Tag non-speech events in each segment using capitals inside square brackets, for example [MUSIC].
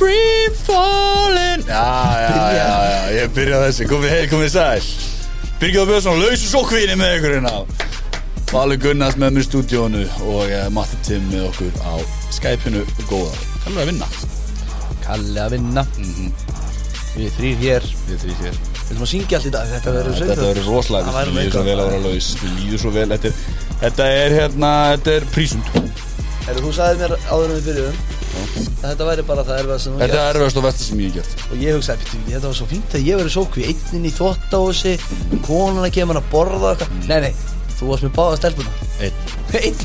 Free falling Já, já, já, já, ég byrjaði þessi Komið heil, komið sæl. Birgir Björnsson, lausu sokkvinni með ykkur hérna. Valur Gunnars með mér í stúdíónu Og uh, Matti Tim með okkur á Skype-inu. Góða. Kallar að vinna. Kalli að vinna. Við þrýr hér. Við Við þrý hér ætlum að syngja allt í dag. Þetta verður Þetta verður rosalega Við væri líður svo vel að vera laus. Við líður svo vel. Þetta er, þetta hérna Þetta er prísund. Herru, þú sagði mér áður en við byrjuðum Þetta væri bara það erfað sem þú Þetta gert. er erfast og vestar sem ég gert. Og ég hugsaði, "Bíddu, þetta var svo fínt að ég verið sókvi Einnin í þvóttahúsi Konan að kemur að borða eitthvað. Nei, nei, þú varst með báða stelpuna. Einn. Einn.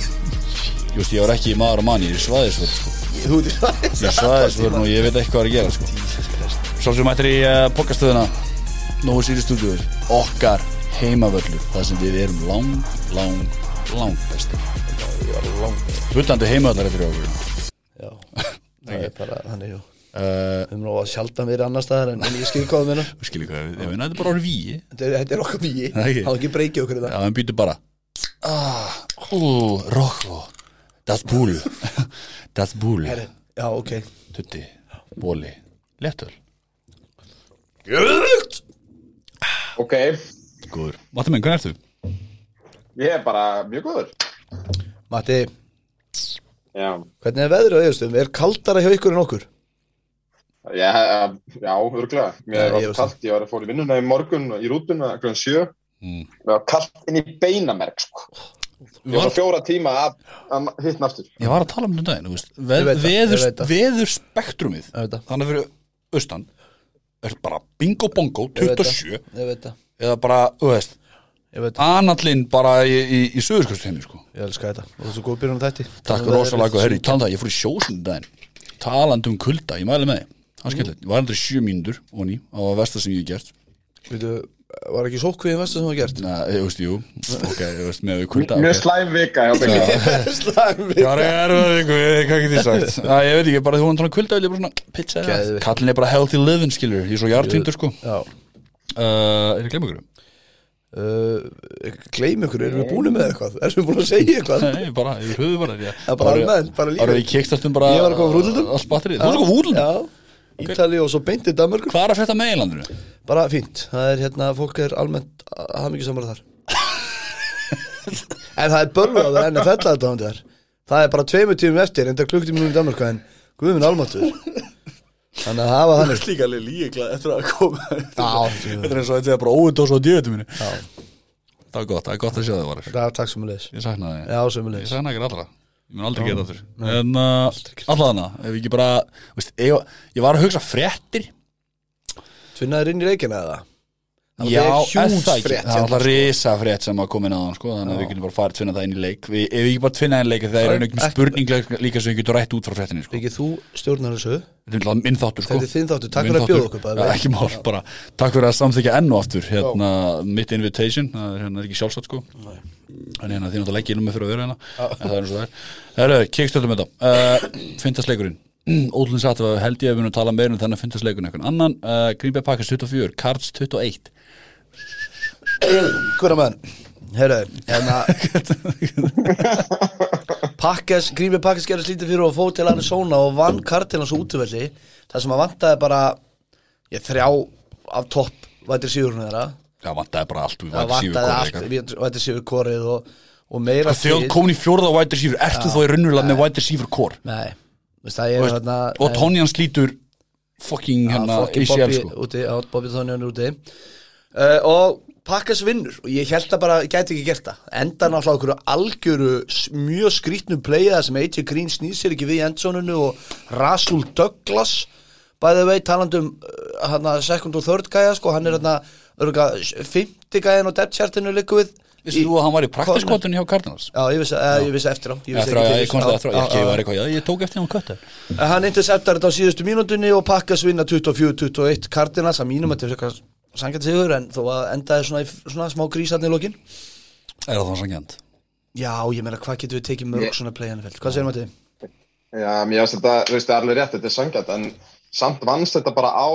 Just, ég var ekki í maður og manni, ég er svaðisvörð sko. Þú ert Ég er svaðisvörð og ég veit ekki hvað er að gera sko. Svo sem mættir í uh, pokastöðuna Nóu Sýri stúdíu Okkar heimavöllur Það sem við erum lang, lang, lang bestir. Bullandi heimavöllar eftir okkur Já, [LAUGHS] það er bara, þannig, jú. Uh, Við erum nú að sjaldan verið annar staðar en, en ég skil hvað þú meina Skiljið hvað, ég meina þetta er bara orðið víi. Þetta er, þetta er okkar víi. Það ekki. Það breykið okkur í Já, það hann býtur bara. Ah, Ó, Rocco. Das Bull. Das Bull. Herri, Já, ok. Tutti, bóli, léttöl Gjöld! Ok, Góður. Matti minn, hvernig ertu? ég er bara mjög góður. Matti, Já, hvernig er veðrið á eðustum? Er kaldara hjá ykkur en okkur? já, já örgulega Mér var kallt, ég var að fór í vinnuna í morgun í rútuna, klukkan sjö Mm. Mér var kallt inn í beinamerk sko. Ég var fjóra tíma að, að hittna aftur Ég var að tala um þetta daginn, þú veist Ég Veð, veður, veður spektrumið. Þannig fyrir austan er bara bingo bongo Ég veit það. 27 Ég veit það eða bara, þú veist anallinn bara í, í, í söðurskjöldsheimi sko. Ég elska þetta. Og þú svo góð byrjun á þetta Takk rosalega og herri, tala um það, ég fór í sjósund daginn. Talandi um kulda, ég mæli með þið það er ég var aldrei sjö mínútur onni á að versta sem ég hef gert. Veitu, var ekki sókviðin vestu sem þú gert? Na, ég veist, jú, ok, ég veist, með kulda Mjög [LAUGHS] slæm vika það er það hvað get ég sagt. [LAUGHS] Æ, Ég veit ekki, bara þú hann tala um kulda ég bara svona pizza. Kallin er bara healthy living, skilur Ég er svo jartvindur, sko. Já uh, Er ég glemur ykkur? erum við búin með eitthvað? Erum við búin að segja eitthvað? [LAUGHS] Nei, bara, ég höfðu bara Það er bara almennt, bara lífið. Ára við kickstartum bara Ég var að koma frá útlöndum. Alls batterið, þú er sko útlundum Já Ítali og svo beintið Danmörkur Hvað er að frétta með eilandinu? Bara fínt, það er hérna, fólk er almennt hafmyggju samar þar [LAUGHS] En það er börnað að enn að fella þetta á þar Það er bara tveimur tímum eftir, enda klukktímum í Danmörku en Guðminn almatur Þannig að hafa þannig. Líka alveg líka eftir að koma. Já, Þetta er eins og þetta er bara óvindós á djöðutuminu já, Það er gott, það er gott að sjá það var það er takk sem leis Ég saknaði þið Já, sem Ég leis saknaði ekki allra. Ég mun aldrei geta aftur. En uh, allavega ef ekki bara veist, ég, ég var að hugsa fréttir. Tvinnaður inn í reikina eða? Já, er það er hérna, alltaf risa frétt sem að koma inn á þann sko, Þannig að við getum bara farið tvinna það inn í leik. Við, Ef við ekki bara tvinna það inn í leik Það er einhvern Ekki- spurning líka- sem við getum rætt út frá fréttinni sko. Ekki þú stjórnar þessu? Þetta er minn þáttur sko. Þetta er þinn þáttur, takk fyrir að bjóða okkur bara. Ekki mál, bara Takk fyrir að samþykja enn og aftur hérna, Mitt invitation, það er hérna ekki sjálfsagt sko. En hérna þið náttúrulega ekki innum með fyrir að vera hérna. En það er eins Ótlun satt að held ég að við erum að tala meira um þannig að fyndast leikurinn eitthvað annan. Uh, Green Bay Packers 24, Cards 21 Hver að menn? Herru, hérna. Pakkes, Grími Pakkes gerði slítið fyrir og fóð til svona og vann Cardinals útvöldi Það sem að vantaði bara ég, þrjá af topp vætir síðurinn þeirra. Það vantaði bara allt við vætir síður korið og, og meira Þegar komin í fjórða wide receiver Ertu þó í raunverulega með wide receiver core Nei, veist, það er hérna Og Tonjan slítur Fucking hérna ACL Bobby sko. Bobby Thonian er úti. Uh, og Pakkas vinnur og ég held að bara gæti ekki gert það. Enda náttúrulega okkur algjöru mjög skrítnum playða sem AJ Green snýr sér ekki við í endsónunu og Rasul Douglas by the way talandi um uh, hana, second og third gæja sko, hann er hérna örgulega 50 gæjan og depth chartinu líku við Vistu þú að hann var í praktiskottunni hjá Cardinals? Já, ég vissi, uh, ég vissi eftir á. Ég vissi Eftir að ekki ég komst eftir á. Ég já. var eitthvað ég tók eftir hann köttar En Hann interceptar þetta á síðustu mínútunni og Pakkas vinna 24-21 Cardinals að mínum þetta er eitthvað sangjant sigur en þó að endaði svona, í- svona smá grísarni í lokin Er það þá sangjant? Já, ég meina hvað getur við tekið mörg svona play-in felt Hvað segir maður til? Já, mér finnst þetta, þú veist, það er alveg rétt, þetta er sangjant en samt vannst þetta bara á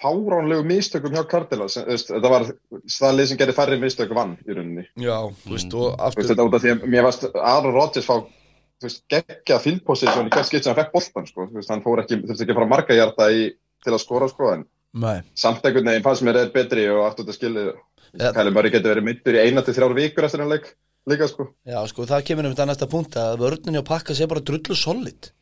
fáránlegu mistökum hjá Cardinals þetta var staðlið sem gerði færri mistök vann í rauninni Já, þú veist og aftur þetta út af því að mér varst Aaron Rodgers fá geggja field position í hvert skipt sem hann fekk boltan, sko, þú veist, hann fór ekki, þurfti ekki að fara marga hjarta í, til að skora, sko, en. Samt einhvern veginn fannst mér er betri og aftur þetta skilið, Ja. Kæli Murray getur verið myndur í eina til þrjár vikur eftir hann leik, líka, sko. Já, sko, það kemur um þetta næsta punkt að vörninni og pakka sé bara drullu solid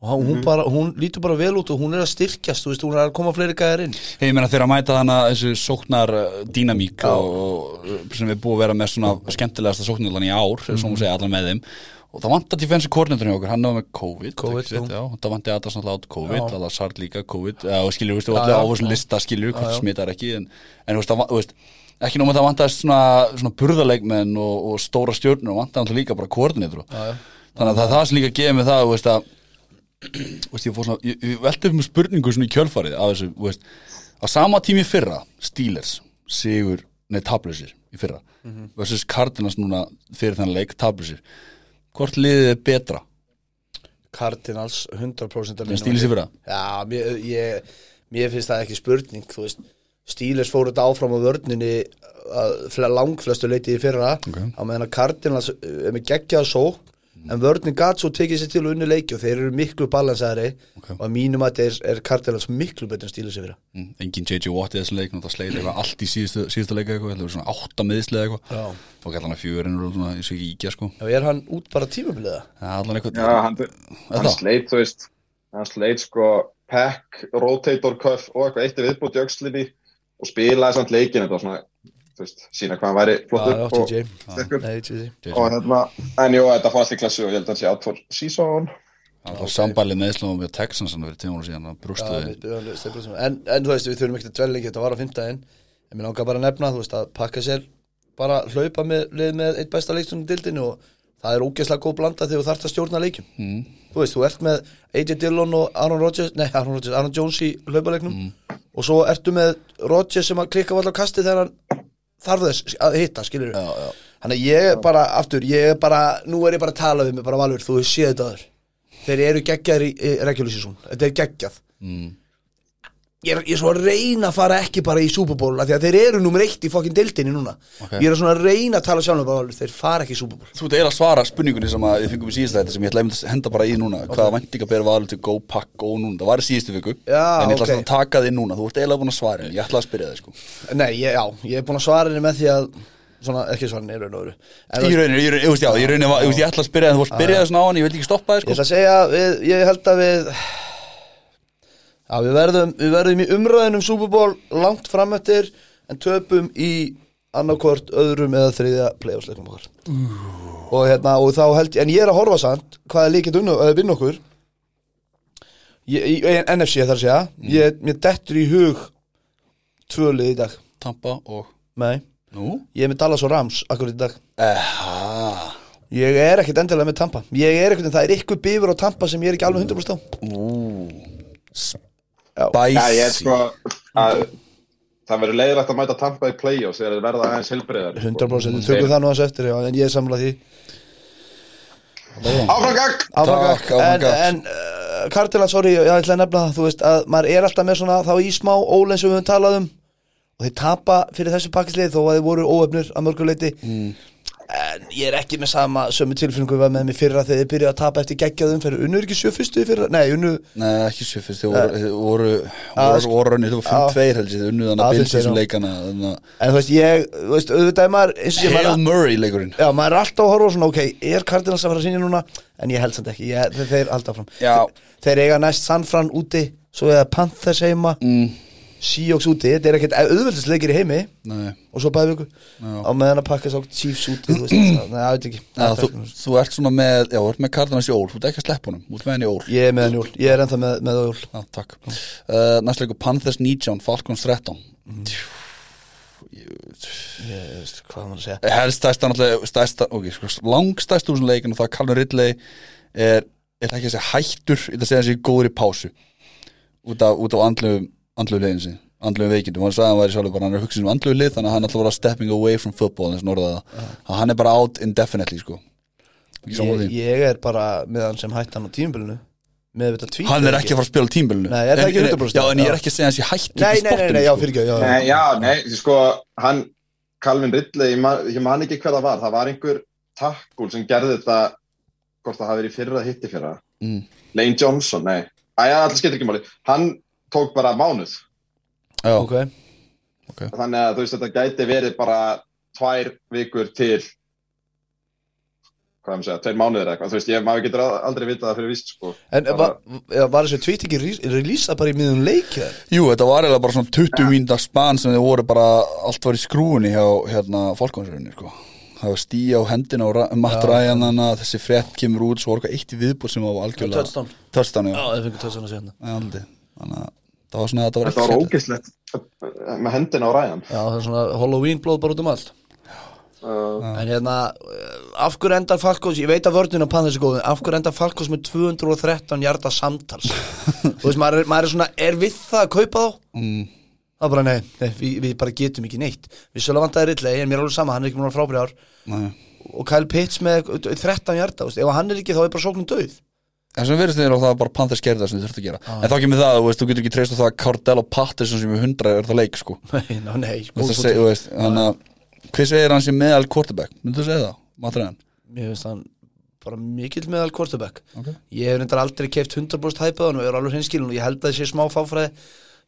og hann- Mhm. hún, bara, hún lítur bara vel út og hún er að styrkjast, þú veist, hún er að koma fleiri gæðar inn Ég meina þeirra að mæta þannig þessu sóknar uh, dýnamík og, og sem við búum að vera með svona skemmtilegasta sóknarlan í ár, mm. svo má segja allan með þeim og það vantar defensive coordinator hjá okkur, hann var með COVID, COVID, rétt, já, það vantar alltaf svona át COVID, Já. alltaf sart líka COVID, og skilur, veistu, Já, allir já, á þessum já. lista skilur, hvort smitar ekki, en, en þú veist, það, þú veist ekki nóg með það vantar svona, svona burðarleikmenn og, og stóra stjórnur og vantar alltaf líka bara já. þannig að það er það sem líka gefið mig það þú veist að þú veist, ég, svona, ég, ég velti upp með spurningu svona í kjölfarið af þessu, þú veist, á sama tími í fyrra Steelers, Sigur nei, tablusir í fyrra versus Cardinals núna fyrir þennan leik tablusir, hvort liðið er betra? Cardinals 100% að en Steelers í fyrra Já, mér, ég, mér finnst það ekki spurning Steelers fóru þetta áfram á vörninni að langflestu leiti í fyrra. Ok. á meðan að Cardinals eh, er með geggjað svo en vörnin gat svo tekið sér til og unni leiki og þeir eru miklu balansæðari Ok. og að mínum að er, er Cardinals miklu betur en Steelers í fyrra mm, engin JJ Watt í þessum leik það sleið eitthvað allt í síðustu, síðustu leika eitthvað, það var svona átta meðslega eitthvað Já. og gæti hann að fjögur og svona, ég sé ekki íkja sko Já, er hann út bara tímabiliða? Er allan eitthvað Já, hann, hann sleit, þú veist, hann sleit, sko, pack, rotator cuff og eitthvað eitt í viðbúti öxlinni og spilaði samt leikin, þetta var svona, veist, sína hvað hann væri flottur já, og TJ Og hérna, en jú, þetta fór allt í klassu og ég held að hann sé out for season. Það var sambælið meðslum með Texans hann verið tíma ára síðan að við sem- en, en þú veist, við þurfum ekki að dvelja ekki þetta var á fimmtæðin en mér langar bara að nefna, þú veist, að pakka sér bara hlaupa með, lið með eitt besta leikstunum dildinu og það er ógeðslega góð blanda þegar þú þarft að stjórna leikjum. Mm. þú veist, þú ert með AJ Dillon og Aaron Rodgers, nei, Aaron Rodgers, Aaron Jones í hlaupaleiknum. Og svo ertu með Rodgers sem að klikka valla á kasti þegar hann þarf þess að hitta, skilur Já, já Þannig að ég er bara, aftur, ég er bara, nú er ég bara að tala við mig, bara valur, þú séð þetta aður. Þeir eru geggjaðir í, í regular season, þetta er geggjað. mm. Ég er, ég er svo að reyna að fara ekki bara í Super Bowl, af því að þeir eru nummer eitt í fokkin deildinni núna. Ok. Ég er svona að reyna að tala bara valur, þeir fara ekki í Super Bowl. Þú ert eiginlega að svara spurningunni sem að við fengum í síðasta þetta sem ég ætla að henda bara í núna hvaða væntinga ber valið til go, pack, go núna það var í síðustu viku Já, en ég ætla ok. að taka þið núna, þú ert eiginlega búin að svara en ég ætla að spyrja þig sko Nei, ég, já, ég er búin að svara svona, ekki henni, í raun og. En Í þú veist, rauninni, ég, ég, veist, já, ég, ég ætla að spyrja þig þú varst byrjaði svona á hann, ég vil ekki stoppa ég sko ætla að segja, við, ég held að við, já, við verðum, við verðum í umröðinum Super Bowl langt framöttir en töpum í annarkvort öðrum eða þriðja playoffsleiknum okkar. Og hérna og þá held ég, en ég er að horfa samt hvað er líkið að vinna okkur. Ég, í, í NFC þar að segja. Ég, mér dettur í hug tvölið í dag. Tampa og? Nei, Nú? ég er með Dallas og Rams akkur í dag. Eha. Ég er ekkert endilega með Tampa. Ég er ekkert, það er ykkur bifur á Tampa sem ég er ekki alveg 100% á. Ú Er sko, að það verður leiðilegt að mæta Tampa í play-offs þegar þeir verða aðeins helbriðar. 100% við tökum það nú aðeins eftir já, en ég er samlað því Áfram gang! Áfram Takk, gakk. áfram en, en uh, Cardinal, sorry, ég ætla að nefna það þú veist að maður er alltaf með svona þá í smá ólein sem við höfum talað um og þeir tapa fyrir þessu pakkislið þó að þeir voru óöfnir að mörguleiti Mm. En ég er ekki með sama sömu tilfinningu við var með mér fyrra þegar þeir byrjuðu að tapa eftir geggjaðum fyrir unnu er ekki sjö fyrstu í fyrra, nei unnu Nei, ekki fyrst, þið voru, þið rönnir, þið voru 5-2 held ég, þið unnuð hann Já, að 5-2, þessum leikana en þú veist ég, þú veist, auðvitað er maður maður Murray leikurinn. Já, maður er alltaf að horfa svona, ok, er Cardinals að fara að sinja núna? En ég held samt ekki, ég, þeir, þeir alltaf fram þeir, þeir eiga næst San Fran úti, svo eða Panthers heima, mm, Seahawks úti Þetta er ekkert auðvöldast leikir í heimi. Nei, Og svo bæði viku. Já. Á meðan að pakka svo Chiefs úti, veist [CLEARS THROAT] það, Nei, ég veit ekki. Já, þú, þú ert svona með, já, þú ert með Cardinals í ól, þú ert ekki að sleppa honum, þú ert með henni í ól. Ég er með hann jól, ég er ennþá með, með jól Já, takk. Uh, Næst leikur Panthers 19, Falcons 13 Ég veist, hvað maður að segja? Helst stærsta náttúrulega, stærsta, ok, sko, langstærsta úr svona leikinu, það Calvin Ridley er, er ekki að segja hættur, ég ætla að segja hans andlu, leiðin sin andlu veikindum, hann sagði að hann væri sjálfur bara hann er hugsið um andlu lið, þannig að hann alltaf var stepping away from football, eins og norðaða það. Hann er bara out indefinitely, sko. Ég, því. ég er bara með hann sem hættan á tímbilinu Með þetta tweet hann er ekki að fara að spila á tímbilinu Nei, er það ekki En- 100%? Já, en ég er Já. ekki að segja hans í hættur Nei, nei, nei, nei, já, sko. fyrir ekki já, Nei, já, nei, sko, hann, Calvin Ridley, ég man, ég man ekki hver það var, það var einhver takkul sem gerði þetta hvort það hafi verið í fyrra hitti fyrra. Mm. Lane Johnson, nei. Æja, tók bara mánuð. Já, ok. Þannig að þú veist, þetta gæti verið bara tvær vikur til hvað er maður að segja, tveir mánuðir eða eitthvað, þú veist, ég, maður getur aldrei vitað það fyrir víst, sko. En var, eða var þessi tweet ekki releasað bara í miðun leik eða? Jú, þetta var eiginlega bara svona 20 mínúta span sem þið voru bara, allt var í skrúinni hjá hérna fólkvæmsrauninni, sko. Það var stíja á hendina og Matt Ryan þannig að þessi frétt kemur út svo eitthvað eitt viðbúr sem var algjörlega Touchdown. Touchdown, Já, já, það fengur touchdown að segja hérna Þannig að það var svona, þetta var ekki ógeðslegt með hendina á ræðan. Já, það er svona Halloween blóð bara út um allt. Uh, En hérna, eh, af hverju endar Falkos Ég veit að vörðin á Panthers er góð Af hverju endar Falkos með 213 hjarta samtals? [LAUGHS] Þú veist, maður er, maður er svona Er við það að kaupa þá? mm, Það er bara, nei, nei við, við bara getum ekki neitt. Við sjöla vantaði Ridley, en mér er alveg sama Hann er ekki múin að frábæri ár. Nei. Og Kyle Pitts með 13 hjarta Ef hann er ekki, þá er bara sóknum döð En sem verðist þér á það að bara Panthers gerði það sem þið þurftu að gera En þá kemur það, þú veist, þú getur ekki treyst á það að Cardell og Patterson sem er 100 er það leik, sko [LAUGHS] Nei, ná, nei, góð veist, að segja, þú veist, þannig að Hver segir hann sem meðal quarterback? Myndu þú segja það? Matriðan? Mér finnst hann bara mikill meðal quarterback Ok. Ég hef reyndar aldrei keift 100% hæpað hann og er alveg hreinskilin og ég held að það sé smá fáfræði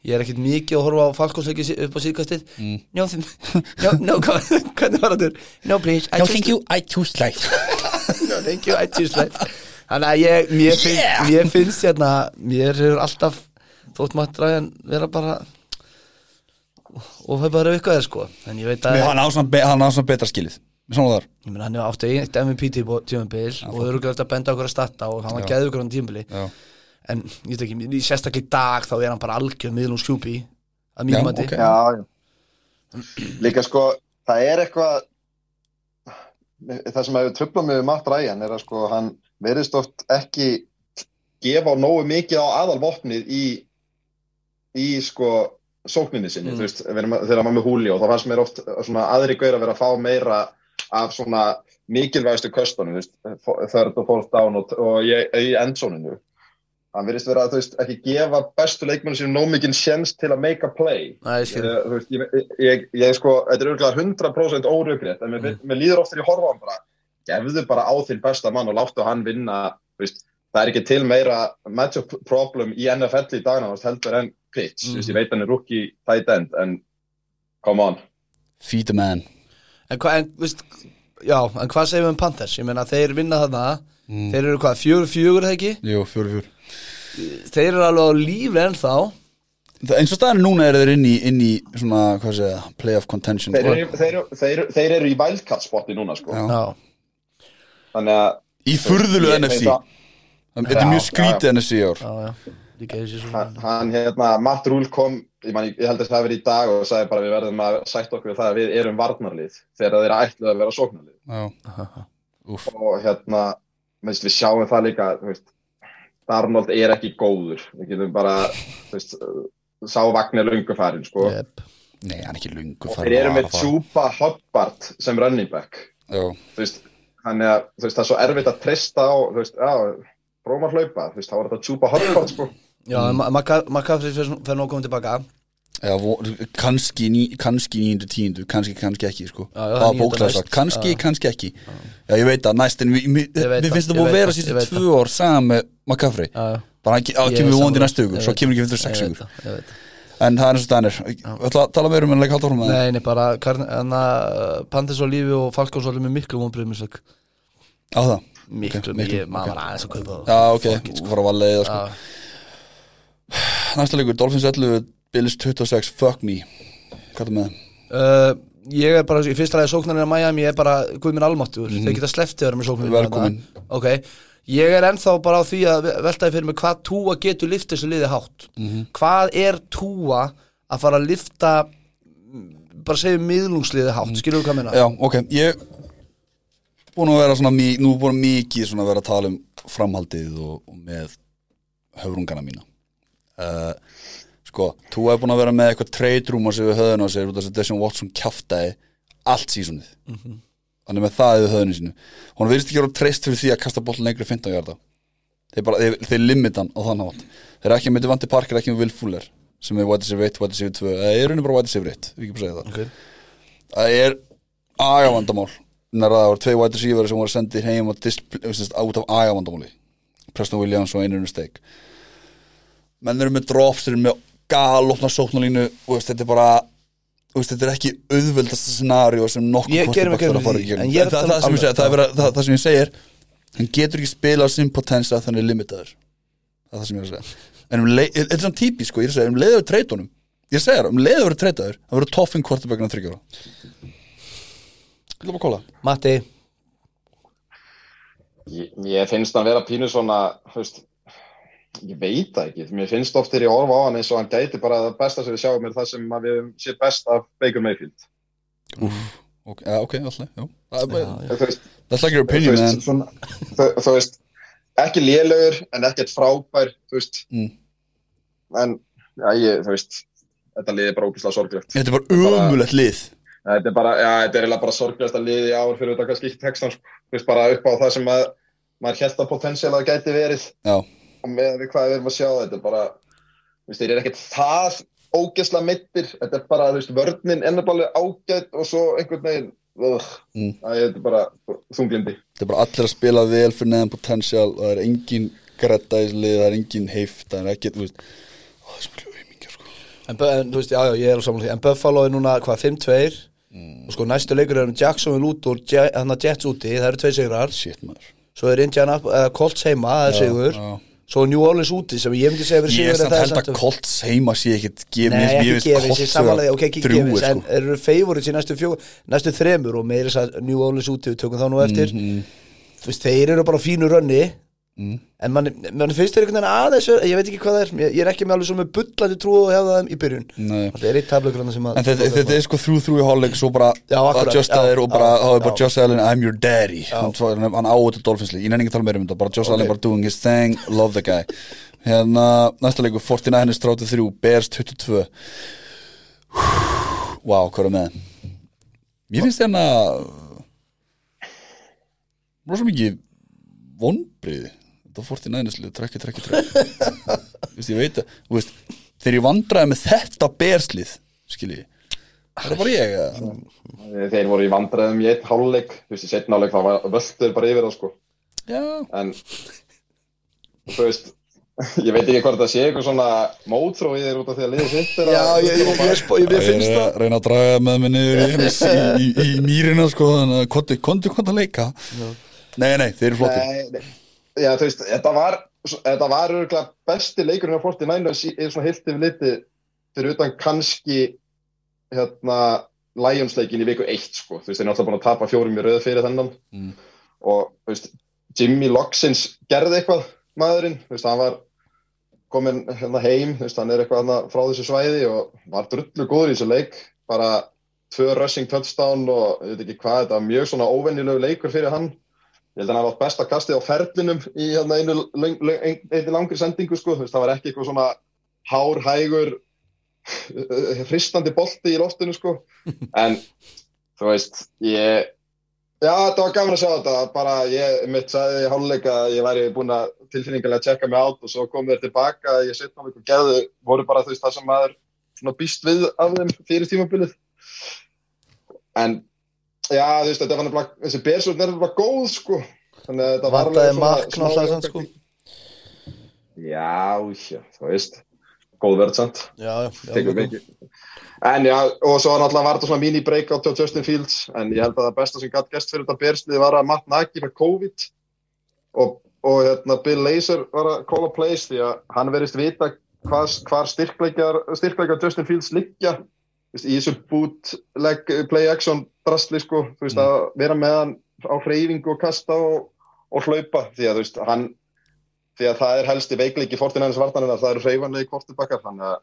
Ég er ekkert mikið að horfa á falkonsleiki upp á síðkastið Mm. no, no, no, hvað- hvernig var þetta? No, please, I just- you, I choose life [LAUGHS] no, thank you, I choose life Þannig að ég, mér, finn, mér finnst hérna, mér hefur alltaf þótt maður dræðan vera bara og það bara eitthvað er sko. En ég veit að be- hann á svona betra skilið. Ég menn hann hefur átt eitt MVP tímabil og þau eru glæðið að benda okkur að starta og hann var geður okkur á tímabili. Já, en ég veit ekki, í sérstaklega í dag þá er hann bara algjör miðlum skjúpi að mínum að ok. já, já. Líka sko, það er eitthvað, það sem hefur tröflað við Matt Ryan er að sko, hann verðist oft ekki gefa nógu mikið á aðalvopnið í, í sko, sókninni sinni, Mm. þú veist, þegar maður með húli og þá fannst mér oft svona aðri gaur að vera að fá meira af svona mikilvægastu köstunum, þú veist, third og fourth down og, og ég, í endzóninu. Hann verðist vera að, þú veist, ekki gefa bestu leikmennu sínum nóg mikinn sjens til að make a play. Nei, ég. Ég, þú veist, ég, ég, ég sko, þetta er örgulega 100% órugrétt, en mér, mm. mér líður oft þegar ég horfa á hann bara, gefðu bara á þinn besta mann og láttu hann vinna, veist, það er ekki til meira matchup problem í NFL í veist, heldur en pitch, þú veist, ég veit hann er rookie tight end, en come on. feed the man En hvað, en, veist, já, en hvað segum við um Panthers? Ég meina, þeir vinna þarna, þeir eru hvað, fjögur, fjögur, eða ekki? Jú, fjóri, fjóri Þeir eru alveg á lífi ennþá Það- eins og staðan núna eru þeir inn í, inn í svona, hvað segja, playoff contention Þeir eru, þeir, eru- þeir, eru- þeir eru í wildcard spotti núna, sko. Já. Já, Þannig að... í furðulu Ég- NFC þetta er mjög skrítið. NFC í ár. Hann, hann, hérna, Matt Rúl kom, ég, man, ég held að það hafi verið í dag og sagði bara við verðum að sætta okkur það að við erum varnarlið þegar þeir ætluð að vera sóknarlið. [LAUGHS] Og hérna veist, við sjáum það líka veist, Darnold er ekki góður. Við getum bara veist, sá vagnir löngufarin sko. Jep. Nei, hann er ekki lungu og þeir eru með Tjúpa Hubbard sem running back. Já, þú veist, þannig að þú veist, það er svo erfitt að treysta á þú veist, já, prófum að hlaupa þú veist, þá er þetta Tjúpa Hubbard sko. Já, McCaffrey nú að koma tilbaka. Já, kannski, ný, kannski nýjundu tíundu, kannski, kannski ekki sko. Já, já, það var sagt, kannski, Já. kannski ekki. Já, ég veit það, næst en við, við, við það, finnst það búið að vera það, veit tvö ár saman með McCaffrey bara hann, kemur við sammála. næstu viku Ég svo kemur ekki fyrir Ég sex það, það. en það er eins og það er. Við ætla að tala meira um en leik halda fórum með Nei, nei, bara hana, Panthers á lífi og Falcons á lífi með miklu vonbröðum það á það Miklu, Ok, miklu, maður var aðeins að kaupa það Já, ok, Fuck it, sko. fara að valið sko. Næsta leikur, Dolphins 11, Bills 26 Fuck me, hvað er með það? Uh, Ég er bara, í fyrsta ræði sóknarinn á Miami Ég er bara, guð minn almáttur Þeir geta sleftið að vera með sóknarinn Mhm. Velkomin. Ok, ég er ennþá bara á því að veltaði fyrir mig hvað Túa getur lift þessu liði hátt Mhm. Hvað er Túa að fara að lifta bara segjum miðlungsliði hátt, skilur þú hvað? Mhm. Já, ok, ég búin að vera svona, nú er búin mikið svona að vera að tala um framhaldið og, og með höfrungana mína. Uh, sko, þú hefur búin að vera með eitthvað trade room á sig við höðun á sér út af þess að Deshaun Watson kjaftaði allt sísunnið þannig með það yfir höðunni sínu. Hún verðist ekki að vera treyst fyrir því að kasta boltan lengri 15 hjarta þeir, bara, þeir, þeir limita hann á þann hátt. Þeir eru ekki með Devante Parker, ekki með Will Fuller sem er White Receiver 1, White Receiver 2 eða er raunin bara White Receiver 1, við ekki bara segja það. Ok. það er agavandamál nær að það voru tvei white receiver sem voru sendir heim át af agavandamáli Preston Williams og einurinn steik menn eru með drops, eru með galopna sóknarlínu og þetta er bara veist, þetta er ekki auðveldasta scenario sem ekki quarterback þarf að fara í er það, að það, tala um það, það, það, sem ég segir hann getur ekki spila sin potensa þannig er limitaður. Það er það sem ég er að segja. En um leið, þetta er svona típi sko, ég er að segja um leiður treytunum ég segja það, um leiður treytaður það verður toffin quarterbackin að þryggjara Það bara kóla? Matti, Ég, ég finnst hann vera pínu svona, veist, ég veit það ekki. Mér finnst oft þegar ég orfa á hann eins og hann gæti bara það besta sem við sjáum er það sem að við sé best af Baker Mayfield. Úf, ok, ja, ok, alltaf, já er- That's like your þú opinion, veist, man svona, þú, þú veist, ekki lélögur en ekkert frábær, þú veist. Mm. En, já, ég, þú veist, þetta liði bara óbúslega sorglegt. Þetta er bara umulett lið Þetta er bara, já, þetta er eiginlega bara sorglegast að liði ár fyrir þetta kannski ekki textan, sko. Þú veist, bara upp á það sem að maður held að potensiál að það gæti verið. Já, og með við hvað við erum að sjá þetta er bara, þú veist, þeir eru ekkert það ógeðsla mittir, þetta er bara, þú veist, vörninn ennabálega ágætt og svo einhvern veginn, ugh, Mm. það er bara þunglindi. þetta er bara allir að spila vel fyrir neðan potential og það er engin gretta í þessu lið, það er engin heift það er ekkert, þú veist Ó, það er sko en, en þú veist, já, já, ég er á saman því En Buffalo er núna, hvað, 5-2 Og sko, næstu leikur er um Jacksonville út og Jets úti, það eru tvei sigrar Shit, Svo er Indiana, uh, Colts heima, það er sigur já. Svo er New Orleans úti, sem ég myndi segja verið Ég sigur er en samt held að Colts heima sé gefið Nei, ekki gefis, ég samanlega, ok, ekki gefis En sko. eru favorites í næstu, fjó, næstu þremur Og meiri þess að New Orleans úti, við tökum þá nú eftir Mhm. Þú veist, þeir eru bara fínu rönni Mm. En mann, mann finnst þeir einhvern veginn aðeins Ég veit ekki hvað það er, ég, ég er ekki með alveg svo með bullandi trú og hefða þeim í byrjun. Það er eitt tablugrana sem að En þetta, þetta er sko þrjú þrjú í hálfleik svo bara Allen og bara, þá er bara já. Josh Allen I'm your daddy. Hann, á þetta Dolphinsli, ég nenni ekki að tala meira um þetta bara Josh Ok. Allen bara doing his thing, love the guy. Hérna, næsta leikur 49ers 33, Bears 22 Wow, hvað er með? Mér finnst hérna rosa mikið vonbriði þetta 49ers lið, trekki, trekki, trekki Vist, ég veit að, þú veist þegar ég vandraði með þetta Bears-lið skilji, það er bara ég eða? Þeir voru í vandræðum í einn hálfleik, þú veist, í setna hálfleik það var völdur bara yfir það, sko. Já, En, þú veist, ég veit ekki hvort það sé eitthvað svona mótróið þér út af því að liðið sitt er Já, ég, ég, ég, ég, ég, ég finnst Ég er það að reyna að draga með mig niður í, í, í, í mýrina sko, þannig að konti, konti, konti að leika Nei, nei, þeir eru flottir Nei, nei. Já, þú veist, þetta var, þetta var örgulega besti leikurinn á 49ers í, svona heilt yfir liti fyrir utan kannski hérna Lions-leikin í viku 1, sko. Þú veist, þeir náttúrulega búin að tapa fjórum í röðu fyrir þennan. Mm. og, þú veist, Jimmy Loxins gerði eitthvað, maðurinn, þú veist, hann var komin hérna heim, þú veist, hann er eitthvað hérna frá þessu svæði og var drullu góður í þessu leik, bara tvö rushing touchdown og ég veit ekki hvað, þetta var mjög svona óvenjulegu leikur fyrir hann ég held að hann hafa átt besta kastið á ferlinum í hérna, einu, löng, löng, ein- einni langri sendingu sko. Það var ekki eitthvað svona hár, hægur hristandi bolti í loftinu sko. [LAUGHS] en þú veist ég já þetta var gaman að sjá þetta bara ég mitt sagði í háluleika að ég væri búin að tilfinningarlega tjekka mig át og svo kom þeir tilbaka ég setna á mig og geðu voru bara þú veist það sem maður svona býst við af þeim fyrir tímabilið en Já, þú veist, þetta var nefnilega, þessi Bersvöld er nefnilega góð, sko. Þannig að þetta var Vantaði svona mark smá- náttúrulega samt, sko. Já, já, þú veist, góð verð samt, Já, já, mjög mikið. En já, og svo náttúrulega var þetta svona mini breakout til Justin Fields, en ég held að það besta sem gætt gæst fyrir þetta Berslið var að Matt Nagy með COVID og, og hérna, Bill Lazor var að call a place því að hann verist vita hvað, hvar styrkleikar, styrkleikar Justin Fields liggja í þessu bootleg play action drastli sko, þú veist, að vera með hann á hreyfingu og kasta og, og hlaupa því að þú veist, hann því að það er helsti veikleiki fórtin hennes vartanina, það eru hreyfanlegi kortibakkar þannig að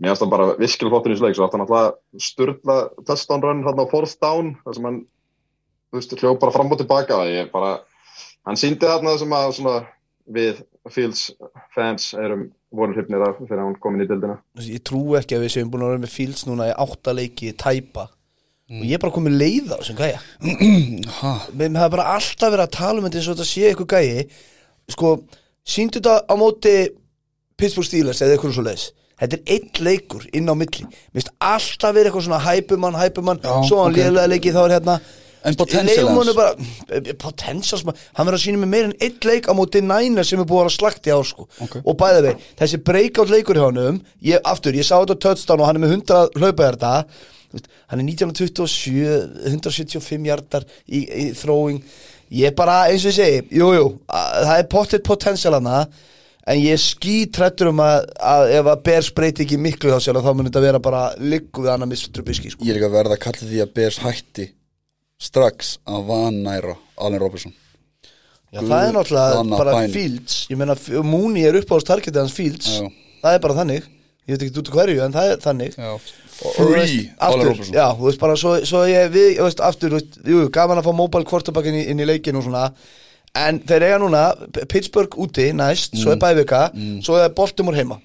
mér finnst það bara virkilega flottur í þessu leik, svo hann alltaf sturla touchdown run hann á fourth down þar sem hann, þú veist, hljóð bara fram og tilbaka og ég bara, hann síndi þarna sem að svona við Fields fans erum voru hrifnir af þegar hann kom inn í dildina Ég trú ekki að við séum búin að vera með Fields núna í átta leiki tæpa. Og ég er bara komið leið á sem gæja. [CLEARS THROAT] Við hefum bara alltaf verið að tala um þetta eins og þetta sé eitthvað gæi. Sko, síndu þetta á móti Pittsburgh Steelers eða eitthvað svo leiðis. Þetta er einn leikur inn á milli. Mér finnst alltaf verið eitthvað svona hæpumann, hæpumann Svo hann ok. okay. lélega leiki þá er hérna En potential hans bara, potential sem að- hann verður að sína með meir en eitt leik á móti næna sem er búið að í ár sko. Ok. og bæða við, þessi breakout leikur hjá honum, ég, aftur, ég sá þetta á touchdown og hann er með 100 hlaupahjarta hann er 1927 175 hjartar í, í throwing ég bara, eins og ég segi jú, jú, að- það er pottet potential hana en ég skítrættur um að, að ef að Bears breyti ekki miklu þá sjálf þá mun þetta vera bara liggu við annað Mr. Trubisky sko. Ég er líka verið að kalla því að Bears hætti strax að vanæra Allen Robertson Já, það er náttúrulega Guð, bara bæn. Fields. Ég meina, Mooney er upp á stargetið hans Fields. Já. Það er bara þannig. Ég veit ekki út af hverju, en það er þannig. Já, free Allen Robertson Já, þú veist bara, svo, svo ég við, þú veist, aftur, veist, jú, gaman að fá mobile quarterback inn í, inn í leikin og svona. En þeir eiga núna, Pittsburgh úti næst, svo er Mm. bævika Svo er Baltimore heima.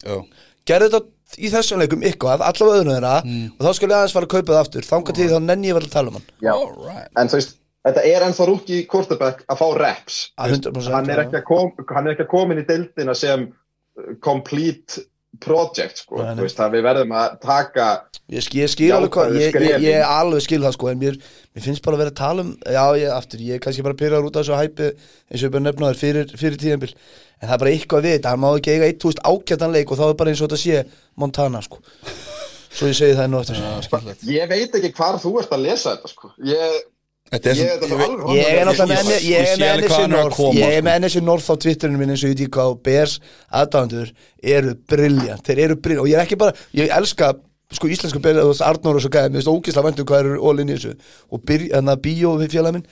Já, Gerðu þetta í þessum leikum eitthvað, allavega öðrum þeirra Mm. Og þá skal ég aðeins fara að kaupa það aftur. Þanga til þá nenni ég vel að tala um hann. Já. alright. En þú veist, þetta er ennþá rúki quarterback að fá reps. Að 100% hann er, ekki að kom, hann er ekki að komin í deildina sem uh, complete project sko. Nei, veist, að við verðum að taka Ég, sk- ég skil alveg hvað, ég, ég, alveg skil það sko en mér, mér finnst bara að vera að tala um já, ég, aftur, ég er kannski bara pyrraður út af þessu hæpi eins og ég bara nefna þér fyrir, fyrir tíðanbíl en það er bara eitthvað við þetta, hann má ekki eiga 1000 ágættan leik og þá er bara eins og þetta sé Montana sko. Svo ég segi það nú eftir. Já, skemmtilegt ég veit ekki hvar þú ert að lesa þetta sko. ég, Þetta er ég, þetta ég er Ég er náttúrulega Ég- er með að North. ég er sko. með NSC North á Twitterinu minn eins og hvað og Bears aðdándur eru briljant þeir eru briljant og ég er ekki bara ég elska sko íslensku veist Arnór og svo gæði mér finnst ógislega væntum hvað eru í þessu. Og byrja þannig að bíó félag minn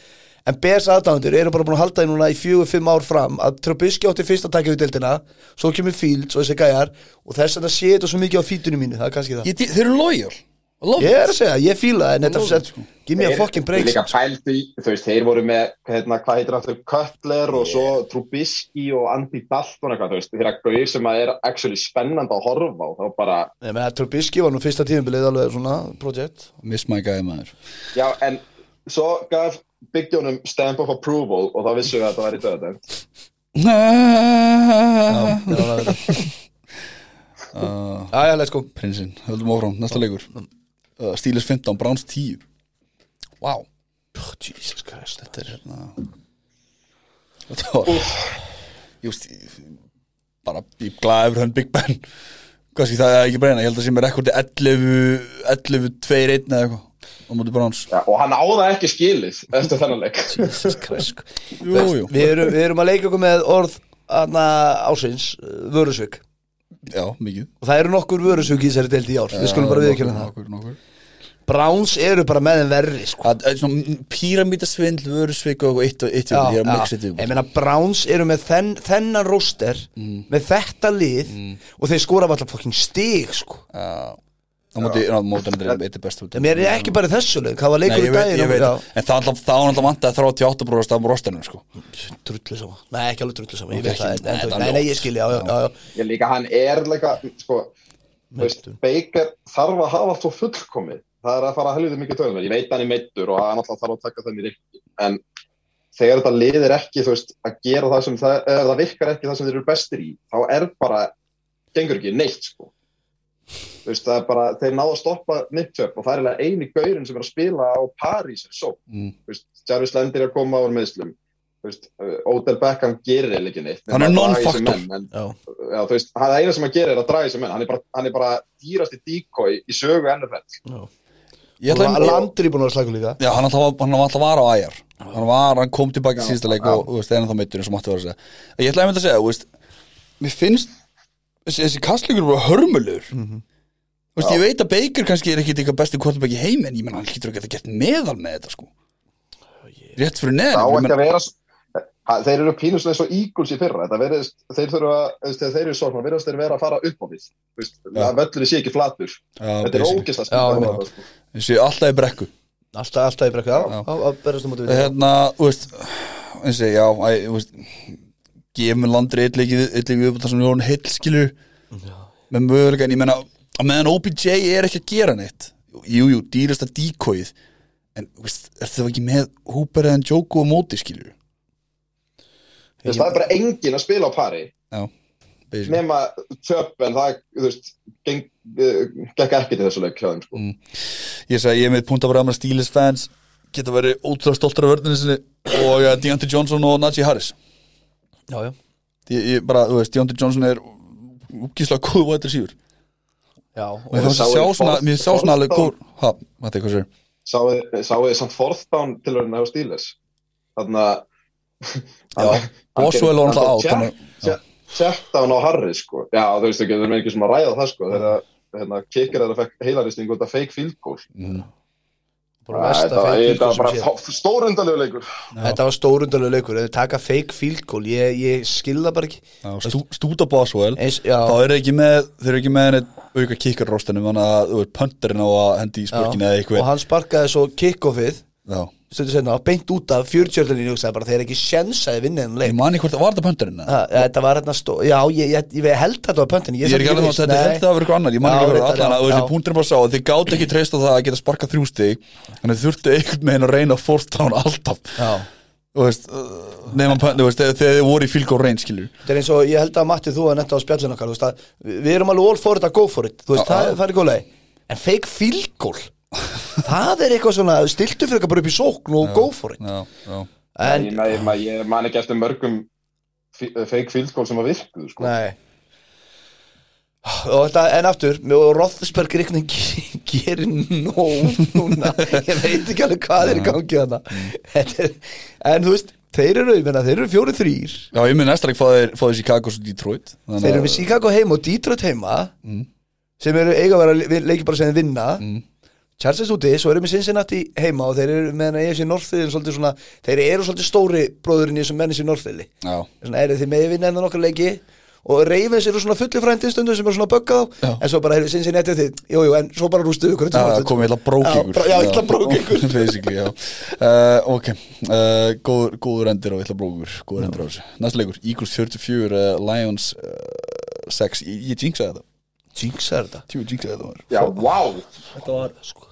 en Bears aðdándur eru bara búin að halda því núna í fjögur fimm ár fram að Trubisky átti fyrst að taka við deildina svo kemur Fields og þessi gæjar og þess að það sé þetta svo mikið á fítinu mínu það er kannski það. Ég- Þeir eru love ég er að segja, ég fíla það en þetta it, sko. give me a Þeir- fucking þeir break veist, þeir voru með hérna, hvað heitir aftur, Cutler og svo Trubisky og Andy Dalton eitthvað, þú veist, þeirra gauð sem að er actually spennandi að horfa á, þá bara Ég meina, Trubisky var nú fyrsta tíðanbilið alveg svona project Miss my guy maður. Já, en svo gaf Big Johnum stamp of approval og þá vissum við að það væri uh, Já, já, let's go. Prinsinn, höldum áfram, næsta leikur. Uh, Steelers 15, Browns 10 Wow oh, Jesus Christ Þetta er hérna Þetta var ég- bara glæði yfir hann Big Ben. Kanski það er ekki breyna Ég held að sem er rekordi 11 11, 2, 1 eða eitthvað á móti Browns. Já, og hann áða ekki skilið eftir þennan leik. [LAUGHS] Jú Við erum, við erum að leika okkur með orð ásins, uh, vörusvik Já, mikið. Og það eru nokkur vörusvik í þessari deildi í ár Við skulum bara viðkjöna það. nokkur, nokkur. Browns eru bara með þeim verri sko. Er píramítasvindl, vörusvik og eitt og eitt Já, Ég að já. mixa þetta Ég meina Browns eru með þenn, þennan róster Með þetta lið Og þeir skora alltaf fucking stig sko. Já mér er ekki bara þessu leik Það var leikur í daginn. En það er alltaf, vant að 38 bróðast af rostanum, sko. Drullu sama. Nei, ekki alveg drullu sama Ég Ok, veit það. ekki- en- nei, Nei, ég skilji, já, já, já, já. ég líka, hann er líka sko, Baker þarf að hafa allt svo fullkomið. Það er að fara að helvita mikið töðum ég veit hann er meittur og hann alltaf þarf að taka þenni rikki en þegar þetta liðir ekki þú veist, að gera það sem það, það virkar ekki það sem þeir eru bestir í þá er bara, gengur ekki neitt sko veist, það er bara, þeir náðu að stoppa Chubb og það er eiginlega eini gaurin sem er að spila á París er svo, Mm. þú veist, Jarvis Lendir er að koma á meðslum, þú veist, Odell Beckham gerir ekki neitt. Hann er veist, það er eina sem hann gerir er að draga sig menn, hann er bara, hann er bara dýrasti decoy í sögu NFL Ég ætla Og að Landry búin að slagur líka. Já, hann alltaf, var á æjar Hann var, hann kom tilbaka í síðasta leik já. og, þú veist, einu þá og mátti vera að segja. Ég ætla einmitt að segja, þú veist Mér finnst þessi, þessi kastleikur bara hörmulegur Mhm. Þú veist, ég veit að Baker kannski er ekki eitthvað besti quarterback í heim en ég menn hann hlýtur ekki að geta gert meðal með þetta sko. Rétt fyrir neðan ég ha, þeir eru pínuslega og Eagles í fyrra. Þetta verið, þeir þurfa, þeir eru svona verðast þeir vera að fara upp á að völlur sé ekki flatur. Já, þetta er ógist að spila það, sko. Þessi alltaf í brekku. Alltaf, alltaf í brekku, já, Já. á, á, berðast á móti við. Hérna, þú veist og, já, æ, þú veist gefum landri eitt leikið eitt leikið upp sem við vorum heill skilur með möguleika, en ég menna að meðan OBJ er ekki að gera neitt. Jú, jú, dýrasta díkóið en, þú veist, er það ekki með Hooper eða Njoku og móti skilur veist, það er bara engin að spila á pari. Já, nema tjöp en það, þú veist geng, uh, gekk ekki til þessu leik hjá þeim sko. ég sagði, ég er með punkt að vera með Steelers fans. Geta verið ótrúlega stoltur af vörðinu sinni. Og uh, Deontay Johnson og Najee Harris Já, já. Ég, ég bara, þú veist, Deontay Johnson er úkíslega góð Já, og að sáu sjá svona, fourth- mér sá svona alveg góð ha, maður eitthvað sér Sáuði sáuði samt fourth down tilhörina hjá Steelers. Þannig að Já, Boswell var náttúrulega át þannig- já. Check down á Harris sko. Já, þú veist ekki, það er ekki sem að ræða það sko. Þegar hérna, kikkir þeirra fekk heilaristing út af fake field goal. Mm. bara versta Þetta fake field þetta var bara séð. stórundalegu leikur. Þetta var stórundalegu leikur. Þið taka fake field goal. Ég, ég skilða bara ekki. Stú, stúta Boswell. Þá er ekki með, þeir eru ekki með henni auka kikkarróstanum, þannig að þú veist pöntarinn á að hendi í spörkinu eða og eitthvað hann sparkaði svo kick-offið. Já, senna, beint út af 40-öldinni og sagði bara þeir eru ekki sjensaði vinnið en ég leik man ekki hvort það var Þetta var hérna. Já, ég, ég, ég, ég held að þetta var pöntin Ég er ekki alveg að þetta held það að vera eitthvað annar Ég man Já, ekki reyndar, allan að þessi já. punkturinn bara sá þið gátt ekki treyst á það að geta sparkað þrjú stig Þannig þurftu einhvern veginn að reyna down alltaf. Þegar þið voru í fylg og reyn, Þetta er eins og ég held að Matti þú að netta á spjallin okkar við erum alveg all for it að það, er en eitthvað svona, stiltu fyrir eitthvað bara upp í sókn og go for it. Já, já. En, Ég, ég, ég, ég man ekki eftir mörgum fi- fake field goal sem að virkuðu sko. Nei. Og þetta, en aftur og Rothsberg er einhvern veginn ge- [LAUGHS] gerir nóg núna. Ég veit ekki alveg hvað er í gangi er- en þú veist þeir eru, ég meina, þeir eru fjóri þrýr Já, ég mun næsta leik fá þeir, fá þeir Chicago og Detroit Þannig þeir eru að- með Chicago heima og Detroit heima Mm. sem eru eiga að vera leiki bara sem þeir vinna. Mm. Chargers úti, svo erum við Cincinnati heima og þeir eru með henni EFC Northfield svolítið svona, þeir eru svolítið stóri bróðurinn í þessum menni sem Northfield svona eru þeir með vinna enn nokkar leiki og Ravens eru svona fulli frændin stundu sem eru svona bögga þá Já. en svo bara eru Cincinnati þið, jú, jú, en svo bara rústuðu ykkur það komið illa brók Já, illa brók ykkur. [LAUGHS] Basically, já. Uh, Ok, uh, góður, góður endir og illa brók ykkur Góður endir á þessu. Næsta leikur, Eagles 44, uh, Lions uh, 6 Ég, ég jinxaði þetta Jinx er þetta? Tjú, jinxaði þetta maður. Já, wow Þetta var, sko.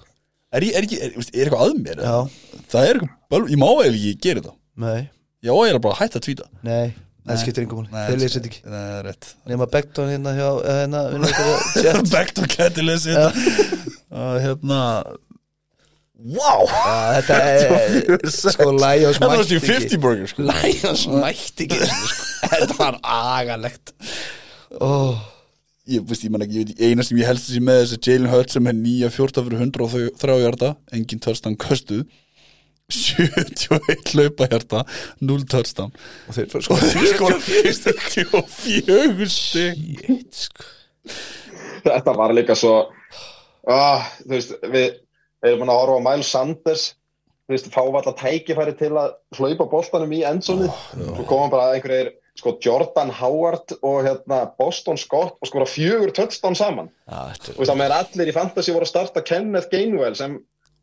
Er, ég, er, ekki, er, veist, er eitthvað að mér? eða? Já. Það er eitthvað, bölv- ég má eiginlega ekki gera þetta. Nei, Já, ég er bara að hætta að tvíta nei, það skiptir yngum máli. Þeir leysið ekki. Það er rétt. Nefna Beckton hérna hjá, hérna, vinna ykkur Back to Catalyst uh, Hérna Wow Já, þetta [LAUGHS] er, sko, Lions Þetta var mætti þessi 50 burger sko. Lions mætti ekki. [LAUGHS] Þetta var agalegt. Oh. Ég, veist, ég, man ekki, ég veit eina sem ég helst þessi með þessi Jalen Hurts sem er 9 14 fyrir 103 hjarta engin törstan köstuð. 71 hlaupa hjarta 0 törstan Og þeir og sko þeir sko 44 stig. Shit, sko. Þetta var líka svo ah, Þú veist, við erum búin að horfa á Miles Sanders Þú veist, fá alltaf tækifæri til að hlaupa boltanum í endzónið Svo komum bara einhverjir sko Jordan Howard og hérna Boston Scott og skora fjögur touchdown saman. Já, þetta Þú veist, að meðan allir í fantasy voru að starta Kenneth Gainwell sem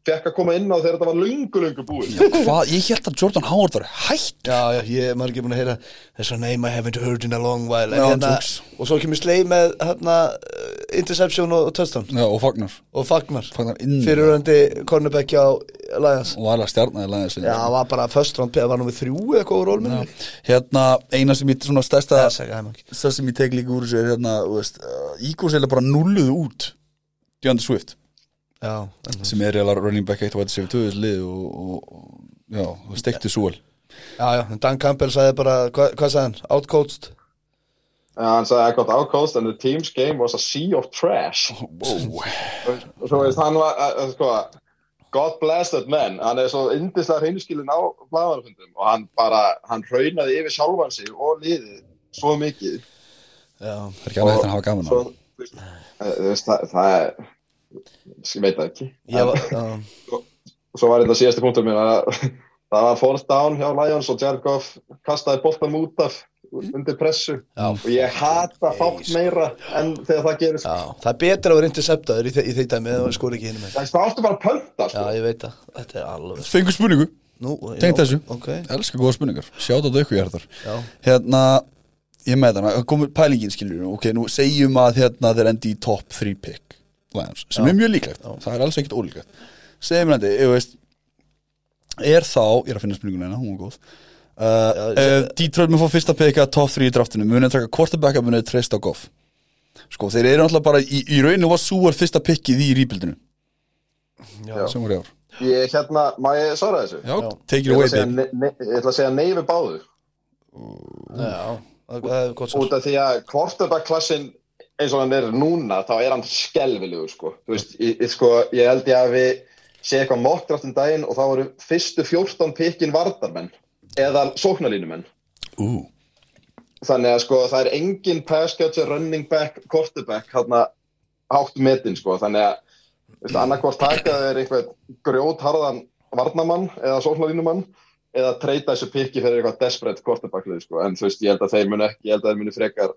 fekk að koma inn á þegar þetta var lungu, lungu búið. Hvað, ég held að Jordan Howard var hætt Já, já, ég maður ekki búin að heyra There's a name I haven't heard in a long while. Já, en, hérna. Og svo kemur Slay með hérna, uh, interception og, og touchdown. Já, og Fagnar. Og Fagnar. Fagnar inn. Fyriröndi cornerback á Lions. Og var alveg stjarnaði læðis Já, það var bara first round var nummið þrjú eða hvað úr rólminni. Hérna, eina sem ég svona stærsta það sem ég tek líka úr þessu er hérna, veist, uh, er bara nulluðu út DeAndre Swift Já, en, sem er eiginlega running back 1 og 1 7 lið og, og, og já, það steikti súl já, já, en Dan Campbell sagði bara, hva, hvað sagði hann? Outcoached? Uh, hann sagði I got outcoached and the team's game was a sea of trash. Wow. og svo veist hann var uh, sko, God bless that man. Hann er svo yndislega hreinskilin á blaðarfundum og hann bara, hann raunaði yfir sjálfan sig og liðið svo mikið. Já, það er ekki alveg eftir að hafa gaman á uh, þú veist, það, það er ég veit það ekki. Ég var, já. Svo var þetta punktur mér að [LAUGHS] það var fourth down hjá Lions og Jared Goff kastaði boltan út af undir pressu. Já. og ég hata fátt meira en þegar það gerist. Já, það er betra að vera interceptaður í, í því dæmi og skor ekki hinum með það áttu bara að pönta Já, sko. ég veit það, þetta er alveg fengur spurningu, Nú, Tengt já, þessu. Ok, elskar góða spurningar. Sjáta þetta ykkur hjartar. Já, hérna, ég með þarna komur pælingin skilur, ok, nú segjum að hérna þeir endi í top 3 pick Lions, sem Já. er mjög líklegt, það er alls ekkert ólíklegt. Segjum við endi, ég veist er þá, ég er að finna spurninguna hérna, hún var góð. Uh, Já, uh, Detroit mun fá fyrsta picka top 3 í draftinu, munið taka quarterbacka munið treyst á Goff? Sko, þeir eru náttúrulega bara í, í rauninu var súar fyrsta pickið í rýpildinu já. sem voru í ár. Ég, hérna, má ég svara þessu? Já, Já. take it away, að ég ætla að segja nei við báðu. Já, það er gott svar. Út af því að quarterback-klassin eins og hann er núna, þá er hann skelvilegur, sko. Veist, ég, sko, ég held ég að við sé eitthvað mokkdraft um daginn og þá voru fyrstu 14 pikkin vardarmenn eða sóknalínumenn. Ú, Þannig að sko það er engin catcher, running back, quarterback hérna hátt metin sko. Þannig að þú veist, annarkvort taka þeir einhvern grjótharðan varnamann eða sóknalínumann eða treyta þessu pikki fyrir eitthvað desperate quarterback-lið sko. En þú veist, ég held að þeir munu ekki, ég held að þeir munu frekar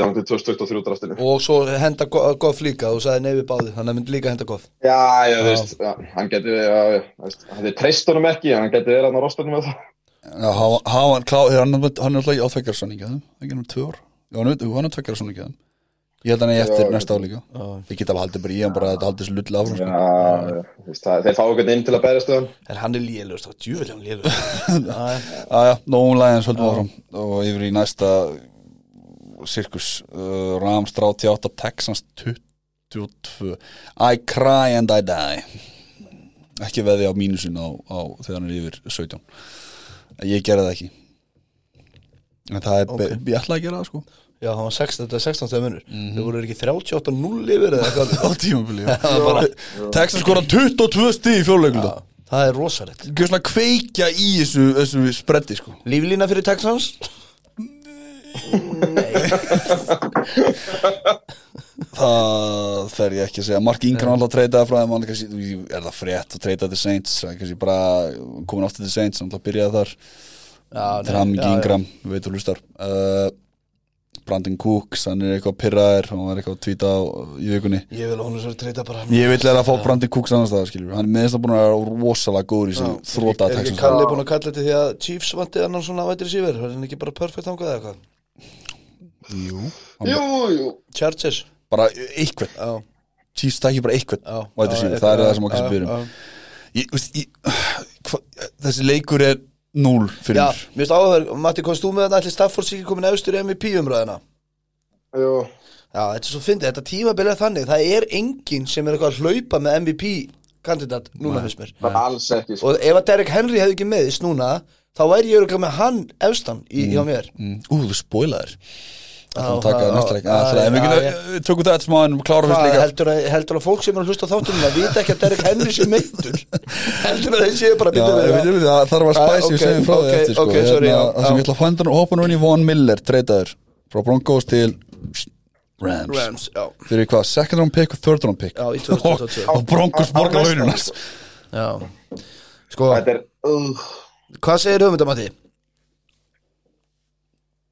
hann til 2023 draftinu. Og svo henda go- goff líka, þú sagði nei við báði Þannig að myndi líka henda goff. Já, já, þú veist, já, hann getur, hann er treyst honum ekki, hann getur verið hann á rostunum með það. hann klá Hann hann er alltaf á tveggjarsanningi Ekki um tvö ár. Já, hann er- hann er tveggjarsanningi Ég held hann er eftir Já, næsta ár líka. Ég get alveg haldið bara í hann bara að þetta haldið sér lull áfram sko. þeir fá okkur inn til að berjast við hann. En hann er lélur, það djúvel hann lélur [LAUGHS] sirkus uh, Rams 38, Texans 22 I cry and I die. Ekki veði á mínusin á, á þegar hann er yfir 17 ég gerði það ekki. En það er, Ok. ég ætla að gera það sko. Já, hann var 16, þetta er 16 þegar munur Þau voru ekki 38-0 yfir eða eitthvað. [LAUGHS] Á tímabili [LAUGHS] Texans skora 22 stig í fjóluleikluta Það er rosalegt. Kveikja í þessu, þessu spretti sko. Líflína fyrir Texans Það fer ég ekki að segja. Mark Ingram alltaf treytaði frá þeim hann er kannski, er það frétt að treyta til Saints? Er kannski bara komin aftur til Saints hann alltaf byrjaði þar. Þegar hann ekki Ingram, við veitum hlustar uh, Brandon Cooks hann er eitthvað pyrraðir, hann var eitthvað að tvíta á, í vikunni. Ég vil að hún er svo treyta bara. Ég vil er að fá Brandon Cooks annars það skilur hann er meðist að búin að vera rosalega góður í þessu þróta Er ekki Kalli búin að kalla þetta því að Chiefs vandi annan svona vætri síver Er hann ekki bara perfect þangað eða eitthvað Jú, Jú, jú. Chargers. Bara eitthvað Já, Chiefs tækir bara eitthvað já. Wide receiver, það er það sem okkar sem byrjum. þessi leikur er núl fyrir Já, mér. finnst áhugaverð, Matti, komst þú með þetta? Allir Stafford sér ekki komin efstur í MVP umræðina Jú. Já, þetta er svo fyndið, þetta tímabilið er þannig. Það er enginn sem er eitthvað að hlaupa með MVP kandidat núna fyrst mér. Það er alls ekki, sko. Og ef að Derek Henry hefði ekki meðist núna Þá væri ég örugglega með hann efstan í, hjá mér. mm. Ú, þú spoilaðir Það er að við við tökum þetta smá en klára fyrst líka. heldur, að, heldur að fólk sem er að hlusta á þáttunum að vita ekki að Derek Henry sé meittur [LAUGHS] heldur að þeir séu bara Já, býta við við það. Þarf að Ah, spæsi ok, og segjum frá því eftir sko. já, Það sem ég ætla að fænda nú hópa nú inn í Von Miller treytaður frá Broncos til Rams, Rams, fyrir hvað, second round pick og third round pick? Já, í 2022 [LAUGHS] og Broncos borgar Já, sko, Þetta hvað segir höfum þetta Matti?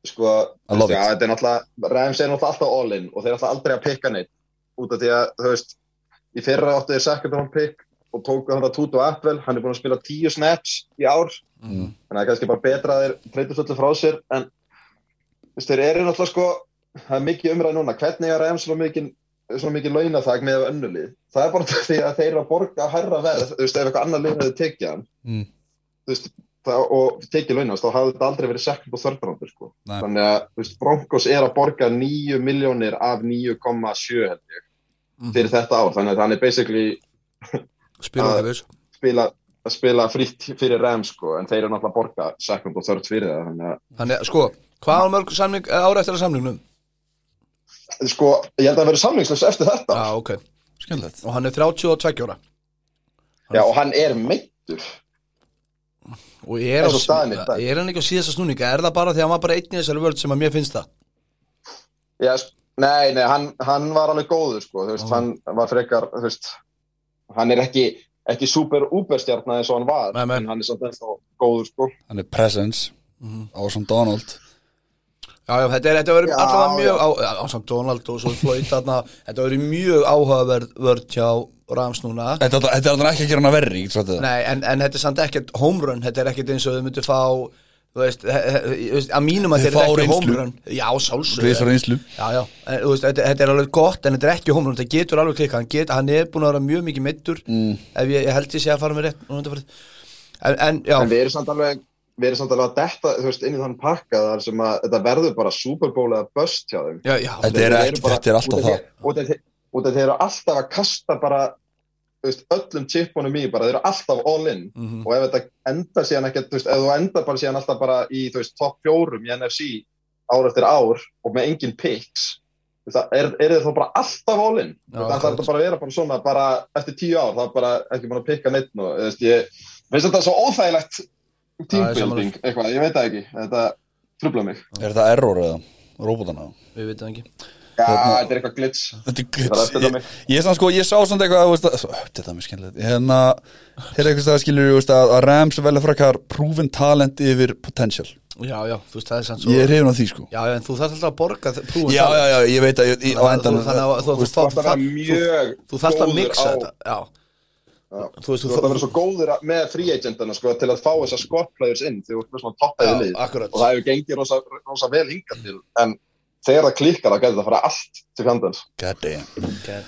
Sko, I love já, it. þetta er náttúrulega, Rams er náttúrulega alltaf all in og þeir er alltaf aldrei að pikka neitt út af því að, þú veist, í fyrra áttu þeir second round pick og tóku hann að Tutu Appel, hann er búin að spila tíu snaps í ár, Mm. þannig að það er kannski bara betra að þeir treytast öllu frá sér, en veist, þeir eru náttúrulega sko, það er mikið umræð núna, hvernig er Rams svona mikið mikið launathag með önnulið það er bara [LAUGHS] því að þeir eru að borga hærra verð, þú veist, ef eitthvað annar hann Mm. það, og tekið launast, þá hafði þetta aldrei verið second og third rounder, sko Nei. þannig að, þú veist, Broncos er að borga 9 miljónir af 9,7 held ég, Mhm. fyrir þetta ár þannig að hann er basically Ah. okkar við spila, að spila fritt fyrir Rams, sko, en þeir eru náttúrulega að borga second og third fyrir það, þannig að Þannig, að, sko, hvað var mörg samling, eh, ára eftir að samlingnum? sko, ég held að það verið samlingslaus eftir þetta Já, ok, Skemmtilegt og hann er 32 ára Já, og hann er meittur og er, á, dag. er hann ekki á síðasta snúninga er það bara því að hann var bara einn í þessari vörld sem að mér finnst það Já, nei, nei, hann, hann var alveg góður, sko, þú veist, Já. hann var frekar, þú veist, hann er ekki, ekki super úberstjarnar eins og hann var, Nei, en hann er samt ennþá góður, sko. Hann er presence Mhm. á som Donald Já, já, þetta er, þetta verður allavega mjög á, á samt Donald og svo Floyd þarna, þetta verður mjög áhugaverð vörð hjá Rams núna. Þetta þetta er alltaf ekki að gera hana verri það. Nei, en, en þetta er samt ekkert home run. Þetta er ekkert eins og þau myndu fá þú veist, að mínum að þetta er ekki reynslu. home run. Já, sálsög Rísar einslu Já, já, en, þú veist, þetta, þetta er alveg gott en þetta er ekki home run, þetta getur alveg klikka hann, get, hann er búin að vera mjög mikið mittur mm. ef ég, ég held ég sé að fara með rétt en, en, já, En við erum samt alveg, við erum samt alveg að detta, þú veist, inn í þann pakka þar sem að þetta verður bara Super Bowl eða bust hjá þeim. já, já Þetta er ekki- bara- þetta er alltaf það. því þeir eru alltaf að kasta bara þú veist, öllum chipunum í bara, þeir eru alltaf all in Mhm. og ef þetta endar síðan ekkert, þú veist, ef þú endar bara síðan alltaf bara í, þú veist, topp fjórum í NFC ár eftir ár og með engin picks, það er, er þið þá bara alltaf all in? Já, það þarf bara að vera bara svona, bara eftir tíu ár, það er bara ekki búin að pikka neitt ég finnst þetta svo óþægilegt Ég teambuilding, eitthvað, ég veit það ekki, þetta trubla mig. Er það error eða? Róbotana? Við veitum ekki Já, Hérna- þetta er eitthvað glitch. Þetta er er glitch Ég, ég, er samt sko, ég sá samt eitthvað Þetta er mjög skemmtilegt Hérna, hérna eitthvað stað skilur þú veist, að að Rams velja frakar proven talent yfir potential Já, já, þú veist, það er sann svo Ég er hefðin á því sko Já, já, en þú þarf alltaf að borga prúfum Já, já, já, ég veit að ég, ég, Þannig að þú- þarf að vera þú- mjög Þú þarfst að mixa þetta Já. Þú veist, Þú þarf að vera svo góður að- með free agentana sko, til að fá þessar squad players inn þegar þú ert með svona toppaði Já, lið akkurat. og það hefur gengið rosa, rosa vel hingað til en þegar það klikkar þá getur það að fara allt til fjandans. God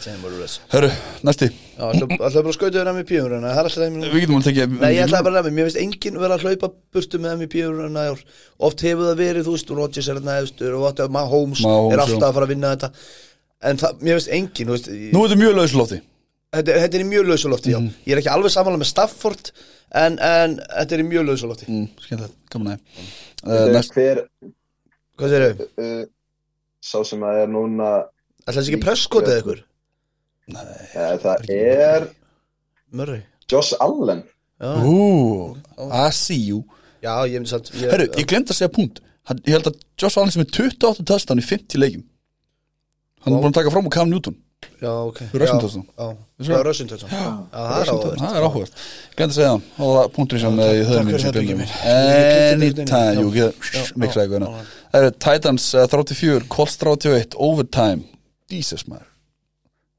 damn it is. Hörru, næsti. Ætla ætla bara að skauta Það er alltaf það Við getum alveg tekið Nei, ég ætlaði bara að nefna, mér finnst enginn vera að hlaupa burtu með MVP-urinn að ár. Oft hefur það verið, þú veist, Rodgers er þarna efstur og Mahomes, er alltaf að fara að vinna þetta. En það, mér finnst enginn, Nú er þetta mjög lauslófti þetta, er- þetta er í mjög lausulofti, já. Ég er ekki alveg samanlega með Stafford En, en þetta er í mjög lausulofti mm, Skemmtilegt, gaman að uh, næst, hver Hvað segir þau? uh, sá sem að er núna Það er ekki presskot eða ykkur? uh, það er Murray. Josh Allen. Já, Ú, I see you. Já ég myndi samt ég, Herru, ég glemt að segja punkt. Hann- Ég held að Josh Allen sem er 28 touchdown í 50 leikjum. Hann er búin að taka fram úr Cam Newton Já, ok. Fyrir touchdown. Já, já. Já, það er áhugavert. Það er áhugast Glemt að segja hann Og það punktur sem takk- ég höfði fyrir sem Biggi mér Anytime, jú, ég já, eitthvað já. Það eru Titans uh, 34, Colts 31 Overtime, Jesus maður.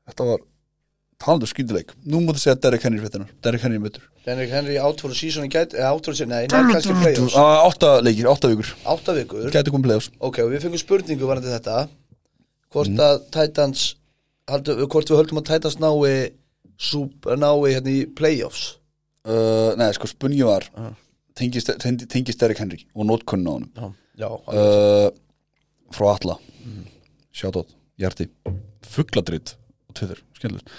Þetta var talandur skýndileik Nú mútu segja Derrick Henry fréttinar Derrick Henry mötur Henrik Henry a season gæti, eða a season, nei, nei, kannski playoffs. Átta leikir, átta vikur. Átta vikur. Gæti komið playoffs. Ok, og við fengum spurningu varandi þetta. Hvort Mhm. að Titans haldu, Hvort við höldum að Titans nái nái hérna í playoffs? Uh, Nei, sko, spunni var Tengist, tengist, tengist Derrick Henry Og nótkunn á honum? Já, já uh, Frá Alla Shoutout, Hjarti. Fugladrit og Twitter, skemmtilegt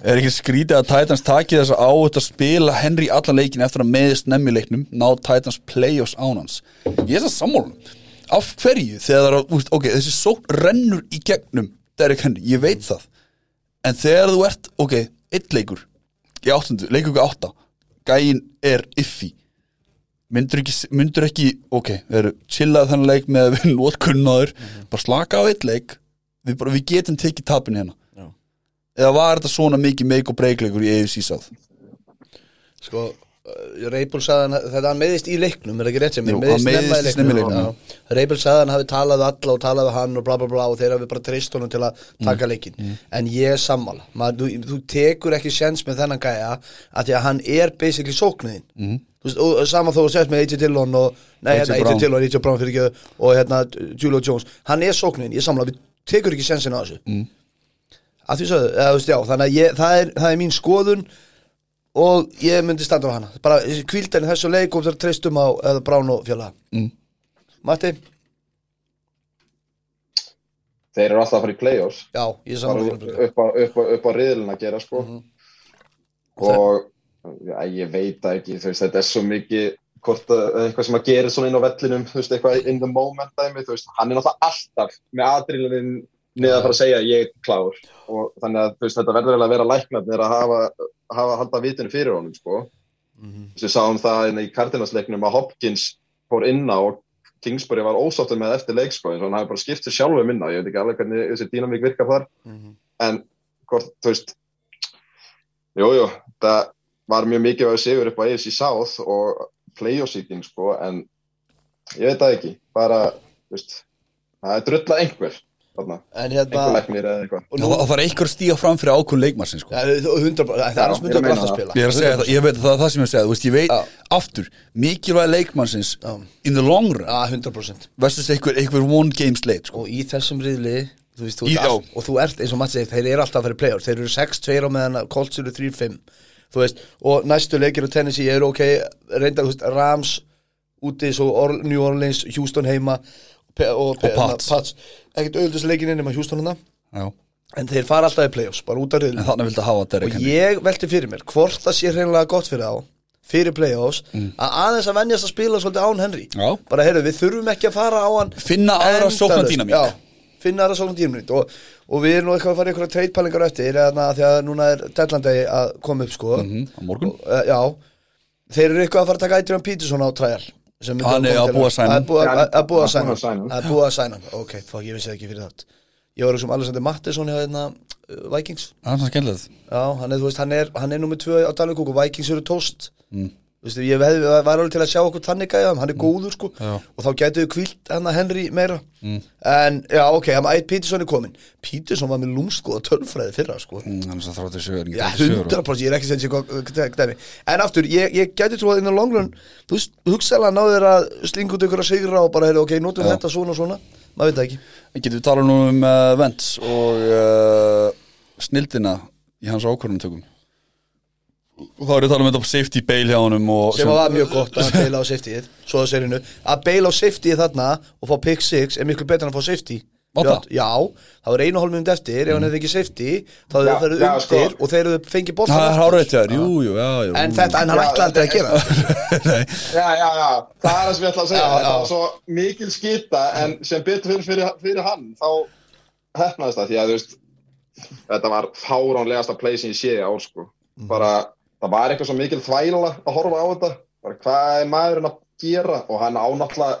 Er ekki skrítið að Titans taki þess að á þetta spila Henry allan leikin eftir að meðist nemmi leiknum ná Titans playoffs ánans Ég er það sammálun Af hverju þegar það er að, ok, þessi sókn rennur í gegnum Derrick Henry, ég veit það. En þegar þú ert, ok, eitt leikur í áttundu, leikur ekki átta gæin er iffi myndur ekki, myndur ekki ok, við erum chillað þennan leik með að við [LAUGHS] notkunnaður, bara slaka á eitt leik við, bara, við getum tekið tapin hérna. Já. eða var þetta svona mikið make og breakleikur í South? Sko, Reipul sagði hann Þetta hann meðist í leiknum, er ekki rétt sem hann meiðist snemma í leiknum, Reipul sagði hann hafi talað alla og talað við hann og bla bla bla og þeir hafi bara treyst honum til að taka Mm. leikin En ég er sammála Maður, þú, þú tekur ekki sjens með þennan gæja að því að hann er basically sóknuðin mm. og og sama þó að sést með AJ Dillon og, nei, A.J. hérna. Dillon, AJ Brown fyrir ekki og hérna Julio Jones, hann er sóknuðin, ég sammála við tekur ekki sjensin á þessu mm. að því veist, já, þannig að ég, það, er, það er mín skoðun og ég myndi standa á hana. Bara kvíldan í þessu leik og það treystum á eða Brán og fjöla Mm. Matti, þeir eru alltaf að fara í playoffs. Já, ég saman upp á, upp á, upp á riðlun að gera sko. Mhm. og já, ég veit ekki þú veist, þetta er svo mikið hvort að, eitthvað sem að gera svona inn á vellinum þú veist, eitthvað in the moment dæmi þú veist, hann er náttúrulega alltaf með aðdrílunin niður að fara að segja ég er klár. Og þannig að veist, þetta verður að vera læknarnir að hafa, hafa halda vitinu fyrir honum sko. Mhm. við sáum það í Cardinals-leiknum að Hopkins fór inn á og Kingsbury var ósáttur með eftir leik sko, eins og hann hafi bara skipt sér sjálfur minna, ég veit ekki alveg hvernig þessi dýnamík virkar þar. Mhm. en hvort, þú veist jújú, jú, það var mjög mikið að sigur upp á AFC South og playoff seating sko, en ég veit það ekki, bara veist, það er þarna, en einhver hérna læknir eða eitthvað og og nú, það það er einhver að stíga fram fyrir ákvörn leikmannsins sko. ja, 100, það er myndi ég að það. spila ég er að segja það, ég veit það er það sem ég að segja þú veist, ég veit, Já. aftur mikilvæg leikmannsins Já. in the long run 100% versus einhver, einhver one game slate sko. og í þessum riðli þú veist, þú Í- all, og þú ert eins og Matti segir, þeir eru alltaf að fara í playoff þeir eru 6-2 á meðan að Colts eru 3-5 þú veist, og næstu leikir á Tennessee eru ok, reyndar, þú veist, Rams úti, New Orleans Houston heima Pe og, Pe Pats. Ekkert auðvitað leikin inn um að hana já, en þeir fara alltaf í playoffs, bara út af En riðlum þannig viltu hafa og Henry. ég velti fyrir mér hvort það sé hreinlega gott fyrir þá fyrir playoffs, að aðeins að venjast að spila svolítið án Henry. Mm. Já. bara heyrðu, við þurfum ekki að fara á hann Finna aðra sóknardínamík. Já, finna aðra sóknan dýnamík og, og við erum nú eitthvað að fara í eitthvað treytpælingar eftir eða því að núna er deadlandegi að koma upp sko. Mhm, Á morgun. Uh, Já, þeir eru eitthvað að fara að taka Adrian Peterson á myndi Hann er að að sæna er að- Já, sæna að er að sæna Ok, fuck, ég vissi það ekki fyrir það Ég var sem Alexander Mattisson hérna uh, Vikings. Hann er, þú veist, hann er, hann er nummið tvö á Dalvík og Vikings eru tóst. Mm. Veist, ég veði, var alveg til að sjá okkur þannig gæja hann er góður sko. Já. og þá gætu við kvílt hann að Henry meira. En já, ok, hann Ætt Peterson er komin Peterson var með lúmskoða tölfræði fyrra sko. Mm, Hann er svo 37 ekki Já, 37 ára. 100% ég er ekki sem sé En aftur, ég, ég gæti trú að innan longrun Þú veist, hugsaðlega náðu þér að slinga út ykkur að sigra og bara, heyrðu, ok, notum Já. þetta svona og svona. Maður veit það ekki. Getum við talað nú um uh, Vents og uh, snildina í hans ákvörðunum og þá er ég að tala um þetta á safety bail hjá honum og sem var mjög gott að beila á safetyið svo að segja að beila á safetyið þarna og fá pick 6 er miklu betra en að fá safety. Já, það? já, það var einu hálf mynd eftir ef hann hefði ekki safety þá hefði Já, það já, undir sko. og þeir hefði fengið boltan Það er þetta, jú, jú, já, jú. En, þetta, en hann Já, ætla aldrei að gera það. [LAUGHS] Nei, Já, já, já, það er það sem ég ætla að segja. Já, já. var svo mikil skita en sem betur fyrir, fyrir, fyrir hann þá hefnaðist það því að þú veist þetta var fáránlegasta play sem ég sé ár sko. Bara, það var eitthvað svo mikil þvæla að horfa á þetta. Bara hvað er maðurinn að gera? Og hann ánáttúrulega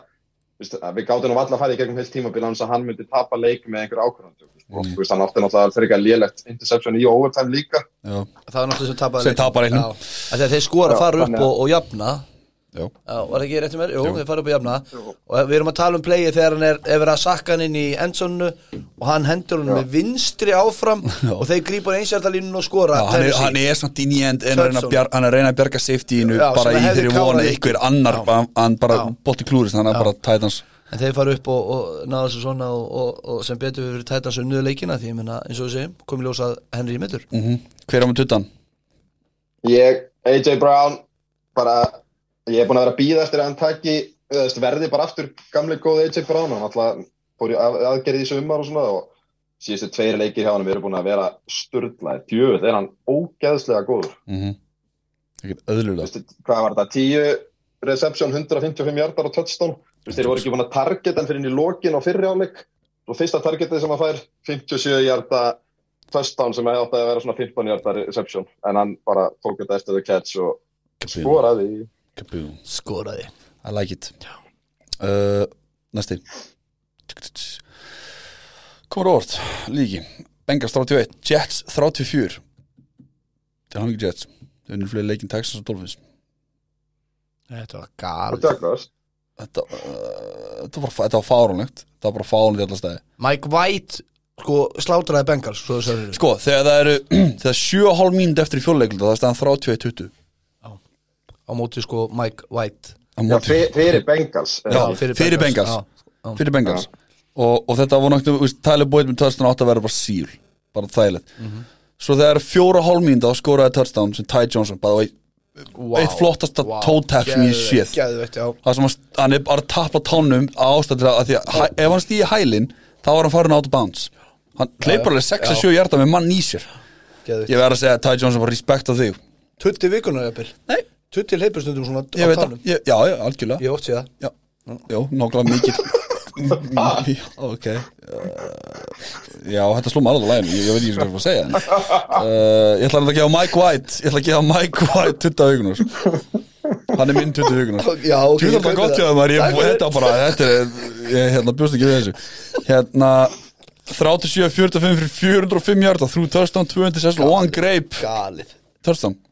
veist, við gáttum nú valla að fara í gegnum heilt tímabil hans að hann myndi tapa leik með einhver ákvörðan og Mm. þú veist, hann átti náttúrulega fyrir ekki lélegt interception í overtime líka. Já, það var náttúrulega sem tapar leiknum. Að þeir skora Já, fara upp að- og, og jafna já, Já, var það ekki rétt um mér? Jú, þeir fara upp og jafna. Og við erum að tala um playið þegar hann er, er verið að sakka hann inn í endsonu og hann hendur hann með vinstri áfram [LAUGHS] og þeir grípar einsjartalínun og skora. Já hann, er, hann er samt í nýjend en hann er að reyna að bjarga safetyinu Já, bara í þeirri vona einhver annar Já. hann bara Já. bótti klúrist hann er bara tætans En þeir fara upp og, og náða þessu svona og, og, og sem betur við fyrir tætans unniðu leikina því ég meina eins og segjum, komið ljós að Henry í mittur mm Hver á með tuttan? Ég, AJ Brown bara, ég er búin að vera að býða eftir að hann taki, veist, verði bara aftur gamli góð AJ Brown, hann alltaf fór í að, aðgerði í sumar og svona og síðustu tveir leikir hjá hann eru búin að vera sturlaði, djöfull er hann ógeðslega góður, Mm -hmm. Ekkert öðlulega hvað var þetta, 10 reception, 155 hjartar og touchdown, þeir voru ekki búin að targeta hann fyrir inn í lokin á fyrri áleik og fyrsta targetið sem hann fær 57 hjarta touchdown sem hefði átt að vera svona 15 hjarta reception, en hann bara tók þetta eftir the catch og skoraði. í Kaboom. Skoraði. I like it. Uh, Næsti. Komur orð, líki. Bengals 31, Jets 34 Til hann ekki Jets. Þau erum fleiri leikinn Texas og Dolphins. Þetta var Jaguars. Þetta, uh, þetta, var, var fáránlegt. Þetta var bara fáránlegt í alla stæði Mike White sko slátraði Bengals Sko, þegar það eru [CLEARS THROAT] Þegar 7,5 mínúti eftir í fjóluleikluta Það er staðan 31-20 á móti sko Mike White. Á Já, móti- fyr- fyrir Bengals Já, fyrir Bengals. Já, já. Fyrir Bengals. Og, og þetta var náttúrulega Tyler Boyd með touchdown átt að vera bara síl Bara þægilegt. Svo þegar það eru fjóra hálf mínúti þá skoraði touchdown sem Ty Johnson Bæði Vá, eitt flottasta vá, toe tap sem ég séð. Það sem hann- hann er bara að tappa tánum á ástættir að því að hæ, ef hann stýði hælinn þá var hann farin out of bounds. Hann hleypur alveg 6-7 hjarta með mann í sér. Geðveikt. ég verð að segja að Ty Johnson var respekt á þig. Tutti vikunar jafnvel nei, Tutti leipur stundum svona á ég veit það, tánum. ég, já, já, algjörlega. Ég ótt sé það já, já, nákvæmlega mikið. [LAUGHS] Ok. Uh, já, þetta sló maður alveg lægin ég, ég veit ekki hvað ég var að segja uh, ég ætla að gefa Mike White ég ætla að gefa Mike White 20 vikunar hann er minn 20 vikunar [LAUGHS] Já, ok, Þú ég þarf það kaupi gott það. hjá það maður, ég Takk fyrir. þetta bara, þetta er, ég hérna bjóst ekki við þessu. Hérna, 37-45 fyrir 405 hjarta, þrjú touchdown, 206 og hann greip Galið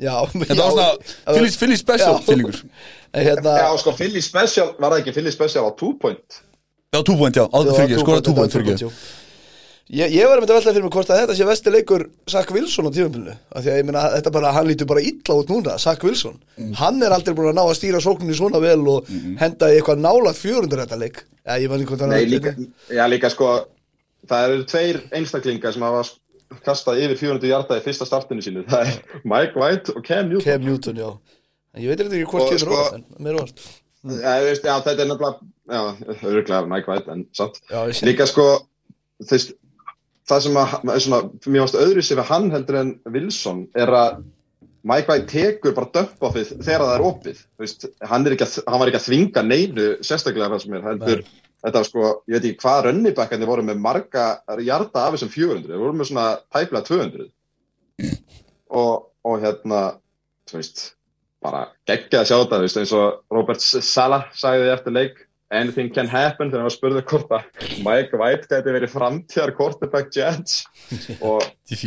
Já, Þetta var svona, Philly, Philly special En hérna Já, sko, Philly Special, var það ekki Philly Special á 2 point? Já, 2 point, já, áður fyrir ekki, skora 2 point fyrir ekki. Ég, ég var með þetta velta fyrir mig hvort að þetta sé vesti leikur Zach Wilson á tímafélinu af því að ég meina þetta bara, hann lítur bara illa út núna Zach Wilson, hann er aldrei búin að ná að stýra sókninni svona vel og henda í eitthvað nálað 400 þetta leik. Já, líka, já, líka sko, það eru tveir einstaklingar sem hafa kastað yfir 400 hjarta í fyrsta startinu sínu. Það er Mike White og Cam Newton. Cam Newton, já en ég veit ekki hvort sko- óvart, en mér óvart Já, þú veist, já, þetta er já, öruglega Mike White, en samt. Já, ég Líka sko, þú veist, það sem að, er svona, mér varst öðru sér við hann heldur en Wilson er að Mike White tekur bara dömp-offið þegar það er opið veist, hann, er að, hann var ekki að þvinga neinu sérstaklega það sem er heldur þetta var sko, ég veit ekki hvað rönnibækandi voru með marga hjarta af þessum 400, þeir voru með svona tæplega 200 og, og hérna þú veist, bara geggja að sjá þetta, þú veist, eins og Robert Sala sagði eftir leik anything can happen þegar hann spurði hvort að Mike White gæti verið framtíðar quarterback Jets. [LAUGHS] Og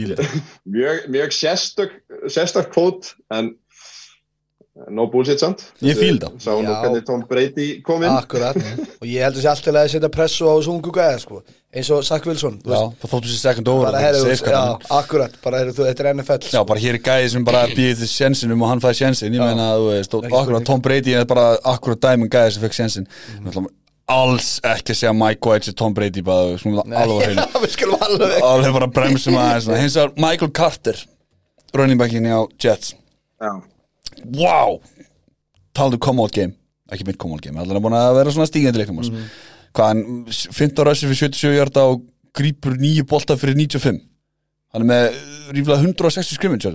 [LAUGHS] mjög, mjög sérstök sérstök kvót en no bullshit samt. Ég fíla þetta. sá nú hvernig Tom Brady kom inn. Akkurat. Og ég heldur sér alltaf að setja pressu á þessu ungu gæða sko. Eins og Zach Wilson þú Já, veist, það þóttu sér second over bara safe já, akkurat. Bara þú, þetta er NFL Já, bara hér er gæði sem bara býðið til sjensinum og hann fæði sjensin, ég meina, þú veist, akkurat. Tom Brady er bara akkurat dæmum gæði sem fekk sjensin Mhm. alls ekki að segja Mike White sem Tom Brady bara, alveg [LAUGHS] alveg alveg bara bremsum aðeins. Svona. hins vegar Michael Carter running backinni á Jets. Já. Wow taldu come out game. Ekki mynd come out game, allan er búin að vera svona stígandi leiknum mm Mhm. hvað hann 15 rössi fyrir 77 hjarta og grípur nýju bolta fyrir 95 hann er með ríflega 160 skrimmins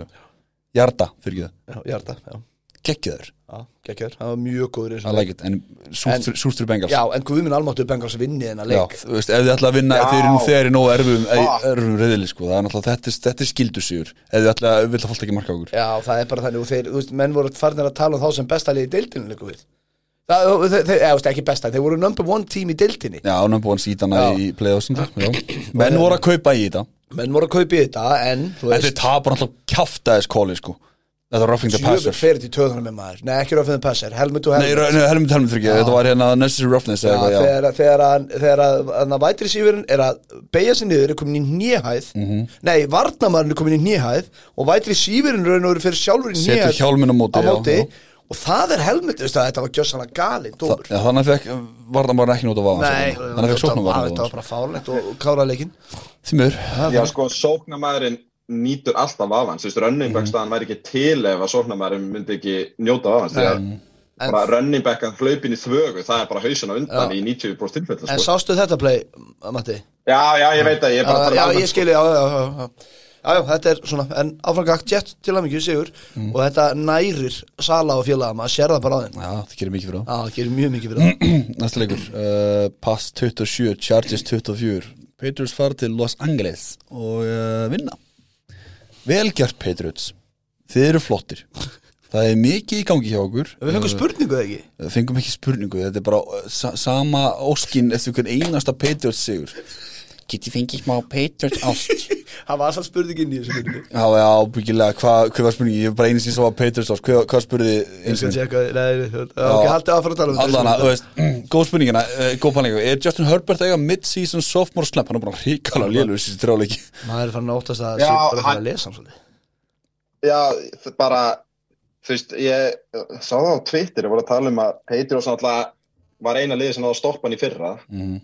hjarta fyrir ekki það hjarta, já geggjöður, Já, geggjör, það var mjög góður í I þessu like en sústur Bengals. Já, en Guðminn Almáttu Bengals vinni þennan Já, leik. þú veist, ef þið ætla að vinna þeir eru nú þegar í nógu erfum, erfum reyðili sko, það er náttúrulega, þetta, þetta er skildu sigur. Ef þið ætla að vilja fólk ekki marka okkur. Já, það er bara þannig. Og þeir, þú veist, menn voru farnir að tala um þá sem besta liði í deildinu líka við. Það, þeir, eða, veist, ekki besta, þeir voru number one team í deildinni. Já, hann er búin sítana í playoffsum [CLEARS THROAT] þetta þetta, þetta var roughing the Sjöfur passer. fyrir til töðunum með maður. Nei, ekki röfðum passer, helmut og Nei, helmut nei, helmut helmut fyrir ekki, þetta var hérna necessary roughness Já, eða eitthvað, já. þegar, þegar, að- þegar að, að vætri sífurinn er að beigja sig niður er komin í nýhæð Mhm. nei, varnamarinn er komin í nýhæð og vætri sífurinn raun og veru fyrir sjálfur í Setur nýhæð hjálminn á móti, á já, móti. Já. og það er helmut, veist það, þetta var gjössanlega galinn dómur. Já, þannig að fekk varðan bara ekki nót að vafa Nei, þannig að fekk sóknum það varðan var bara fárlegt og kára leikin Þimur, Já, sko, sóknarmæðurinn nýtur alltaf af hans, þú veist, running back staðan væri ekki til ef að sóknarmæðurinn myndi ekki njóta af hans, því að bara running back að hlaupin í þvögu, það er bara hausin á undan í 90% tilfella, En sko. sástu þetta play, Matti? Já, já, ég veit að ég er bara að Já, já, ég skilji, já, já, já, já. Já, já, þetta er svona, en áframgakt jett til að mikið sigur og þetta nærir Sala og félaga, maður sér það bara á þeim. Já, það gerir mikið fyrir Já, það gerir mjög mikið fyrir það [CLEARS THROAT] Næsta leikur, uh, Pass 27, Chargers 24 Patriots fara til Los Angeles og uh, vinna Velgjart Patriots Þið eru flottir. Það er mikið í gangi hjá okkur. Við fengum spurningu eða ekki? Við fengum ekki spurningu, þetta er bara sa sama óskin eftir einasta Patriots sigur Get ég fengið smá Patriots ást? [LAUGHS] Það var alltaf spurningin í þessu spurningu Já, já, byggilega, hvað hva var spurningi? Ég var bara einu sinni sem var Patriots ást, hvað, hvað spurði Ég skal tjekka, nei, ok, haldið að fara að tala um Allan þú veist, [CLEARS THROAT] góð spurningina, uh, góð pælingu Er Justin Herbert eiga mid-season sophomore slump? Hann er bara ríkala lélur þessi þrjáleiki Maður er farin að óttast að Já, sé bara að fara hann- að lesa Já, það bara, þú veist, ég uh, sá það á Twitter, ég voru að tala um að Patriots náttúrulega var eina liði sem náða að stoppa hann í fyrra. Mm.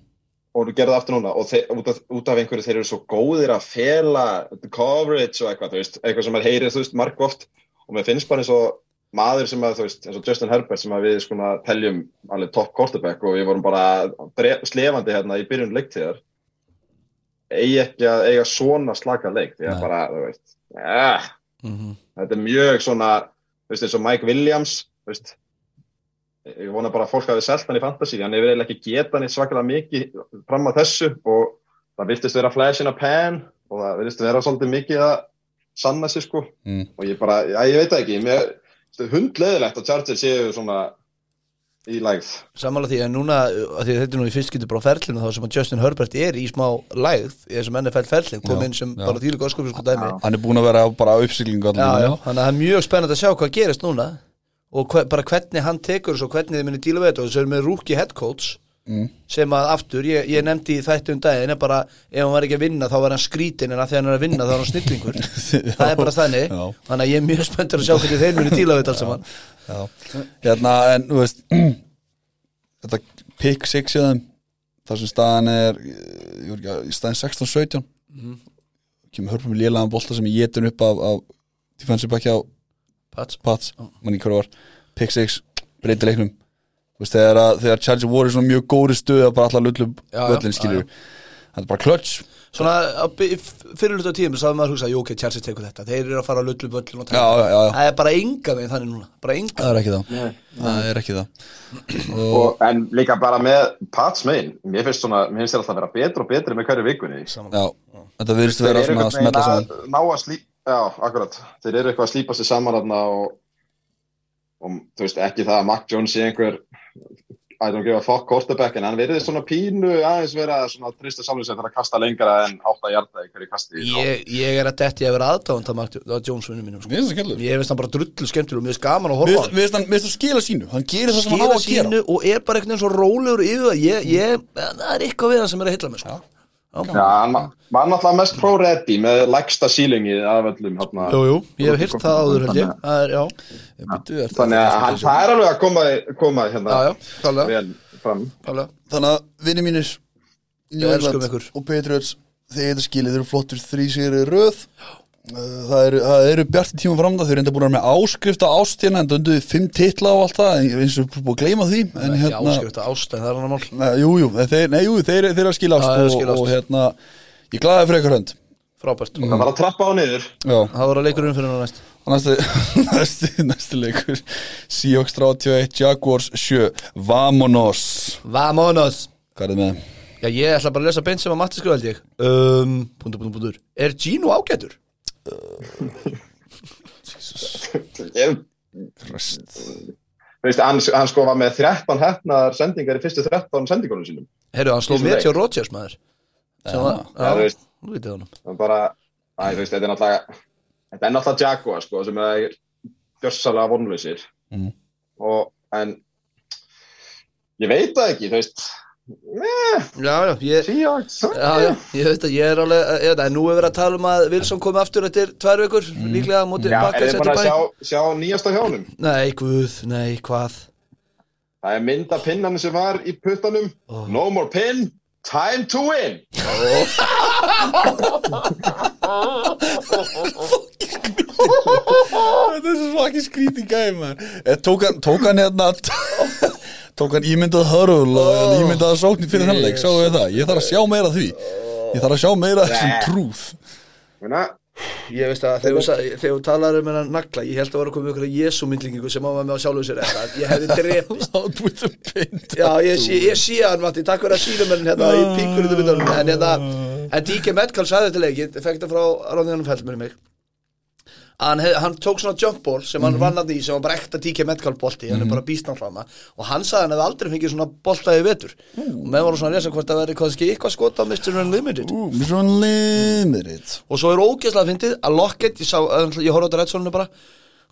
Og þú gerði það aftur núna og þeir, út, af, út af einhverju þeir eru svo góðir að fela coverage og eitthvað, þú veist, eitthvað sem er heyrið, þú veist, marg oft og mér finnst bara eins og maður sem að, þú veist, eins og Justin Herbert sem að við skona teljum alveg top quarterback og við vorum bara slefandi hérna í byrjun leiktíðar eigi ekki að eiga svona slaka leik því að Nei. bara, þú veist, eh, Mhm. þetta er mjög svona þú veist eins og Mike Williams þú veist ég vona bara að fólk hafi selt hann í fantasy hann hefur eiginlega ekki getað hann svakalega mikið fram að þessu og það virtist vera flash in a pan og það virtist vera svolítið mikið að sanna sig sko. Mm. og ég bara, já ég veit ekki mér, hundleðilegt að Chargers séu svona í lægð. Sammála því að núna, að því að þetta er nú í fyrst getur bara ferlinu þá sem að Justin Herbert er í smá lægð í þessum NFL ferlin, kom Já, inn sem já. bara góðskupið sko dæmi. Hann er búin að vera á- bara já, þannig að það er mjög spennandi að sjá hvað gerist núna og hver, bara hvernig hann tekur þessu og hvernig þið minni díla við þetta og þessu er með rookie head coach Mm. sem að aftur, ég, ég nefndi í þætti um daginn bara, ef hann var ekki að vinna þá var hann skrítin en að þegar hann er að vinna þá er hann snillingur [LAUGHS] það er bara þannig, Já. þannig að ég er mjög spenntur að sjá hvernig þeir minni díla við þetta alls saman Já. Hérna, en þú veist [CLEARS THROAT] Þetta pick 6 í þeim þar sem staðan er í staðan 16-17 kemur hörpum í lélagan bolta sem ég getur upp af, af defensive back á Pats. Pats, mann í hverju var. Pick 6, breyti leiknum. Þú veist, þegar, að, þegar Charger voru í svona mjög góri stuð að bara allar lullum völlin skilur þetta er bara klöts Svona fyrir hluta tíðum sagði maður hugsa, jú ok, Chelsea tekur þetta. Þeir eru að fara að lullu völlin og. Það er bara enga með þannig núna. Bara enga það er ekki það. Það er ekki það. Og, en líka bara með Pats megin, mér finnst svona, mér finnst alltaf að vera betur og betri með hverju vikunni. Já, þetta virðist þeir vera svona að veginn saman. að ná að slípa já, akkurat, þeir eru eitthvað að slípa sig saman þarna og, og þú veist, ekki það að Mac Jones sé einhver I don't give a fuck quarterback en hann verið svona pínu aðeins vera svona trista sem þarf að kasta lengra en átt að hjarta í hverju kasti ég, ég er að detti að vera aðdáðan Það Jones vinnum mínum sko. Mér finnst það skemmtilegur. Ég finnst hann bara drullu skemmtileg og mér finnst gaman að horfa mér finnst hann- skila sínu hann gerir það sem hann á skila að gera sínu og er bara einhvern veginn svo rólegur yfir það ég, ég, það er eitthvað við hann sem er að hylla mig sko. Já, hann var náttúrulega mest pro-ready með lægsta sílingið af öllum hérna. Jú, jú, ég hef hýrt það áður held ég. Það er, já, Bíddu, ertu- Þannig að hann, það er alveg að koma, koma hérna já, já, klálega, vel fram. klálega. Þannig að vinni mínir ykkur. og Patriots þeir þetta skilið, þeir eru flottur þrý sigri röð það eru, það eru bjarti tíma framönda þeir eru enda búin að vera með áskrift á ástina en dönduði fimm titla og allt það en eins og búin að gleyma því en hérna, áskrift að ástæð, það er hann að mál. Nei, jú, jú, þeir, nei, jú, þeir, þeir eru að skila ást Já, þeir eru að og, skila ást. og hérna, ég glæði fyrir ykkur hönd. Frábært. Það var að trappa á niður. Já, Það var að leikur um fyrir hann næst og næsti, [LAUGHS] næsti, næsti leikur. Seahawks 31, Jaguars 7 Vamonos. Vamonos. Hvað er þið með? Já, ég ætla bara að lesa beint sem að Matti skrifa held ég. Um, Pundur, pundur, puntur Er Gino ágætur? Veist, hann, hann sko var með 13 hefnaðar sendingar í fyrstu 13 sendingunum sínum. Herru, hann sló leik. til Rodgers maður það er bara, æ, þú veist, þetta er náttúrulega, þetta er náttúrulega Jaguar, sko, sem er gjörsalega vonlausir. Mm. Og, en, ég veit það ekki, þú veist, Já, já, ég Já, ég veit að ég er alveg ég veit að nú er verið að tala um að Wilson komi aftur eftir tvær vikur, líklega á móti Já, er bakka þið búin að sjá, sjá nýjasta hjánum? Nei, guð, nei, hvað Það er mynd af pinnanum sem var í puttanum. Oh. No more pin, time to win. [LAUGHS] Þetta er svo svaki skríti gæði maður Tók hann, tók hann hérna [LAUGHS] Tók hann ímyndað hörul og ímyndað sóknir fyrir þann leik. Sáu við það, ég þarf að sjá meira því. Ég þarf að sjá meira þessum trúð. Meina, Ég veist að þegar þú talar um hennar nagla ég held að vera að koma ykkur Jésu myndlingingu sem á að með á þetta ég hefði paint [LAUGHS] Já, ég sé, ég sé hann, Matti, takk fyrir að sína mér hérna í píkur myndunum en hérna, en DK Metcalf sagði þetta leikið, fekk það frá Ráðingarnum Feldmur mig hann, hef, hann tók svona jump ball sem hann vann að því sem var bara ekta DK Metcalf bolti hann er bara býstan frá hana og hann sagði hann hefði aldrei fengið svona bolta í vetur. Og með voru svona að lesa hvort það verði kannski eitthvað skot á Mr. Unlimited. Ú, Mission Unlimited. Og svo er ógeðslega fyndið að Lockett, ég, ég horfði á þetta Redsoninu bara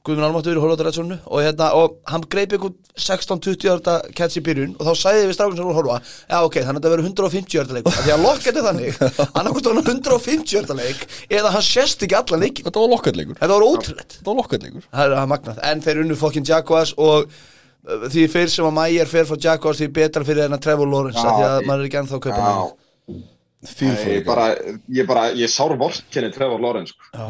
Guðmund Almáttur, á þetta Redsoninu og, hérna, og hann greip ykkur 16-20 hjarta catch í byrjun og þá sagði við strákun sem voru að horfa já ok, þannig að þetta verður 150 hjarta leik. Því að Lockett er þannig, hann ákvæmst hann 150 hjarta leik eða hann sést ekki allan leikin Þetta var lokkatleikur þetta var ótrúlegt Þetta var lokkatleikur það er magnað, en þeir unnu fokkin Jaguars og uh, því fyrr sem að Mæjar fer frá Jaguars því betra fyrir hennar Trevor Lawrence Já, af því að ég- maður er ekki ennþá Fyrir ég bara, ég bara, ég sár vorkenni Trevor Lawrence, sko.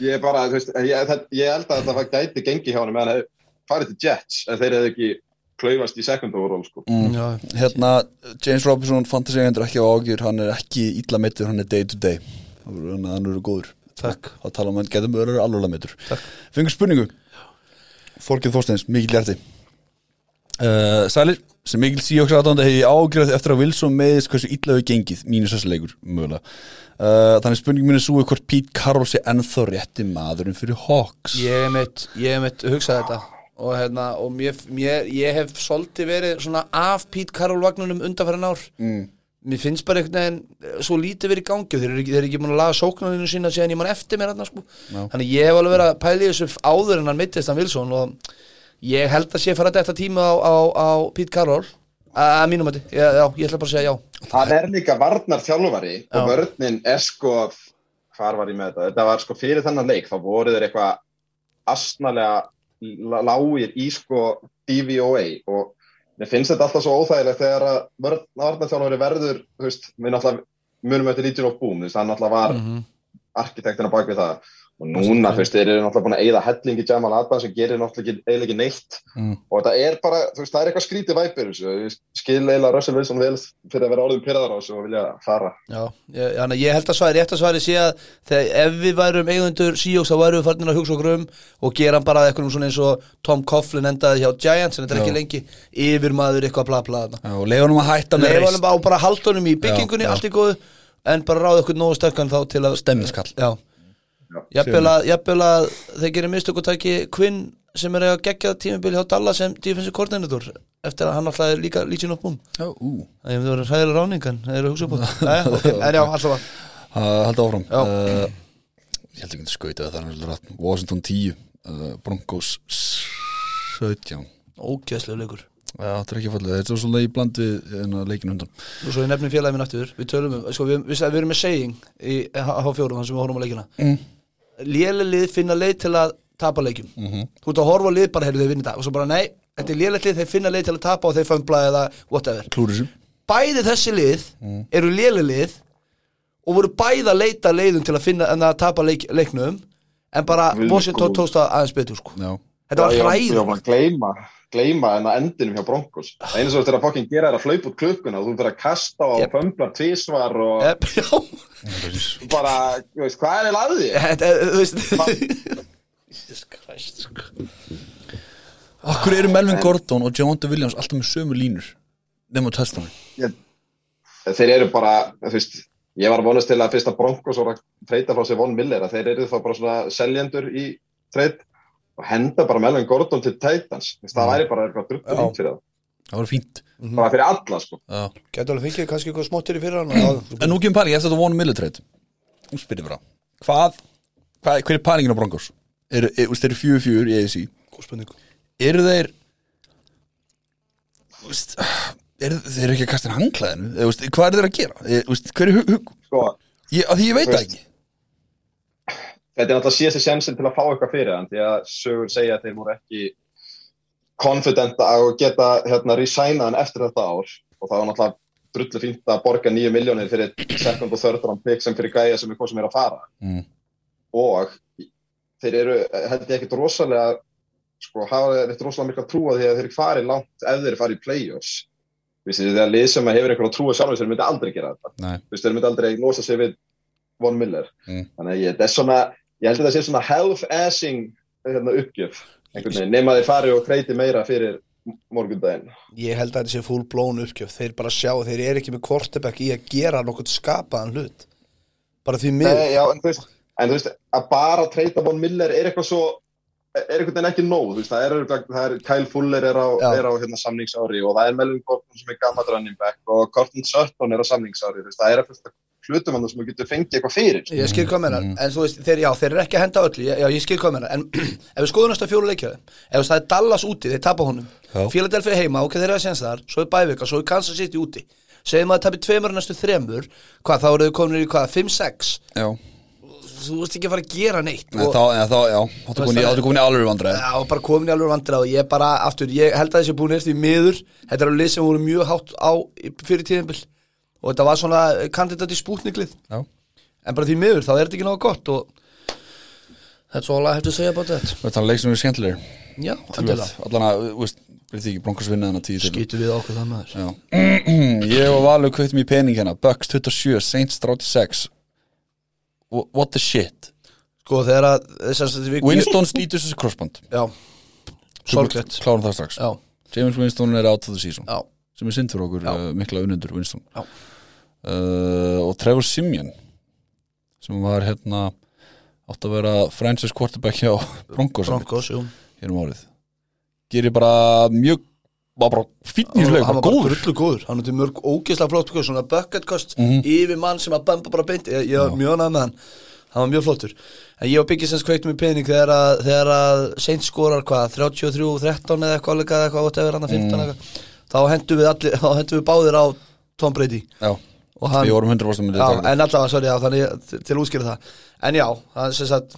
Ég er bara, þú veist, ég, það, ég held að þetta var gæti gengi hjá hann meðan hefði farið til Jets en þeir hefði ekki klaufast í second overall, sko. mm. Já. Hérna, James Robinson fantasy endur ekki á ágjur Hann er ekki illa meittur, hann er day to day Þannig að hann eru góður Takk. Það tala um hann getum öru alveg meittur Fengur spurningu Þorkið Þorsteins, mikil hjarti uh, Sælir, sem mikil síjóks aðdóndi hef ég ágjörð eftir að Wilson meðist hversu illa hefur gengið mínus þessi leikur mögulega uh, Þannig spurning mín er svo hvort Pete Carroll sé ennþá rétti maðurinn fyrir Hawks Ég hef mitt, ég hef mitt hugsað þetta og, hérna, og mér, mér, ég hef svolítið verið svona af Pete Carroll vagnunum undanfæran ár mm. Mér finnst bara einhvern veginn svo lítið verið í gangi þeir eru ekki, eru ekki búin að laga sóknarinu sína síðan ég man eftir mér hérna sko. Já. Þannig ég hef alveg verið að pæli þessu áður en hann mittist hann Wilson og ég held að sé fara þetta tíma á, á, á Pete Carroll að mínum að já, já, ég ætla bara að segja já Hann er líka varnar þjálfari Já. og vörninn er sko, hvar var ég með þetta? Þetta var sko fyrir þennan leik, þá voru þeir eitthvað astnalega lágir í sko DVOA og mér finnst þetta alltaf svo óþægilegt þegar að vörn- varnarþjálfari verður, þú veist, við náttúrulega munum eftir Legion of Boom, þú veist, hann náttúrulega var Mhm. arkitektina bak við það og núna, þú veist, þeir eru náttúrulega búin að eyða hellingi Jamal Adams sem gerir náttúrulega ekki- eiginlega ekki neitt Mm. og þetta er bara, þú veist, það er eitthvað skrítið væpir ég skil eiginlega Russell Wilson vel fyrir að vera orðin pyrraðar á þessu og vilja fara Já, ég, að ég held að sværi, rétt að sværi sé að þegar, ef við værum eigendur Seahawks þá værum við farin að hugsa okkur um og gera hann bara eitthvað svona eins og Tom Coughlin endaði hjá Giants en þetta er ekki lengi yfir maður eitthvað bla bla þarna. Já, og leifunum að hætta með reist varum á bara haldunum í byggingunni, Já, já. allt í góðu en bara ráða okkur nógu sterkan þá til að Stemmiskall. Já, jafnvel að, jafnvel að þeir gerir mistök og taki Quinn sem er að gegja tímabili hjá Dallas sem defensive coordinator eftir að hann alltaf er líka lítið ú, Það hefur verið hræðilega ráning en það eru að hugsa upp það. [LAUGHS] En já, alltaf að uh, halda áfram. Uh, Ég held ekki að skauta það þannig að Washington 10 uh, Broncos 17 Ógæslega leikur. Já, þetta er ekki fallið, þetta er svolítið í bland við hérna, leikinu hundan Nú svo ég nefnum félagið minn aftur. Við tölum um, sko, við, við, við erum með saying í H4 þannig sem við horfum á leikina. Mm. Léle lið finna leið til að tapa leikjum. Mhm. Þú ert að horfa á lið bara, heyrðu þeir vinna þetta Og svo bara, nei, þetta er léle lið, þeir finna leið til að tapa og þeir fömbla eða whatever. Klúri sem Bæði þessi lið eru léle lið og voru bæði að leita leiðum til að finna en að tapa leik, leiknum en bara tókst það aðeins betur sko. Já, Þetta var Já, ég- var hræðið bara að gleyma, gleyma en að endinum hjá Broncos Það einu sem þú ert að fokkin gera er að flaupa út klukkuna og þú fyrir að kasta og Yep. yep. pömbla tvísvar og Ep, [LAUGHS] Já, bara, þú veist, hvað er eiginlega að því? veist Jesus Christ sko. Akkur eru Melvin Gordon og Javonte Williams alltaf með sömu línur Nefnum testa hann Þeir eru bara, þú veist, ég var að vonast til að fyrsta Broncos voru að treyta frá sér Von Miller að þeir eru þá bara svona seljendur í treyt og henda bara Melvin Gordon til Titans. Það væri bara eitthvað druttur út fyrir það Það var fínt. Bara fyrir alla sko. Já. Gæti alveg fengið kannski eitthvað smottir í fyrir hann En nú kemur panik eftir þetta Von Miller trade. Nú spyrir bara Hvað, hvað hver er panikinn á Broncos? Eru, er, er, eru fjögur fjögur í AFC Eru þeir þeir eru ekki að kasta hangklæðinu Hvað eru þeir að gera? Veist, Hver er hug, hug sko, ég, að Því ég veit það ekki þetta er náttúrulega síðasti sjensin til að fá eitthvað fyrir hann því að sögur segja að þeir voru ekki confident að geta hérna resigna hann eftir þetta ár og það var náttúrulega drullu fínt að borga nýju miljónir fyrir second og third round pick sem fyrir gæja sem er hvað sem er að fara mm. og þeir eru, held ég ekkit rosalega sko, hafa ekkit rosalega mikla trúa því að þeir eru farið langt ef þeir eru farið í play-offs Vissi, þegar lið sem hefur einhverja trúa sjálfur þeir myndi aldrei gera þetta. Vissi, þeir myndi aldrei losa sig við Von Miller Mm. þannig að þetta er svona ég held að það sé svona health-assing hérna, uppgjöf nema þeir farið og kreiti meira fyrir morgundaginn. Ég held að þetta sé full blown uppgjöf. Þeir bara sjá, þeir eru ekki með quarterback í að gera nokkuð skapaðan hlut. Bara því miður. Já, en, þú veist, en þú veist, að bara treyta Von Miller er eitthvað svo er einhvern veginn ekki nóg, þú veist, það er, það er Kyle Fuller er á, er á hérna, samningsári og það er Melvin Gordon sem er back og Cortland Sutton er á samningsári þú veist, það er eitthvað hlutum hann sem þú getur fengið eitthvað fyrir. Ég skil hvað meina, Mm. en þú veist, þeir, já, þeir eru ekki að henda öllu, já, já, ég skil hvað meina, en [CLEARS THROAT] ef við skoðum næsta fjóru leikjaði, ef það er Dallas úti, þeir tapa honum. Philadelphia heima, ok, þeir eru að senst þar, svo er Bævika, svo er Kansas City úti, segjum að það tapir tveimur næstu þremur, hvað, þá eru þau komin í hvað, 5-6, Já, þú veist ekki að fara að gera neitt, Nei, þá, ja, þá, já, í, áttu komin í alveg vandræði. Já, og bara komin í alveg vandrað og ég bara, aftur, ég held að þessi búin eftir miður, þetta eru lið sem voru mjög hátt á í- fyrir tíðinbil og þetta var svona kandidat í spútniklið. Já, en bara því miður, þá er þetta ekki náða gott og that's all I have to say about that. Þetta er leik sem er skemmtilegur Já, endilega Allan að, þú veist, veit ekki, Broncos vinna þennan tíu Skýtu við okkur það maður. [CLEARS THROAT] Ég og Valur kveitum í pening hérna. Bucks 27, Saints 36 Wh- What the shit? Sko þegar að þessar við Winston slítur þessi crossband. Já, sorgrætt Klárum það strax. Já, James Winston er out of the season. Já, sem er synd fyrir okkur, uh, mikla unnendur Winston. Já. Uh, og Trevor Simeon sem var hérna átt að vera franchise quarterback hjá Broncos Broncos, hér um árið. Gerir bara mjög bara fítnisleg, Hann bara góður. góður. Hann er mörg ógeðslega flott sko, Svona bucket cost Mhm. yfir mann sem að bamba bara beint. Ég, var mjög ánægð með hann. Hann var mjög flottur. En ég og Biggi sem kveikt með pening þegar að, þegar að Seint skorar hvað 33-13 eða eitthvað eða eitthvað whatever, hann að 15 Mm. eitthvað Þá hendum við allir [LAUGHS] Þá hendum við báðir á Tom Brady. Já, hann við vorum 100% myndið Já, taka en allavega, sorry, já, þannig til- að útskýra það. En já, það er sem sagt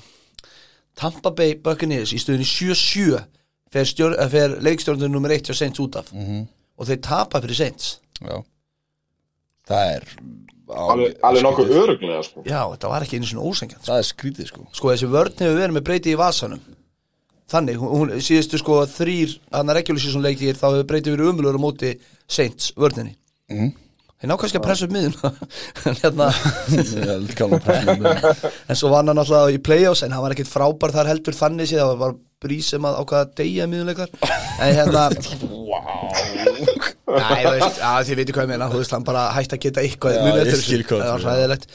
Tampa Bay Buccaneers í stöðunni 7-7 fer, eh, fer leikstjórnur nummer 1 hjá Saints út af. Mhm. og þeir tapa fyrir Saints. Já, það er alveg, alveg nokkuð öruglega sko. Já, þetta var ekki einu svona ósengjant það er skrítið sko. Sko, þessi vörn hefur verið með breyti í vasanum. Þannig, hún, síðustu sko þrýr, hann er ekki alveg síðan leikir þá hefur breyti verið umlur á móti Saints vörninni. Mhm. Þeir ná kannski að pressa upp miðun [LAUGHS] en hérna Ég. En svo vann hann alltaf í play-offs en hann var ekkit frábær þar heldur þannig séð. Það var brís sem að ákvaða að deyja miðunleikar en hérna [LAUGHS] Næ, þú veist, þið veitir hvað ég meina. Þú veist, hann bara hætti að geta eitthvað ég eftir þessu. Það var hræðilegt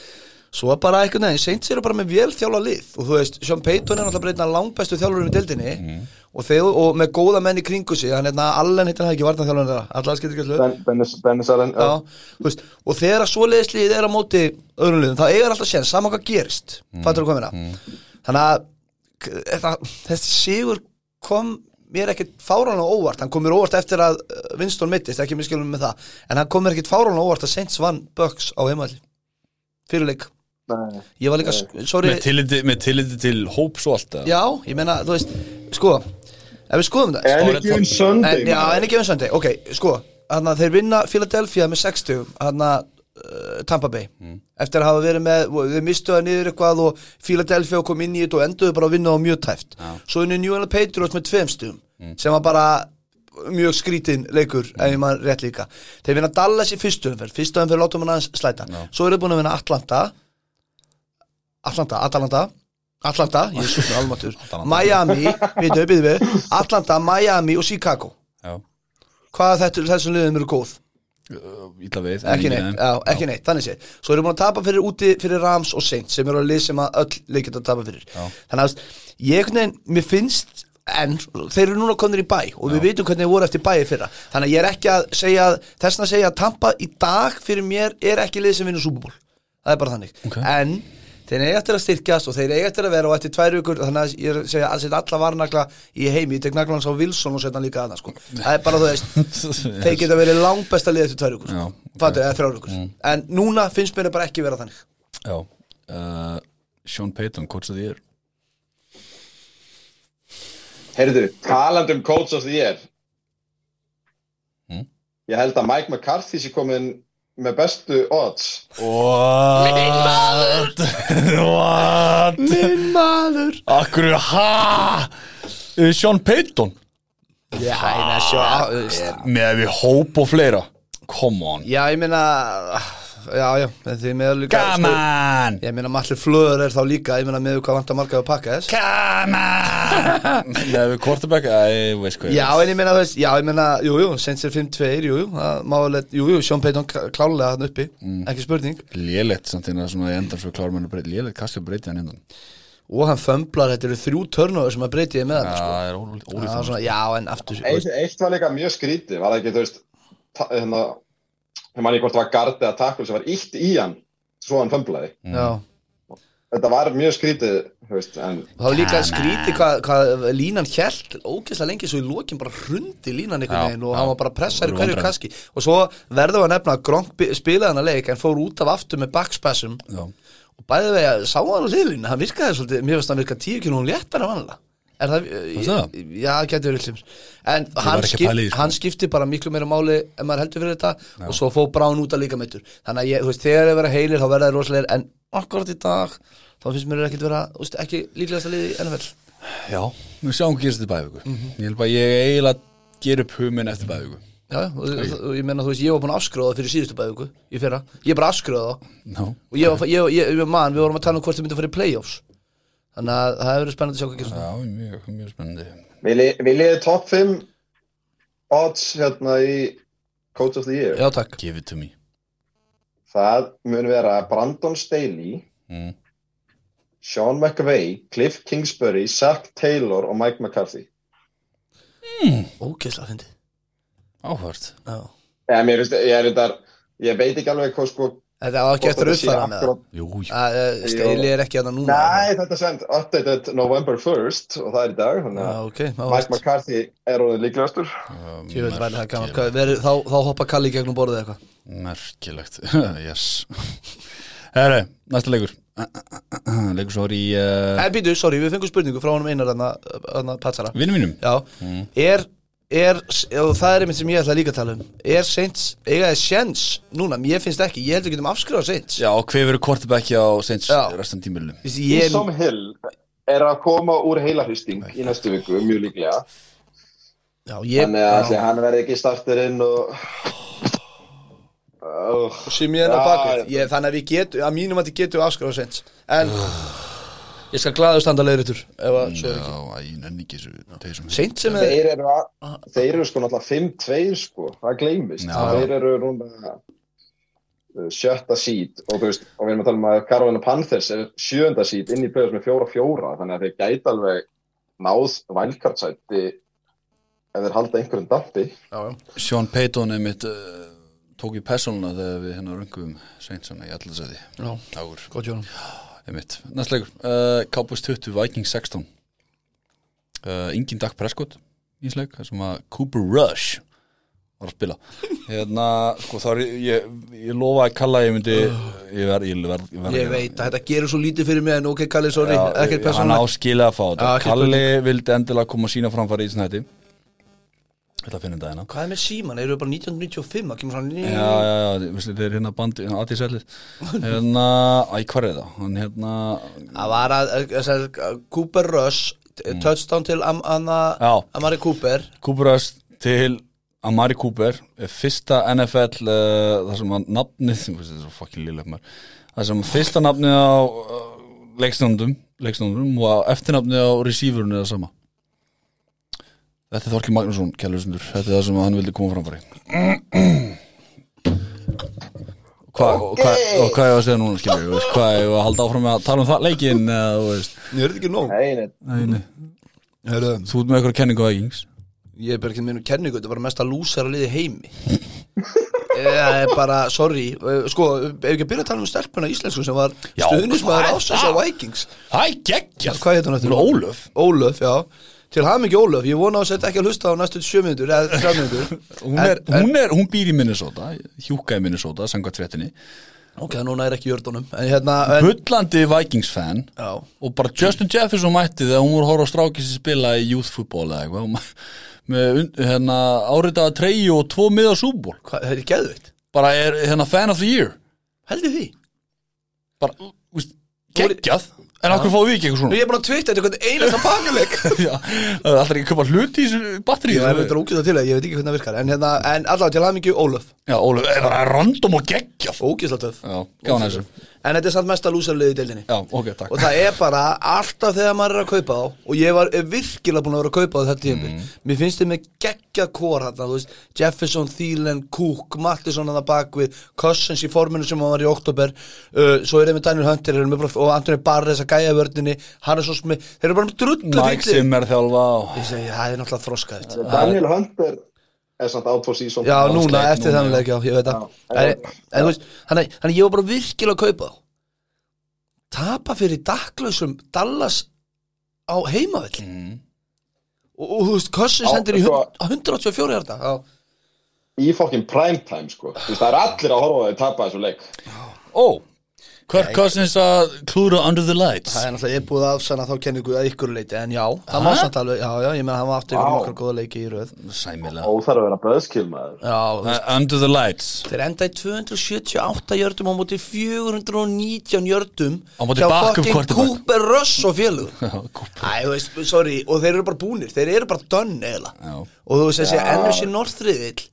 Svo bara einhvern veginn, Saints eru bara með vel þjálfa lið og þú veist, Sean Payton er náttúrulega breytna langbæstu þjálfurum í deildinni Mhm. og, þeir, og með góða menn í kringu sig hann hérna, allen hittir hann ekki varna þjálfurum þeirra allar skilur ekki allir Ben, Dennis, Dennis Allen Já, þú veist, og þegar að svoleiðislið er á móti öðrum liðum, þá eiga alltaf séns saman hvað gerist, mm. fattur þú hvað meina þannig að þessi sigur kom mér ekkert fáránlega óvart, hann kom mér óvart eftir að uh, Winston mittist, ekki miskilum með það en hann kom mér ekkert fáránlega óvart að Saints vann Bucks á heimalli fyrirleik. Ég var líka sorry, með tilliti, með tilliti til hóps og allt eða? já, ég meina, þú veist sko, ef við skoðum það En Stóri ekki um Sunday en, já, maður. en ekki um Sunday, ok, sko hana, þeir vinna Philadelphia með 60 hana, uh, Tampa Bay. Eftir að hafa verið með, þeir mistu það niður eitthvað og Philadelphia kom inn í þetta og enduðu bara að vinna á mjög tæft. Svo unni New England Patriots með tveim stugum sem var bara mjög skrítin leikur, ef ég maður rétt líka. Þeir vinna Dallas í fyrstu umferð. Fyrstu umferð látum hann aðeins slæta. Svo eru þeir búin að vinna Atlanta Atlanta, Atalanta Atlanta, ég er svona almatur Miami, við við við Atlanta, Miami og Chicago. Já. hvað þetta, þessum liðum eru góð? Ítla við en ekki neitt, já, ekki neitt, þannig sé. Svo erum við búin að tapa fyrir úti fyrir Rams og Saints sem eru að lið sem að öll leikit að tapa fyrir. Já. þannig að ég veginn, mér finnst en þeir eru núna konir í bæ og við vitum hvernig þeir voru eftir bæi fyrra. Þannig að ég er ekki að segja, þess að segja að Tampa í dag fyrir mér er ekki lið sem vinnur Super Bowl, það er bara þannig. Ok. en þeir eiga eftir að styrkjast og þeir eiga eftir að vera og eftir tvær vikur þannig að ég að segja að setja alla varnagla í heimi, ég tek naglans á Wilson og setja hann líka aðna sko. [LAUGHS] það er bara þú veist þeir geta verið langbesta lið eftir tvær vikur. Já, okay. fattu, eða þrjár vikur. En núna finnst mér það bara ekki vera þannig. Já uh, Sean Payton, coach of the year. Heyrðu, talandi um Coach of the Year. Mm. Ég held að Mike McCarthy sé komin með bestu odds What? [LAUGHS] What? minn maður Akkur, ha? Sean Payton já, ég meina veist. Með við hóp og fleira Come on já, ég meina já, já, því með líka Come on! ég meina Mallir Flöður er þá líka ég meina með hvað vantar markaði að pakka þess? Come on! [LAUGHS] Við quarterback Æ, veist hvað ég Já, en ég meina, þú veist, já, ég meina, jú, jú, Saints er 5-2, jú, jú, það má alveg, jú, jú, Sean Payton klá- klálega hann uppi, ekki spurning, Lélegt samt þegar svona í endan svo klárum hann að breyta Lélegt kastið breytið hann endan og hann fömblar, þetta eru þrjú törnóður sem að breytiði með hann, sko. Það er Já, svona, já, en aftur, Eitt, var líka mjög skrítið, var það ekki, þú veist, hérna, ég man ekki hvort það var gardið að takkur sem var ítt í hann, svo hann fömblaði. já, Þetta var mjög skrítið, veist, en og það var líka skríti hvað, hvað línan hjælt, ógeðslega lengi, svo í lokin bara hrundi línan einhvern veginn og hann var bara pressar í Voru hverju vandræði. kaski, og svo við að nefna að Gronk spilaði hann að leik, en fór út af aftur með backspassum, Já. Og bæði vegi að sá hann á liðlinu, hann virkaði svolítið, mér finnst hann virka tíu kynum léttar af vanlega Er það, það? já, getur verið hlims En hann, ekki að skip, því, sko. hann skipti bara miklu meira máli en maður heldur fyrir þetta og svo fóð Brán út að líka meittur Þannig að ég, þú veist, þegar þeir vera heilir þá verða þeir rosalegir en akkurat í dag þá finnst mér ekkert vera, þú veist, ekki líklegast að liði NFL Já, við sjáum hvað gerist í bæðugu Ég held bara að ég eiginlega ger upp hugminn eftir bæðugu Já, og, og, og ég meina, þú veist, ég var búin að afskróða fyrir síðustu bæðugu í fyrra, ég bara afskróða það. Ná, og ég, var- ég, ég, ég, man, við vorum að tala um hvort þið myndi að fara í playoffs Þannig að það hefur verið spennandi að sjá hvað gerist já, mjög, mjög spennandi. Viljið vilji top 5 odds hérna í Coach of the Year? Já, takk. Give it to me. Það mun vera Brandon Staley, mm. Sean McVay, Cliff Kingsbury, Zach Taylor og Mike McCarthy. Ógeðslega fyndi Áhvert Já. Ja, mér finnst, ég er þetta, ég veit ekki alveg hvað sko... Þetta var ekki eftir uppfæra með það. Jú, jú. Uh, Steili er ekki að það núna Nei, þetta er send updated November 1st og það er í dag, þannig Já, að ok, Mike áhvert McCarthy er orðin líklegastur. Ég veit væri það gaman. Hvað, veri, þá, þá hoppa Kalli í gegnum borðið eða eitthvað? Merkilegt. [LAUGHS] Yes. Herre, næsta leikur. [CLEARS THROAT] Leikur svo er í uh, En býtu, sorry, við fengum spurningu frá honum einar þarna, þarna patsara Vinnum mínum? Já, Mm. er er, og það er einmitt sem ég ætla líka að tala um er Saints, eiga þið sjens núna, mér finnst ekki, ég held að við getum afskrifað Saints. Já, og hver verður quarterbacki á Saints restan Vist, ég, Isom Hill er að koma úr heilarhristing í næstu viku, mjög líklega. Já, ég Þannig að hann verði ekki starterinn og uh, sem ég er að baka ég, þannig að við getum, að mínum að þið getum afskrifað Saints. En ég skal glaðu standa leiðritur ef að svo ekki Já, æ, ég nenni ekki þessu þeir sem er, Þeir eru, að, þeir eru sko náttúrulega 5-2 sko, það gleymist. Já. Þeir eru núna uh, sjötta sít og, þú veist, og við erum að tala um að Carolina Panthers er sjönda sít inn í plöðus með fjóra-fjóra þannig að þeir gæti alveg náð vælkartsætti ef þeir halda einhverjum já. Sean Payton er mitt uh, tók í persónuna þegar við hérna rungum Saints hann í allarsæði Já. Águr, gott jónum einmitt. Næst leikur, uh, Cowboys 20, Vikings 16 uh, Ingin Dak Prescott í sleik, það sem að Cooper Rush var að spila. [LAUGHS] Hérna, sko þá er ég, ég, lofa að kalla ég myndi ég verð, ég verð, ég verð. Ég veit að þetta gerur svo lítið fyrir mig en ok, Kalli, sorry, ekkert hann persónulega áskilja að fá þetta. Kalli vildi endilega koma sína framfæri í snætti Þetta að þetta hérna hvað er með síman, eru við bara 1995 það kemur svona Já, já, já, veistu, þetta er hérna bandi, hérna aðtísellið [LAUGHS] Hérna, æ, hvað er það? Hann hérna, Það var að, að, að Cooper Rush Mm. touchdown til Am Anna Já. Amari Cooper. Cooperast til Amari Cooper er fyrsta NFL uh, þar sem að nafnið [LAUGHS] þetta er svo fucking lillegt maður. Þar sem fyrsta nafnið á uh, leiksnöndum, leiksnöndum og að eftirnafnið á receiverinu er það sama Þetta er Þorki Magnússon, kjærlusundur Þetta er það sem hann vildi koma framfæri. Hvað og hvað og hvað er að segja núna, veist, hvað er að halda áfram með að tala um það leikinn eða, þú veist, Ég er þetta ekki nóg? Nei, nei, nei, nei, Heru, þú ert með eitthvað kenningu á Vikings Ég er bara ekki með einu kenningu Þetta var mest að lúsara liði heimi. Það er bara, sorry. Eh, Sko, ef ekki að byrja að tala um stelpuna íslensku sem var stuðnismæður hvað er ásins á það? Vikings. Hæ, geggjað. Hvað Til hafði mikið Ólöf, ég vona að setja ekki að hlusta á næstu sjö minnur eða minnur hún, er, hún, er, hún býr í Minnesota Hjúka í Minnesota, sangvað trettinni Ok, núna er ekki í jördunum En hérna, en, Bullandi Vikings fan já. Og bara Justin Jefferson mætti þegar hún voru að horfa á strákis að spila í youth football eða eitthvað Með hérna, áritaða treyju og tvo miða súból Hvað, þetta er geðveikt. Bara er hérna fan of the year. Heldur því? Bara, úst, geggjað En okkur fáum við ekki eitthvað svona? Ég er búin að tvita þetta eitthvað einasta [LAUGHS] Já, Það er alltaf ekki að köpa hluti í þessu batteri Ég veit ekki hvernig það virkar. En, hérna, en allavega til mikið Ólöf. Já, Ólef, er það er random og Já, gána þessu En þetta er samt mesta lúsarliði í deildinni. Já, ok, takk. Og það er bara alltaf þegar maður er að kaupa þá Og ég var er virkilega búin að vera að kaupa á þetta tímpil Mm. Mér finnst þið með geggja kór hann Þú veist, Jefferson, Thielen, Cook, Mattisson að það bakvið Cousins í forminu sem var í oktober uh, Svo er þeir með Daniel Hunter bara- Og Antoni Barres að gæja vördinni Hann er svo smið, þeir eru bara með drullu Mike Zimmer þjálfa og... Ég segi, það er náttúrulega þroskaðið Daniel Hunter er samt out for season. Já, Já, núna, sleik eftir þannig leik, já, ég veit það. En, þú veist, hann er ég var bara virkilega að kaupa þá Tapa fyrir daklausum Dallas á heimavell Mm. og, og þú veist, Cousins hendur í sko- hund- 184 hjarta Já, í fokkin primetime sko. Þú veist, það er allir að horfa að þau tapa þessu leik. Ó, Kirk Cousins að klúra under the lights? Það er náttúrulega ég búið að þá kenningu að ykkur leiti en já, það má samt alveg, já, já, ég meina hann var aftur ykkur nokkar góða leiki í röð. Sæmilega. Óþarf að vera böðskil maður. Já, Uh, Under the lights. Þeir enda í 278 jördum á móti 419 jördum Á móti hjá backup fucking. Cooper Russ og Já, [LAUGHS] Æ, þú veist, sorry, og þeir eru bara búnir Þeir eru bara done eða Já. Og þú veist þessi. NFC Northriðill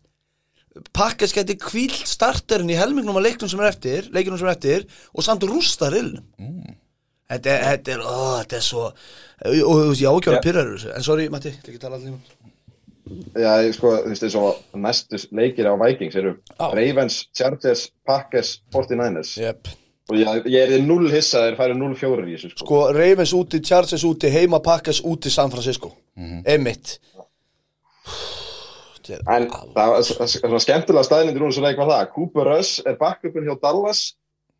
Pakkas geti kvílt starterinn í helmingnum að leiknum sem er eftir Leikinum sem er eftir Og samt rústa rillnum mm. Þetta er, þetta er, ó, þetta er svo Og þú veist, ég ákjára Já. pyrrar þessu En sorry, Matti, þetta ekki tala allir Já, ég sko, þú veist, eins og næstu leikir á Vikings eru Já. Ravens, Chargers, Packers, 49ers yep. og ég, ég er í 0 hissa þeir færi 0-4 í þessu sko. Sko, Ravens úti, Chargers úti Heima Pakkas úti San Francisco Mhm. Einmitt Þetta er En það var það- það- svona skemmtilega staðlindir úr þessu leik var það. Cooper Rush er backupin hjá Dallas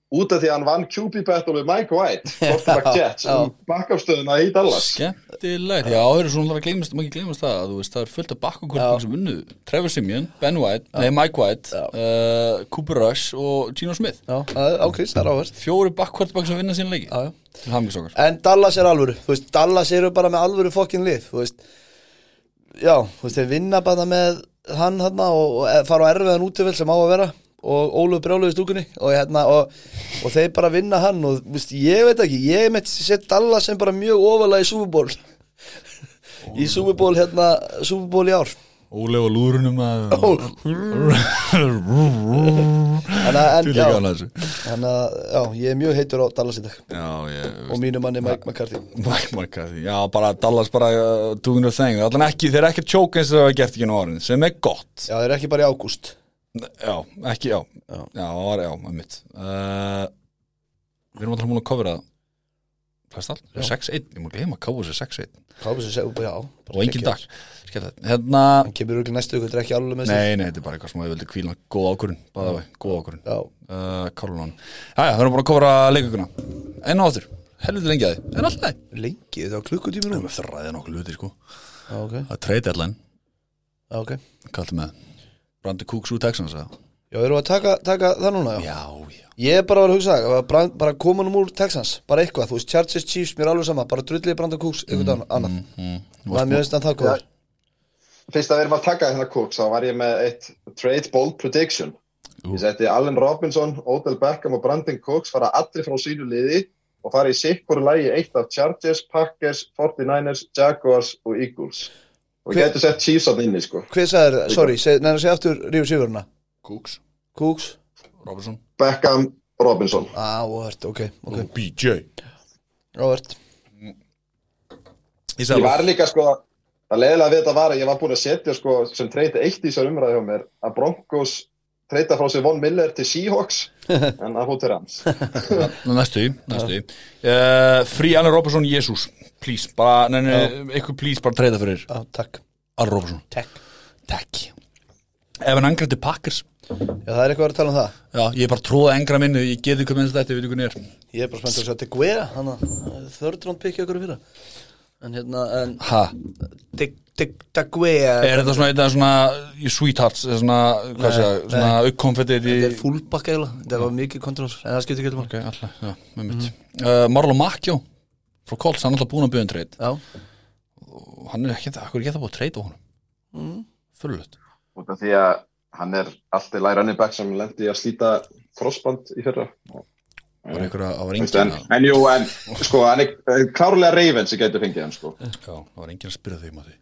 út af því að hann vann QB battle við Mike White. [LAUGHS] Quarterback Jets um backupstöðuna í Dallas. Skemmtilegt, já, það eru svona að gleymast, maður ekki gleymast það, að þú veist, það er fullt af bakkakvörðum sem unnu, Trevor Simeon, Ben White, nei, Mike White, uh, Cooper Rush og Gino Smith. Já, ákveðs, það er áhverst Fjóri bakkvörðbakk sem vinna sín leiki. Já, já. En Dallas er alvöru, þú veist, Dallas eru bara með alvöru fokkin lið, þú veist já, þú veist, þeir vinna bara með hann hann og, og fara á erfiðan útivill sem á að vera og Óluf brjáluði stúkunni og, hérna, og, og þeir bara vinna hann og veist, ég veit ekki, ég mitt sett alla sem bara mjög ofalega í Súfuból [LAUGHS] í Súfuból hérna, Súfuból í ár Ólega og lúrunum að [LAUGHS] Þannig að, að að, ég er mjög heitur á Dallas í dag. Já, ég og mínu manni Mike McCarthy. Mike McCarthy, já bara Dallas bara uh, the thing, allan ekki, þeir eru ekki tjók eins og það var gert ekki nú árin, sem er gott. Já, þeir eru ekki bara í ágúst. Já, ekki, já. Já, það var, já, með mitt uh, Við erum alltaf múin að covera Flestal, 6-1, ég múin að gleyma að cover sér 6-1 Hvað sem segja, já. Bara og engin dag, skemmt Hérna, Hann kemur örugglega næstu þetta er ekki alveg með sig. nei, nei, þetta er bara eitthvað sem ég vildi kvíla góð ákvörun, bæða vei, góð ákvörun Já, uh, Karlun Jæja, við erum búin að covera leikuguna Enn og áttur, helviti lengi að þið En alltaf, lengi, þetta var klukkutími við nú erum eftir að ræða nokkuð luti, sko. Já, Það er trade deadline, já, ok. Kalltu með. Brandi Cooks úr Texans, eða? Já, erum við að taka, taka það núna, já? Já, já. Ég er bara að vera að hugsa það, bara, bara koma nú úr Texans, bara eitthvað, þú veist, Chargers Chiefs, mér er alveg sama, bara drullið Brandon Cooks, eitthvað annað, mm, það er mjög einstaklega það góður. Fyrst að við erum að taka hérna kúk, þá var ég með eitt trade bold prediction. Ég setti Allen Robinson, Odell Beckham og Brandon Cooks fara allir frá sínu liði og fara í sikkur lægi eitt af Chargers, Packers, 49ers, Jaguars og Eagles. Og Hver- getur sett Chiefs á inni, sko. Hver sagði þér, sorry, neina að segja aftur Rífur Siguruna, Cooks, Cooks, Robertson Beckham, Robinson. á, óvert, ok, ok, og BJ óvert, Ég var líka, sko, að leiðilega við þetta var að ég var búin að setja, sko, sem treyti eitt í þessar umræði hjá mér, að Broncos treyta frá sig Von Miller til Seahawks, [LAUGHS] en að hún til Rams. [LAUGHS] Næstu, næstu uh, Frí Allen Robertson, Jesus Please, bara, neini, eitthvað please bara treyða fyrir. Já, takk, Allen Robertson takk. Takk. Ef hann angrætti Packers Já, það er eitthvað að vera að tala um það. Já, ég er bara tróða engra minni Ég geti hvað minnst þetta, ég veit ekki hvernig er. Ég er bara spennt að til Guea, hann að þörðrón pikki okkur fyrir. En hérna, en, Ha, til Guea, er þetta svona, þetta er svona í Sweethearts, eða svona, hvað sé ég svona aukkonfettið í þetta er fullback eiginlega, þetta var mikið kontrols, en það skiptir ekki um Ok, alltaf, já, með mitt uh, Marlon Mack, já, frá Colts, hann er alltaf búin að hann er ekki, hvað ekki það búin að treyta á honum. Fullut út af því að hann er alltaf back sem lendi að slíta crossband í fyrra. Var einhverja, var Veistu, en, engin að en jú, en sko, hann er eh, klárlega Ravens sem getur fengið hann sko. Já, það var enginn að spyrja þig Matti.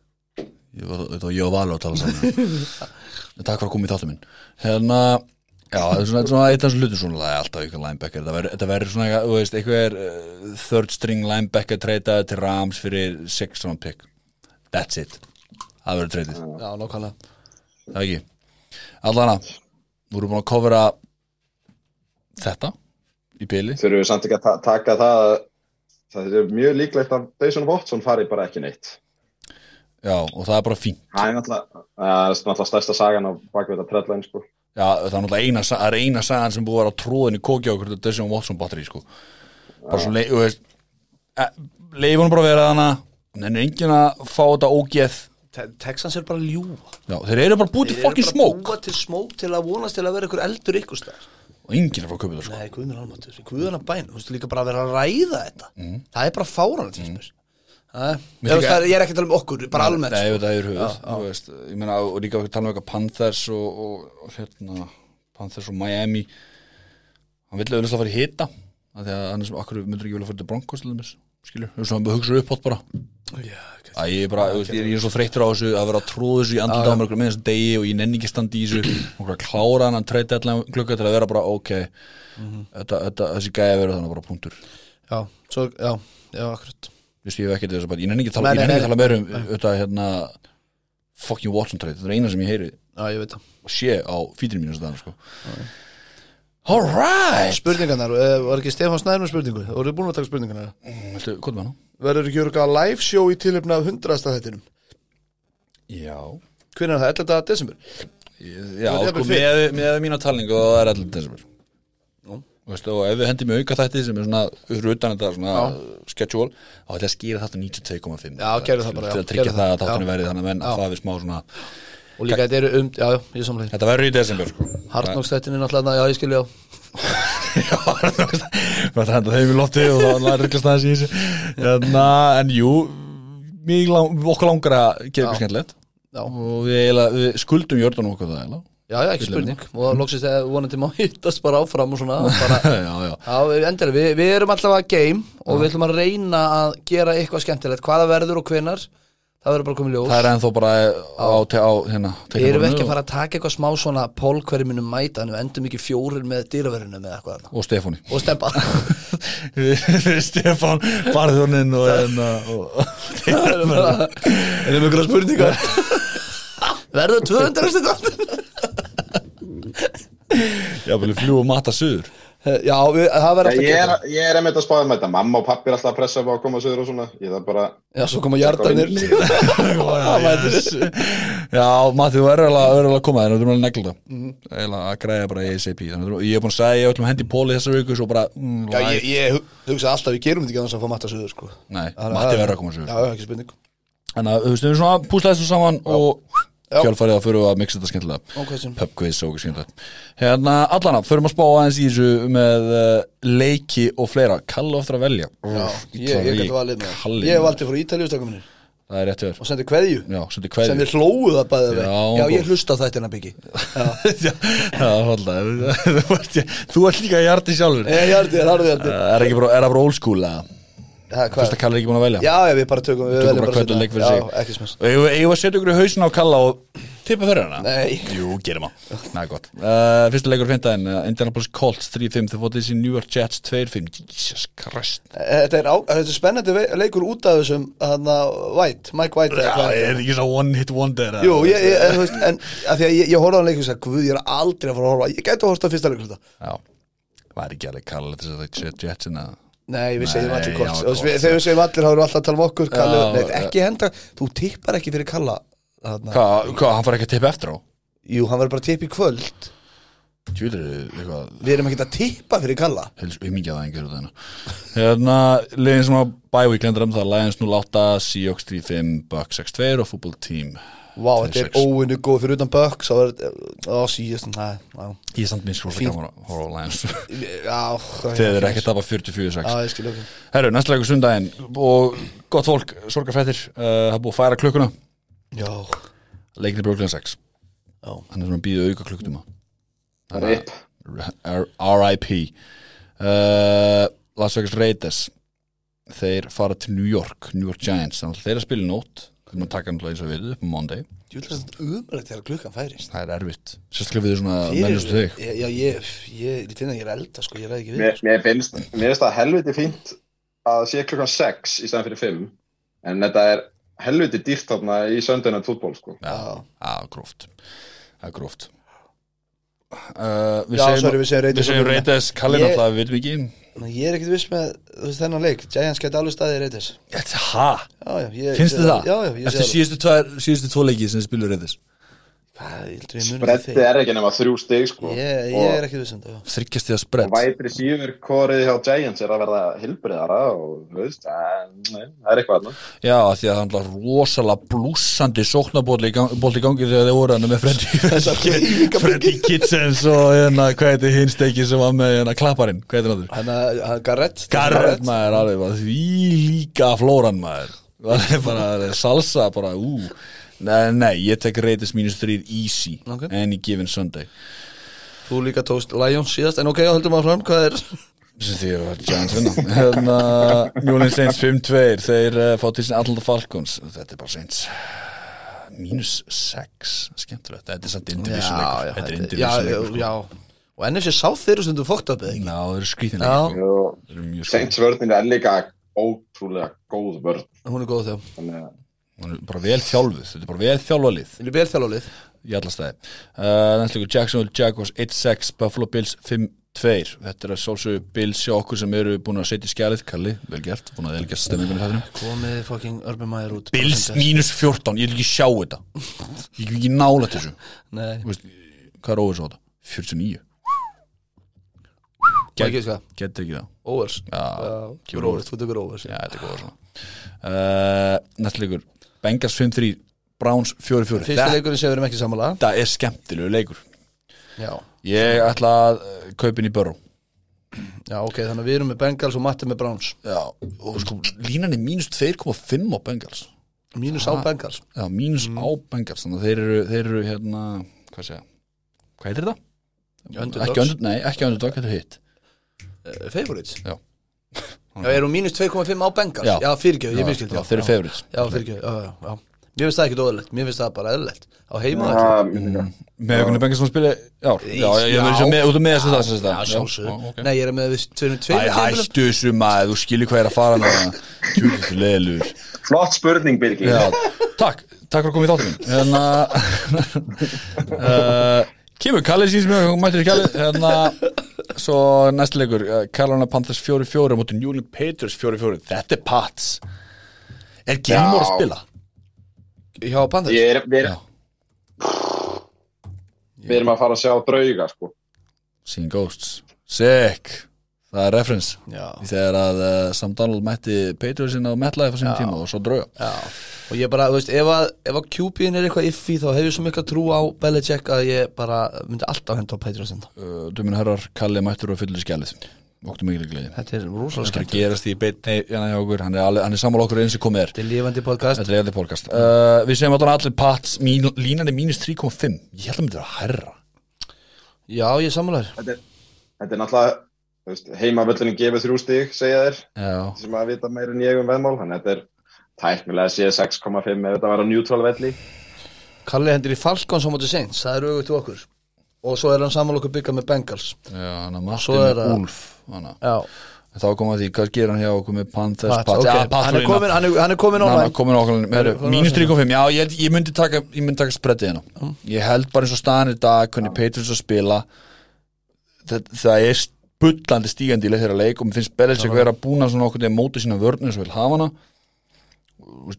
Ég var, þetta var ég og Valur að tala saman. [LAUGHS] Takk fyrir að koma í þáttu minn. Hérna, já, það er svona, svona eitt af þessum hlutum svona, það er alltaf ykkur linebacker. Þetta verður- svona, þú veist, eitthvað er uh, third string linebacker treytaði til Rams fyrir six round pick. That's it. Það verður treytið, já, nákvæmlega. það ekki Allana, þú erum búin að covera þetta í byli þurfum við samt ekki að ta taka það að það er mjög líklegt að Jason Watson fari bara ekki neitt. Já, og það er bara fínt. Það er náttúrulega stærsta sagan á bakveit að trella sko. Já, það er náttúrulega eina, er eina sagan sem búið að vera tróðin í kókja okkur þetta Deshaun Watson batteri, sko. Bara leið- þú veist e, leifunum bara að vera þarna. En enginn að fá þetta ógeð Te Texans er bara að ljúa. Já, þeir eru bara búið til fucking smók Búa til smók til að vonast til að vera ykkur eldur ykkur stað. og enginn er frá að þetta, sko Nei, guðmur almatur, guðuna bæn, þú veist líka bara að vera að ræða þetta. Það er bara fáran þess. Mér Ég er er ekki að tala um okkur, bara almennt. Nei, sko. þetta er veist ég meina, og líka að tala um eitthvað Panthers og, og, og hérna Panthers og Miami hann vill auðvitað að fara í hita því að annars, akkur myndur ekki vilja fara til Broncos skilur, þú veist, hann hugsa upp átt bara Æ, ég er bara, þú veist, ég er, svo þreyttur á þessu að vera að tróða þessu í andlut á mér með þessu degi og ég nenni ekki að standa í þessu. [CLEARS THROAT] Og að klára hann að treyta allan klukka til að vera bara ok. Þetta, þetta, þessi gæði verður þannig bara punktur. Já, svo, já, já, akkurat. Þú veist, ég hef ekki þessu bara, ég nenni ekki að tala, nenni ekki að tala meira um þetta, hérna fucking Watson treyta, þetta er eina sem ég heyri. Já, ég veit það. og sé á fýtrinu mínu staðar, sko. Alright Spurningarnar, eh, var ekki Stefán Snæður með spurningu? Voruð þið búin að taka spurningarnar? Viltu, hvað með hana? Verður ekki örgulega live show í tilöfna af hundrasta þettinum? Já. Hvernig er það? 11. desember? Já, sko, með, með mína talningu og það er allir desember. Veistu, og ef við hendum í auka þætti sem er svona utan þetta svona schedule þá ætla að skýra þetta 92,5 Já, gerðu það bara, til að tryggja það að þáttunni verði þannig að menn að það við smá svona Og líka þetta eru um, já, já, ég samlega þetta verður í desember sko. Hartnókstættin er náttúrulega, já, ég skilja á Já, [LAUGHS] það henda þeim í lotti og þá er rygglast aðeins í þessu. Hérna, en jú lang, okkur langar að gera eitthvað skemmtilegt. Og við, eiginlega- við skuldum Jördan okkur það eiginlega. Já, já, ekki spurning. Og loksist þegar vonandi má [LAUGHS] hittast bara áfram og svona bara, [LAUGHS] já, já. Já, endur, við, við erum allavega game og við ætlum að reyna að gera eitthvað skemmtilegt. Hvaða verður og hvenar það verður bara komið ljós. Það er ennþá bara á, á hérna Erum við ekki að fara að taka eitthvað smá svona pól hverju munum mæta en við endum ekki fjórir með dýraverðinu með eitthvað og Stefáni. Og steppa Stefán [LAUGHS] Barðuninn og hérna og, [LAUGHS] Erum [LAUGHS] við einhverja spurningar? Verður 200 stundar já, viljum fljúa og mata suður Já, við, það verður Ég alltaf er, ég er einmitt að spáða með þetta, mamma og pappi er alltaf að pressa á að koma söður og svona, ég það bara Já, svo koma hjartanir [LAUGHS] já, Matti, þú verður alveg verður að koma þér, þú erum alveg að negla það. Eiginlega að græða bara ASAP þannig að ég er búin að segja, ég ætlum að hendi í póli þessar viku svo bara, mm, Já, ég, ég hu- hugsa alltaf, við gerum þetta ekki annars að fá matta suður sko. nei, Matti að- verður að koma suður. Já, að, að kjálfarið að fyrir að mixa þetta skemmtilega. Ok, sem. Pub quiz og skemmtilegt. Hérna, allana, förum að spá aðeins í þessu með uh, leiki og fleira. Kalli ofta að velja. Já, ég, ég Ég valið frá Ítalíu stakka minni það er rétt þér. Og sendi kveðju. Já, sendi sem kveðju. Við hlóðu það bæðið við Já, Já, ég hlusta byggi [LAUGHS] Já, já, já, alltaf [LAUGHS] þú ert líka hjarti sjálfur. Ég hjarti, það harði hjarti Uh, er, er það bara old school eða? Ha, Fyrst að Kalli er ekki búin að velja? Já, já, við bara tökum Við Tökum veljum bara hvern seinna. leik fyrir Já, sig. ekki smess Og við eigum við að setja ykkur í hausin á Kalla og tippa fyrir hana? Nei. Jú, gerum að Það er gott. Uh, Fyrsta leikur fyndaðin uh, Indianapolis Colts 3-5 Þau fótið þessi New York Jets 2-5 Jesus Christ. Þetta er, á, þetta er spennandi leikur út af þessum Hanna White, Mike White Já, hvað er er ekki svo one hit wonder Jú, ég, ég, en, þú veist, en að því að ég, ég horfði á leikur og sagði, guð, ég er aldrei að fara að horfa Ég gæti að horfa á fyrsta leikur Já. Var ekki alveg Kalla þess að Jetsin að Nei, við segjum allir Colts Við- Þegar við segjum allir, þá eru alltaf að tala um okkur Kalli, Já, Nei, ekki henda, þú tippar ekki fyrir Kalla þarna. Hvað, hva, hann fær ekki að tippa eftir á? Jú, hann verður bara að tippa í kvöld. Tjúlir, eitthvað Við erum ekki að tippa fyrir Kalla. Hels, ég mikið að það einhverju þennan Hérna, liðin sem að bævík lendur um það Lions 08, Seahawks 35 Bucks 62 og Football Team Vá, þetta er 26. óvinnu góð fyrir utan er þetta, á síðast já. Ég er samt minn Fínt. gaman að horfa á Lions Þeir eru ekki að tapa 44-6 Já, ég skil okkur Herru, næsta leikur sundaginn. Og gott fólk, sorgarfættir uh, það er búið að færa klukkuna. Já, leikin í Brooklyn 6 já. Hann er svona að býða auka klukktíma RIP. Uh, Las Vegas Raiders. Þeir fara til New York New York Giants, þannig að þeir að spila í nótt þeir maður taka hann eins og við upp á að þetta umrætt þegar klukkan færist það er erfitt, sérstaklega við svona mennjustu þig Já, ég, ég, ég finna að ég er elda sko, ég ræði ekki við Mér, mér finnst, mér finnst það helviti fínt að sé klukkan 6 í staðan fyrir 5 en þetta er helviti dýrt þarna í söndunum fútból sko. já, já, gróft það er gróft uh, við Já, segjum, sorry, við segjum við Raiders Kallin alltaf, við veitum ekki að Ég er ekkert viss með veist, þennan leik. Giants geti alveg staðið reytis hæ, finnst þið það? Já, já, eftir síðustu, tvo leiki sem þið spilur Raiders Bretti er ekki nema þrjú stig sko. Ég, ég og, er ekkert viss um það. Þryggjast því að og spredd væpri síður korið hjá Giants er að verða hilbriðara og veist, að, nei, það er eitthvað þarna. Já, af því að hann var rosalega blúsandi sóknabóli í, gang, bólt í gangi þegar þeir voru hann með Freddy Freddy Kitchens og hérna, hvað heitir hinsteiki sem var með hérna klapparinn, hvað heitir hann Garrett? Garrett maður, því líka flóran maður. Það er bara það er salsa, bara ú Nei, nei, ég tek Raiders mínus 3 easy Ok. any given Sunday. Þú líka tókst Lions síðast En ok, höldum að fram, hvað er sem því að Giants vinna. Hérna, New Orleans Saints 5-2 þeir uh, fá til sinni Atlanta Falcons. Þetta er bara Saints. Mínus 6, skemmtilegt. Þetta er samt indivision leikur. þetta er indivision já, leikur já. Og NFC South þeir eru stundum fókt upp eða ekki? Ná, það eru skrítin Já. sko. Það eru mjög skrítin. Saints vörðin er líka ótrúlega góð vörð Hún er góð þegar Það eru bara vel þjálfuð þetta er bara vel þjálfalið. Vil ég vel þjálfálið í alla stæði uh, næstleikur Jacksonville Jaguars 1-6 Buffalo Bills 5-2 þetta er að sálsögu Bills sjá okkur sem eru búin að setja í skjalið. Kalli, vel gert, búin að velgjast stemmingunni þáttunum Komið fucking Urban Meyer út. Bills mínus 14, ég vil ekki sjá þetta. Ég vil ekki nála þessu. Veist, hvað er óvers á þetta? 49 Má ekki veist hvað getur ekki það. Þú tekur overs. Já, þetta er góða svona. Uh, Næstleikur, Bengals 5-3 Browns 4-4 Fyrsta leikurinn sem við erum ekki sammála. Þetta er skemmtilegu leikur. Já. Ég ætla að kaupa inn í Burrow. Já, ok, þannig að við erum með Bengals og Matti með Browns. Já, og sko línan er mínus 2,5 á Bengals. Mínus á Bengals. Já, mínus á Bengals Þannig að þeir eru, þeir eru hérna Hvað segja, hvað heitir þetta? Underdogs. Ekki under, nei, ekki underdog, þetta er hitt. Uh, Favorites. Já. Já, er hún mínus 2,5 á Bengals? Já. Já, fyrirgjöf, ég miskildi Já, þeir eru favorites. Já, fyrirgjöf, já, já, já. Mér finnst það ekkit óðurlegt, mér finnst það bara eðlilegt. Á heima Mm. Með aukunni Bengals sem spila Já, já, ég verður með, út af með þessu það sem Já, sjálfsög Nei, ég er með við tveimur Æ, tveimur tímbilum. hættu þessu maður, þú skilur hvað er að fara með Tjúlið leðlur Flott spurning, Birgir. Já, takk, takk fyrir að koma í þáttum [LAUGHS] [LAUGHS] Kemur Kalli síns með mættir í Kalli Hérna Svo næsti leikur uh, Carolina Panthers 4-4 Móti New England Patriots 4-4 Þetta er Pats Er Gilmore að Já. spila? Hjá Panthers Ég er, við, Já. við erum að fara að sjá drauga, sko. Seen Ghosts Sick Það er reference. Já, Þegar að uh, Sam Donald mætti Patriotsin á MetLife á sinni tíma og svo drauga já. Og ég bara, þú veist, ef að, ef að QB-in er eitthvað iffi þá hefur svo mikla trú á Belichick að ég bara myndi alltaf henda á Patriots enda uh, Döminu herrar, Kalli mættur og fyllir skjælið Óttu mikil gleði Þetta er rosalega Það að skemmt gerast í beinni hérna hjá okkur. Hann er, alveg- hann er sammála okkur eins og komið er. Þetta er lifandi podcast. Þetta er eða podcast. Uh, Við segjum allan allir Pats mín, Línan er mínus 3,5 Ég held að myndi vera hærra. Já, ég er sammálaður Þetta er, þetta er náttúrulega, heimavöllunum gefur þrjú stig, segja þeir, Já, sem að vita meira en ég um veðmál, þannig að þetta er tæknilega sé 6,5 ef þetta var á neutral velli. Kalli hendur í Falcons á móti Saints Það er auðvitað okkur. Og svo er hann sammála okkur byggað með Bengals. Já hann er Svo hana. Já, Þá kom að því, hvað gerir hann hjá okkur með Panthers? Pats, já, Hann er komin, hann er, hann er komin er komin Mínus online. 3,5, já, ég, ég myndi taka Ég myndi taka spreddið hérna. Ég held bara eins og staðan í dag Hvernig Patriots að spila. Það, það er bullandi stígandi í leið þeirra leik og mér finnst Belichick vera búin að svona okkur að móta sína vörnir og vil hafa hana.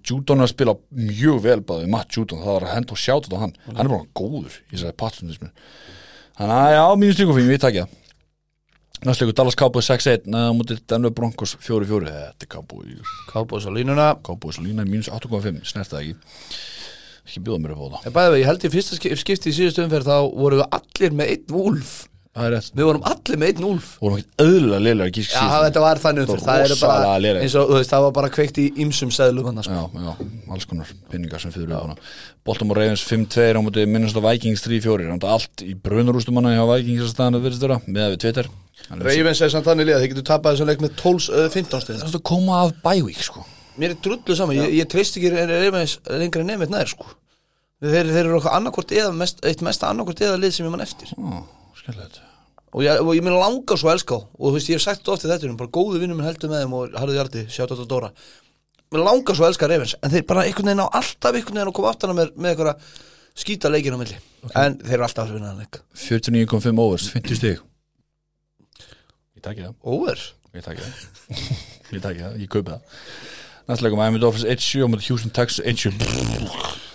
Judon er að spila mjög vel bæði, Matt Judon, það var að henda og sjáta þetta á hann. Hann er bara góður í þessari patsundismin þannig að já, mínus 3,5, ég takja. Næstleikur Dallas Cowboys 6-1 neða mútið Denver Broncos 4-4 þetta er Cowboys. Cowboys á línuna. Cowboys lína er mínus 8,5 snerta það ekki. Ekki bjóða mér upp á það. En bæði við, ég held í fyrsta skip- skipti í síðustu umferð þá vorum við allir með einn úlf það rétt Við vorum allir með einn úlf. Vorum ekki öðrulega leilar gísk Já, þetta var þannig umferð Það Það bara, og, veist, það var bara kveikt í ymsum seðlum hann sko. Já, já, alls konar pinningar sem fyrir upp hana Baltimore Ravens 5-2 á mútið minnast á Vikings 3-4 þannig að allt í brunarústum hana hjá Vikings að staðan að virðist vera með við Twitter. Hann er samt þannig liða, þið getur tapað þessum leik með 12, uh, 15 stið Það er að koma af bævík sko. Mér er drullu saman, ég, ég treyst ekki Ravens lengra nefnir nær sko. Þeir, þeir eru okkar annarkvort eða mest, og ég, og ég minn langa svo að elska á og þú veist, ég hef sagt þetta oft í þetta bara góðu vinnum minn heldur með þeim og Harður Jardi, sjátt á Dóra. Mér langa svo að elska Ravens en þeir bara einhvern veginn á alltaf einhvern veginn að koma aftan að mér með eitthvað skýta leikin á milli. En þeir eru alltaf að vinna hann leik 49,5 overs, 50 stig. Ég takki það. Over? Ég takki það. Ég takki það, ég kaupi það. Næstleikum Miami Dolphins 1-7 á mútið Houston Texas 1-7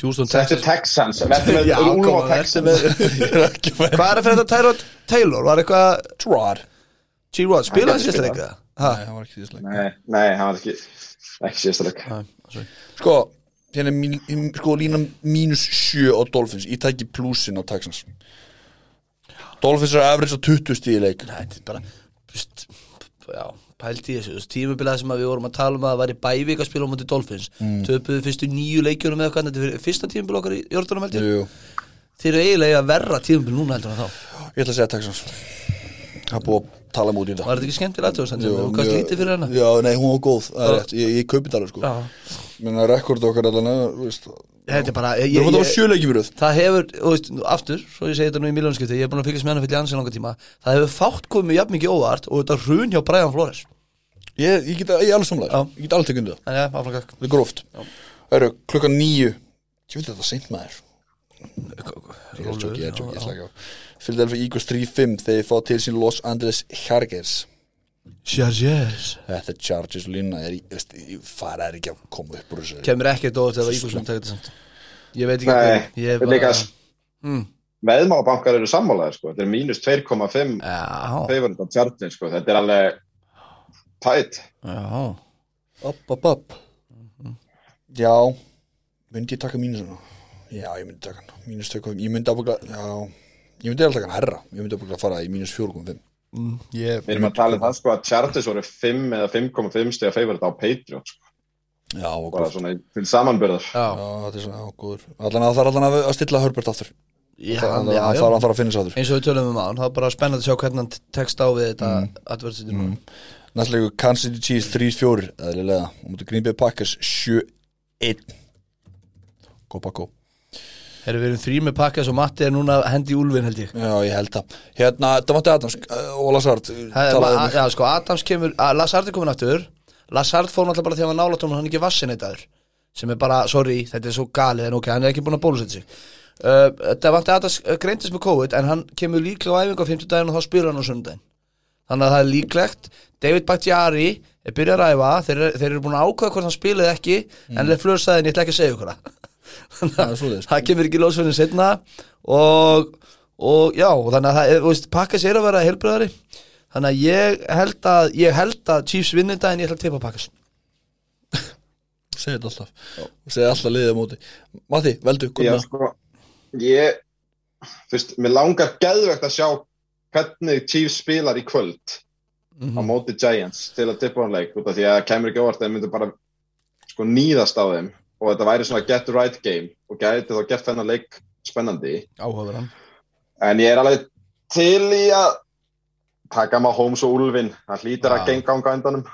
Houston, Þetta er Texas. Texans, verður [LAUGHS] Já, koma, Texans. með- [LAUGHS] Hvað er að fyrir þetta Tyrod Taylor? Var eitthvað Trod G-Rod, spilaði gæti sérst spilað. leika? Nei, það var ekki þessleik Nei, nei, hann var ekki, ekki síðasta leik. Sko, hérna mín, sko lína mínus 7 á Dolphins. Ég tæki plussin á Texans. Dolphins er average á 20 stíði leik. Nei, þetta er bara just, Já, pælt í þessu Tímubilað sem við vorum að tala um að það væri bævík að spila á móti Dolphins. Mm. Töpuðu fyrstu nýju leikjunum eða hvað Þetta er fyrsta tímubil okkar í Jórdanum heldur Þeir eru eiginlega að verra tímubil núna heldur en þá. Ég ætla að segja Texans. Það er búið að tala mútið í þetta. Var þetta ekki skemmtilega aðtöðustendur? Þú gafst lítið fyrir hana. Já, nei, hún var góð, það er Ég, ég kaupi þetta alveg sko. Rekord okkar veist, Þetta er bara ég, að ég, það fyrir Það hefur, veist, aftur Svo ég segi þetta nú í miljónskipti Ég er búin að fylgjast með hana fyrir ansi langa tíma. Það hefur fátt komið jafn mikið óvart Og þetta hrun hjá Brian Flores. Ég, ég get, ég er alveg samlega. Ég get alveg tekið undir það, að, gakk þetta er gróft. Það eru klukkan nýju Ég veit þetta seint maður. Ég er tjóki, ég er ég slaka á. Philadelphia Eagles 3-5 Þeir fá til sín Los Angeles Chargers Chargers. Þetta er Chargers lína er, fara er ekki að koma upp úr þessu. Kemur ekkert óvart ef að myndi taka þetta. Samt Ég veit ekki Nei, ég er líka, Mm. veðmábankar eru sammálaðir, sko. Þetta er mínus 2,5 Já, favorite á tjartin, sko. Þetta er alveg tætt. já. Upp, upp, upp. Já. Myndi ég taka mínusuna? Já, ég myndi taka hann. Mínus 2,5 Ég myndi ábyggla Já. Ég myndi alveg taka hann herra Ég myndi ábyggla fara í mínus 4,5 Ég, Við erum að tala um það sko að Chargers voru 5 eða 5,5 stiga favorite á Patriots sko. Já, og bara góð svona til samanbyrðar já, Já, þetta er svona, já, góður. Allan að það er allan að að stilla Herbert aftur? Já, Það já, það já. þarf hann þarf að finna sér aftur? Eins og við tölum um án, það er bara spennandi að sjá hvernig hann tekst á við þetta mm. adversity mm. Næstlegu Kansas City Chiefs 3-4 eðlilega. Og mútið Green Bay Packers 7-1 Go Paco Erum við erum þrý með pakkas og Matti er núna hendi í úlfin held ég. Já, ég held það. Hérna, Davante Adams uh, og er talaðu bara- um. Já, sko, Adams kemur, að Lazard er komin aftur. Lazard fór náttúrulega bara því að hann var nálægt honum og hann er ekki vassineitaður sem er bara, sorry, þetta er svo galið en ok, hann er ekki búin að bólusetja sig. Uh, Þetta vant Adams greintist með COVID en hann kemur líklega á æfingu á 50 daginn og þá spyrir hann á sundaginn Þannig að það er líklegt. David Bakhtiari er byrjað að ræfa þeir, þeir eru búin að ákvæða hvort hann spilaði ekki en Lefleur sagði en ég ætla ekki að segja ykkur það Það það kemur ekki lósfinni setna og, og já, og þannig að það er, þú veist, pakkas er að vera helbriðari þannig að ég held að ég held að Chiefs vinnir þetta en ég ætla að teipa pakkas [LAUGHS] Segðu þetta alltaf. Segðu alltaf liðið á móti. Matti, veldu, komna sko, ég, þú veist, mér langar geðvegt að sjá hvernig Chiefs spilar í kvöld á móti Giants til að tippa hann leik út af því að það kemur ekki óvart að þeir myndu bara sko nýðast á þeim og þetta væri svona get right game og gæti þá gert þennan leik spennandi. Áhugaverðan. En ég er alveg til í að taka maður Holmes og Ulfin hlýtur Já. að geng ganga á endanum.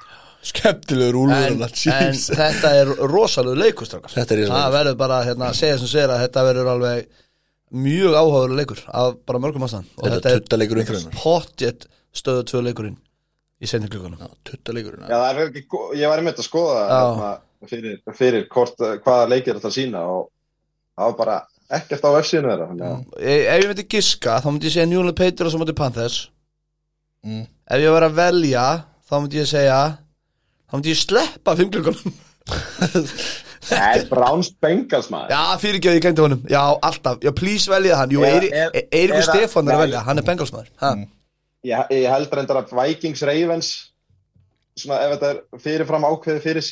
Skemmtilegur úlfur en, þetta er Þetta er það verður bara hérna, að segja sem segir að þetta verður alveg mjög áhugaverðu leikur af bara mörgum ástæðan og Þetta þetta er er tuttaleikur umfyrirnar potjet stöðu tvö leikurinn í seinni klukkanum Já, tuttaleikur Já, það er ekki, gó- ég var einmitt að skoða hérna, fyrir, fyrir hvort, hvaða leikir þetta að sína og það var bara ekkert á F-síðinu þeirra þannig að E- ef ég myndi giska þá myndi ég segja New England Patriots og myndi Panthers. Mm. ef ég var að velja þá myndi ég segja þá myndi ég sleppa fimmklukkanum Það [LAUGHS] er Browns Bengals maður. Já fyrirgjöð ég gændi honum. Já alltaf. Já please velja hann. Jú Eiríkur eða- Stefán er að velja. Hann er Bengalsmaður ha? ég, ég held reyndar að Vikings Ravens svona ef þetta er fyrirfram ákveði fyrir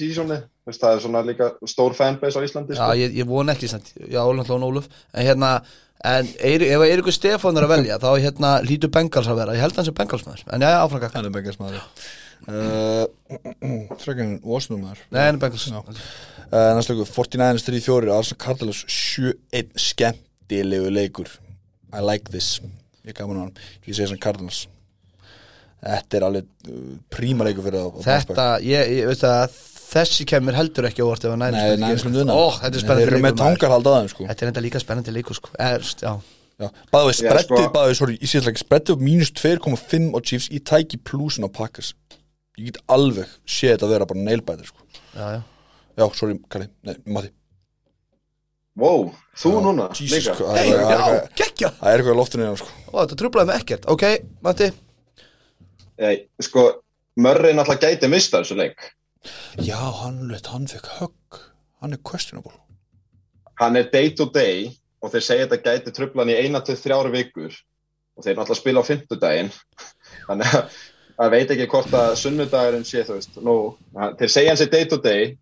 sísóni það er svona líka stór fanbase á Íslandi já sko. ég, ég von ekki sant já Óland Lón Óluf en hérna en Eirík, ef Eiríkur Stefán er að velja þá hérna lítur Bengals að vera. Ég held hann sem Bengalsmaður. En já áfranga Hann er bengast maður uh, [CLEARS THROAT] Frekkan Washington maður nei hann er Bengals. Uh, Næstu leikur 49ers 3-4 Arsenal Cardinals 7-1 Skemmtilegu leikur. I like this. Ég gaman á hann. Ég segi svona Cardinals. Þetta er alveg uh, príma leikur fyrir það þetta ég, ég veist að þessi kemur heldur ekki óvart ef að gera með þetta. Er spennandi Þeir eru með leikur, að sko. Þetta er enda líka spennandi leikur sko. Erst, já. Já, bæði Já, sprettið, sko- bæði, sorry, ég sé ekki sprettið mínus 2,5 og Chiefs, ég tæki plusin á Packers. Ég get alveg séð þetta vera bara nailbæðir, sko. Já, já. Já, sorry, Kari, nei, Matti. Wow, þú Já, núna Jesus, sko, það Hey, það já, eitthvað- geggja. það er eitthvað í loftinu hérna, sko. Ó, þetta trúblaði með ekkert. Ok, Matti? Ei, sko, Murray náttúrulega gæti mista þessu leik Já, hann, hann fekk högg. Hann er questionable. Hann er day to day og þeir segja þetta gæti trublan í eina til þrjára vikur. Og þeir náttúrulega spila á fimmtudaginn. Þannig að það veit ekki hvort að sunnudagurinn sé þú veist nú, hann- þeir segja hans er day to day.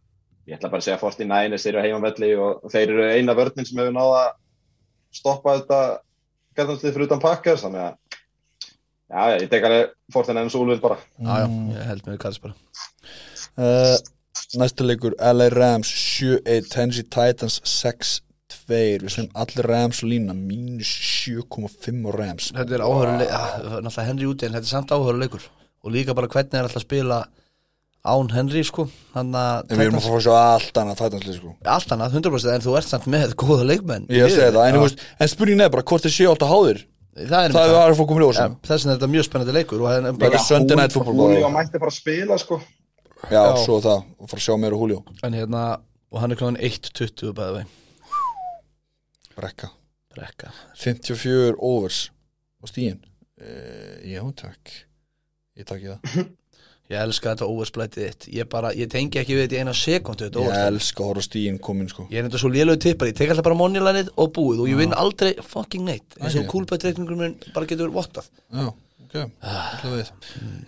Ég ætla bara að segja 49 þeir eru heimanvelli og þeir eru eina vörnin sem hefur náða að stoppa þetta gæðanslið fyrir utan pakkar þannig að já, já, ég tek alveg 49 eins og úlfið bara. Já, já, ég held með Karls bara uh, Næstu leikur, LA Rams 7-1, Tennessee Titans 6-2 Við sem allir Rams lína mínus 7,5 á Rams. Þetta er áhörðu leikur Náttúrulega Henry úti En þetta er samt áhörðu leikur. Og líka bara hvernig er alltaf að spila Án Henry sko. Þannig að En við erum að fara að sjá allt annað Titans sko. Allt annað, 100% En þú ert samt með góða leikmenn. Ég segi það, en, veist, en spurning er bara hvort þið séu alltaf háðir. Það er Það er að fókum Ja, Þess vegna er þetta mjög spennandi leikur og það er Bara bara, Sunday Night Football Húli bara. og mætti bara að spila sko Já, Já. svo það, og fara að sjá mér og Julio. En hérna Og hann er kláðan 1.20 bæði vei Brekka. Brekka. 54 overs á stíin uh, Já, takk. Ég takk ég það. [LAUGHS] Ég elska þetta oversplætið þitt. Ég bara, ég tengi ekki við þetta í eina sekundu Þetta Ég elska að horfa á stíin komin sko. Ég er þetta svo lélögu tippar, ég tek alltaf bara monilænið og búið og ég vinn aldrei fucking neitt. Eins og kúlbættreikningur minn bara getur vottað. Já, ok, ætla við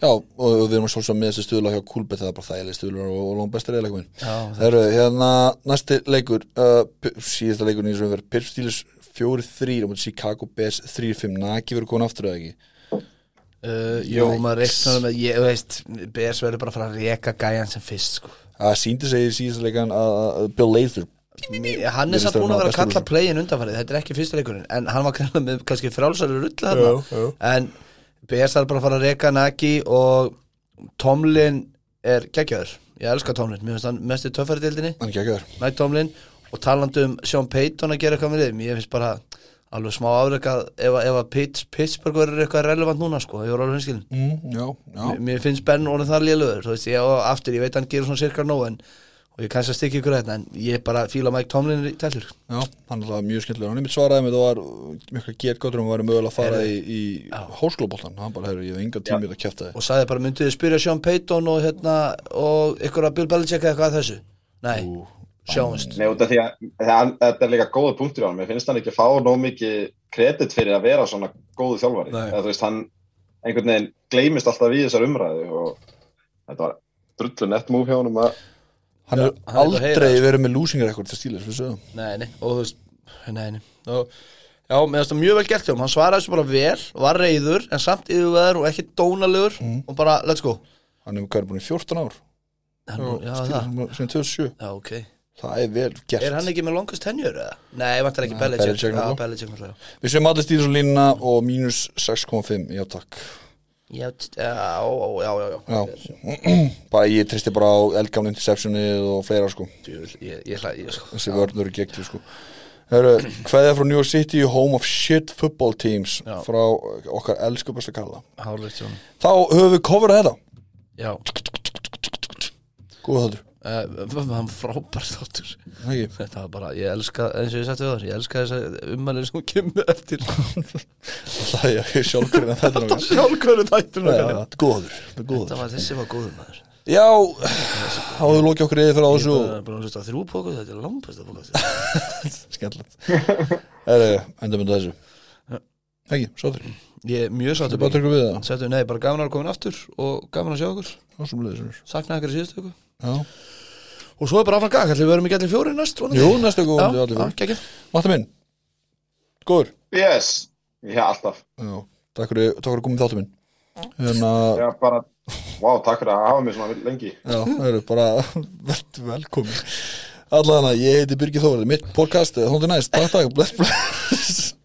Já, og, við erum að sjálfsög með þessi stuðla hjá Kúlbett það er bara þægileg stuðlar og, og langbæstir eða leikum Já, Það eru, hérna, næsti leikur uh, síðasta leikur nýjum sem verður Pittsburgh Steelers 4-3 og Chicago Bears 3-5 Naki verður komin aftur eða ekki? Uh, jú, maður reiknar með, ég veist BS verður bara að fara að reka gæjan sem fyrst sko. Það síndi sig í síðasta leikan að Bill Lathir Mér- hann er samt búin vera að vera að kalla playin undanfarið, þetta er ekki fyrsta leikurinn en hann var kannski frálsari rull en BS er bara að fara að reka Naki og Tomlin er geggjöður, ég elska Tomlin mér finnst hann mest í töffæri Hann ekki þar Mike Tomlin og talandi um Sean Payton að gera eitthvað með þeim ég finnst bara alveg smá afreikað ef, ef að Pitts, Pittsburgh verður eitthvað relevant núna sko, ég voru alveg hinskilin mm, Já, já. Mér, mér finnst Ben orðin þar ég, og aftur, ég veit að hann gerur svona cirka nóg en, og ég kannski að stikka ykkur þetta en ég bara fíla Mike Tomlin í tellur Já, hann er það mjög skemmtilega Hann er mitt svaraði með það var mikla getgóttur um að vera mögulega að fara í, í háskólaboltan Hann bara, hefur, ég hef enga tímið að kæfta og sagði bara, myndið þið spyrja Sean Payton og hérna, og ykkur að Bill Belichick eða eitthvað að þessu? Nei, sjáumst. Nei, út af því að þetta er líka góða punktur á hann. Mér finnst hann ekki að fá nóg mikið kredit fyrir að vera svona góðu þjálfari. Nei. Hann Hann er aldrei verið með losing record til stílis, við sögum nei, nei, og þú veist nei, nei, og Já, mér finnst það mjög vel gert hjá hann, hann svaraði þessu bara vel, var reyður, en samt yfirveður og ekki dónalegur og bara, let's go. Hann hvað er búin í 14 ár? Sem 2007 já, ok. Það er vel gert. Er hann ekki með longest tenure eða? Nei, vantar ekki Belichick. Við séum allir stílis og línuna og mínus 6,5 Já, takk Já, já, já, já, [CLEARS THROAT] bara ég tristi bara á eldgamla interceptionið og fleira sko. Ég, ég, sko. Þessi vörnur eru gegn sko. Hveðja frá New York City, home of shit football teams frá okkar elsku besta kalla. Hárleitt sjónum Þá höfum við coverað þetta. Já, Góða þáttur uh, hann frábær þáttur. Það ekki Þetta var bara, ég elska, eins og ég sagði þar Ég elska þess ummælið sem kemur eftir. Það er ég sjálfkurinn að þetta Þetta er góður Þetta er góður Þetta var þessi var góður maður. Já, við lokið okkur eða fyrir á þessu. Bara bara að hlusta á þrjú póka, þetta er langbæsta póka [LAUGHS] Skemmtilegt. Herru, enda með þessu. Ekki, þér Ég er mjög Þetta sáttur bara að trykka við það. Nei, bara gaman að koma aftur og gaman að sjá okkur Það Saknaði ekkert síðustu ykkur Já Og svo er bara áfram gag, við verum ekki allir fjóri næst vonandi? Jú, næstu góð Já, allir já, geggjum Matta minn? Góður? Yes, já, alltaf. Já, takk fyrir, takk fyrir að koma í þáttu minn. Hérna, Já, bara, wow, takk fyrir að hafa mig svona lengi. já, það eru bara Vertu velkomin. Allan að ég heiti Birgir Þóri Mitt podcast, þóndi næst, takk, takk, bless, bless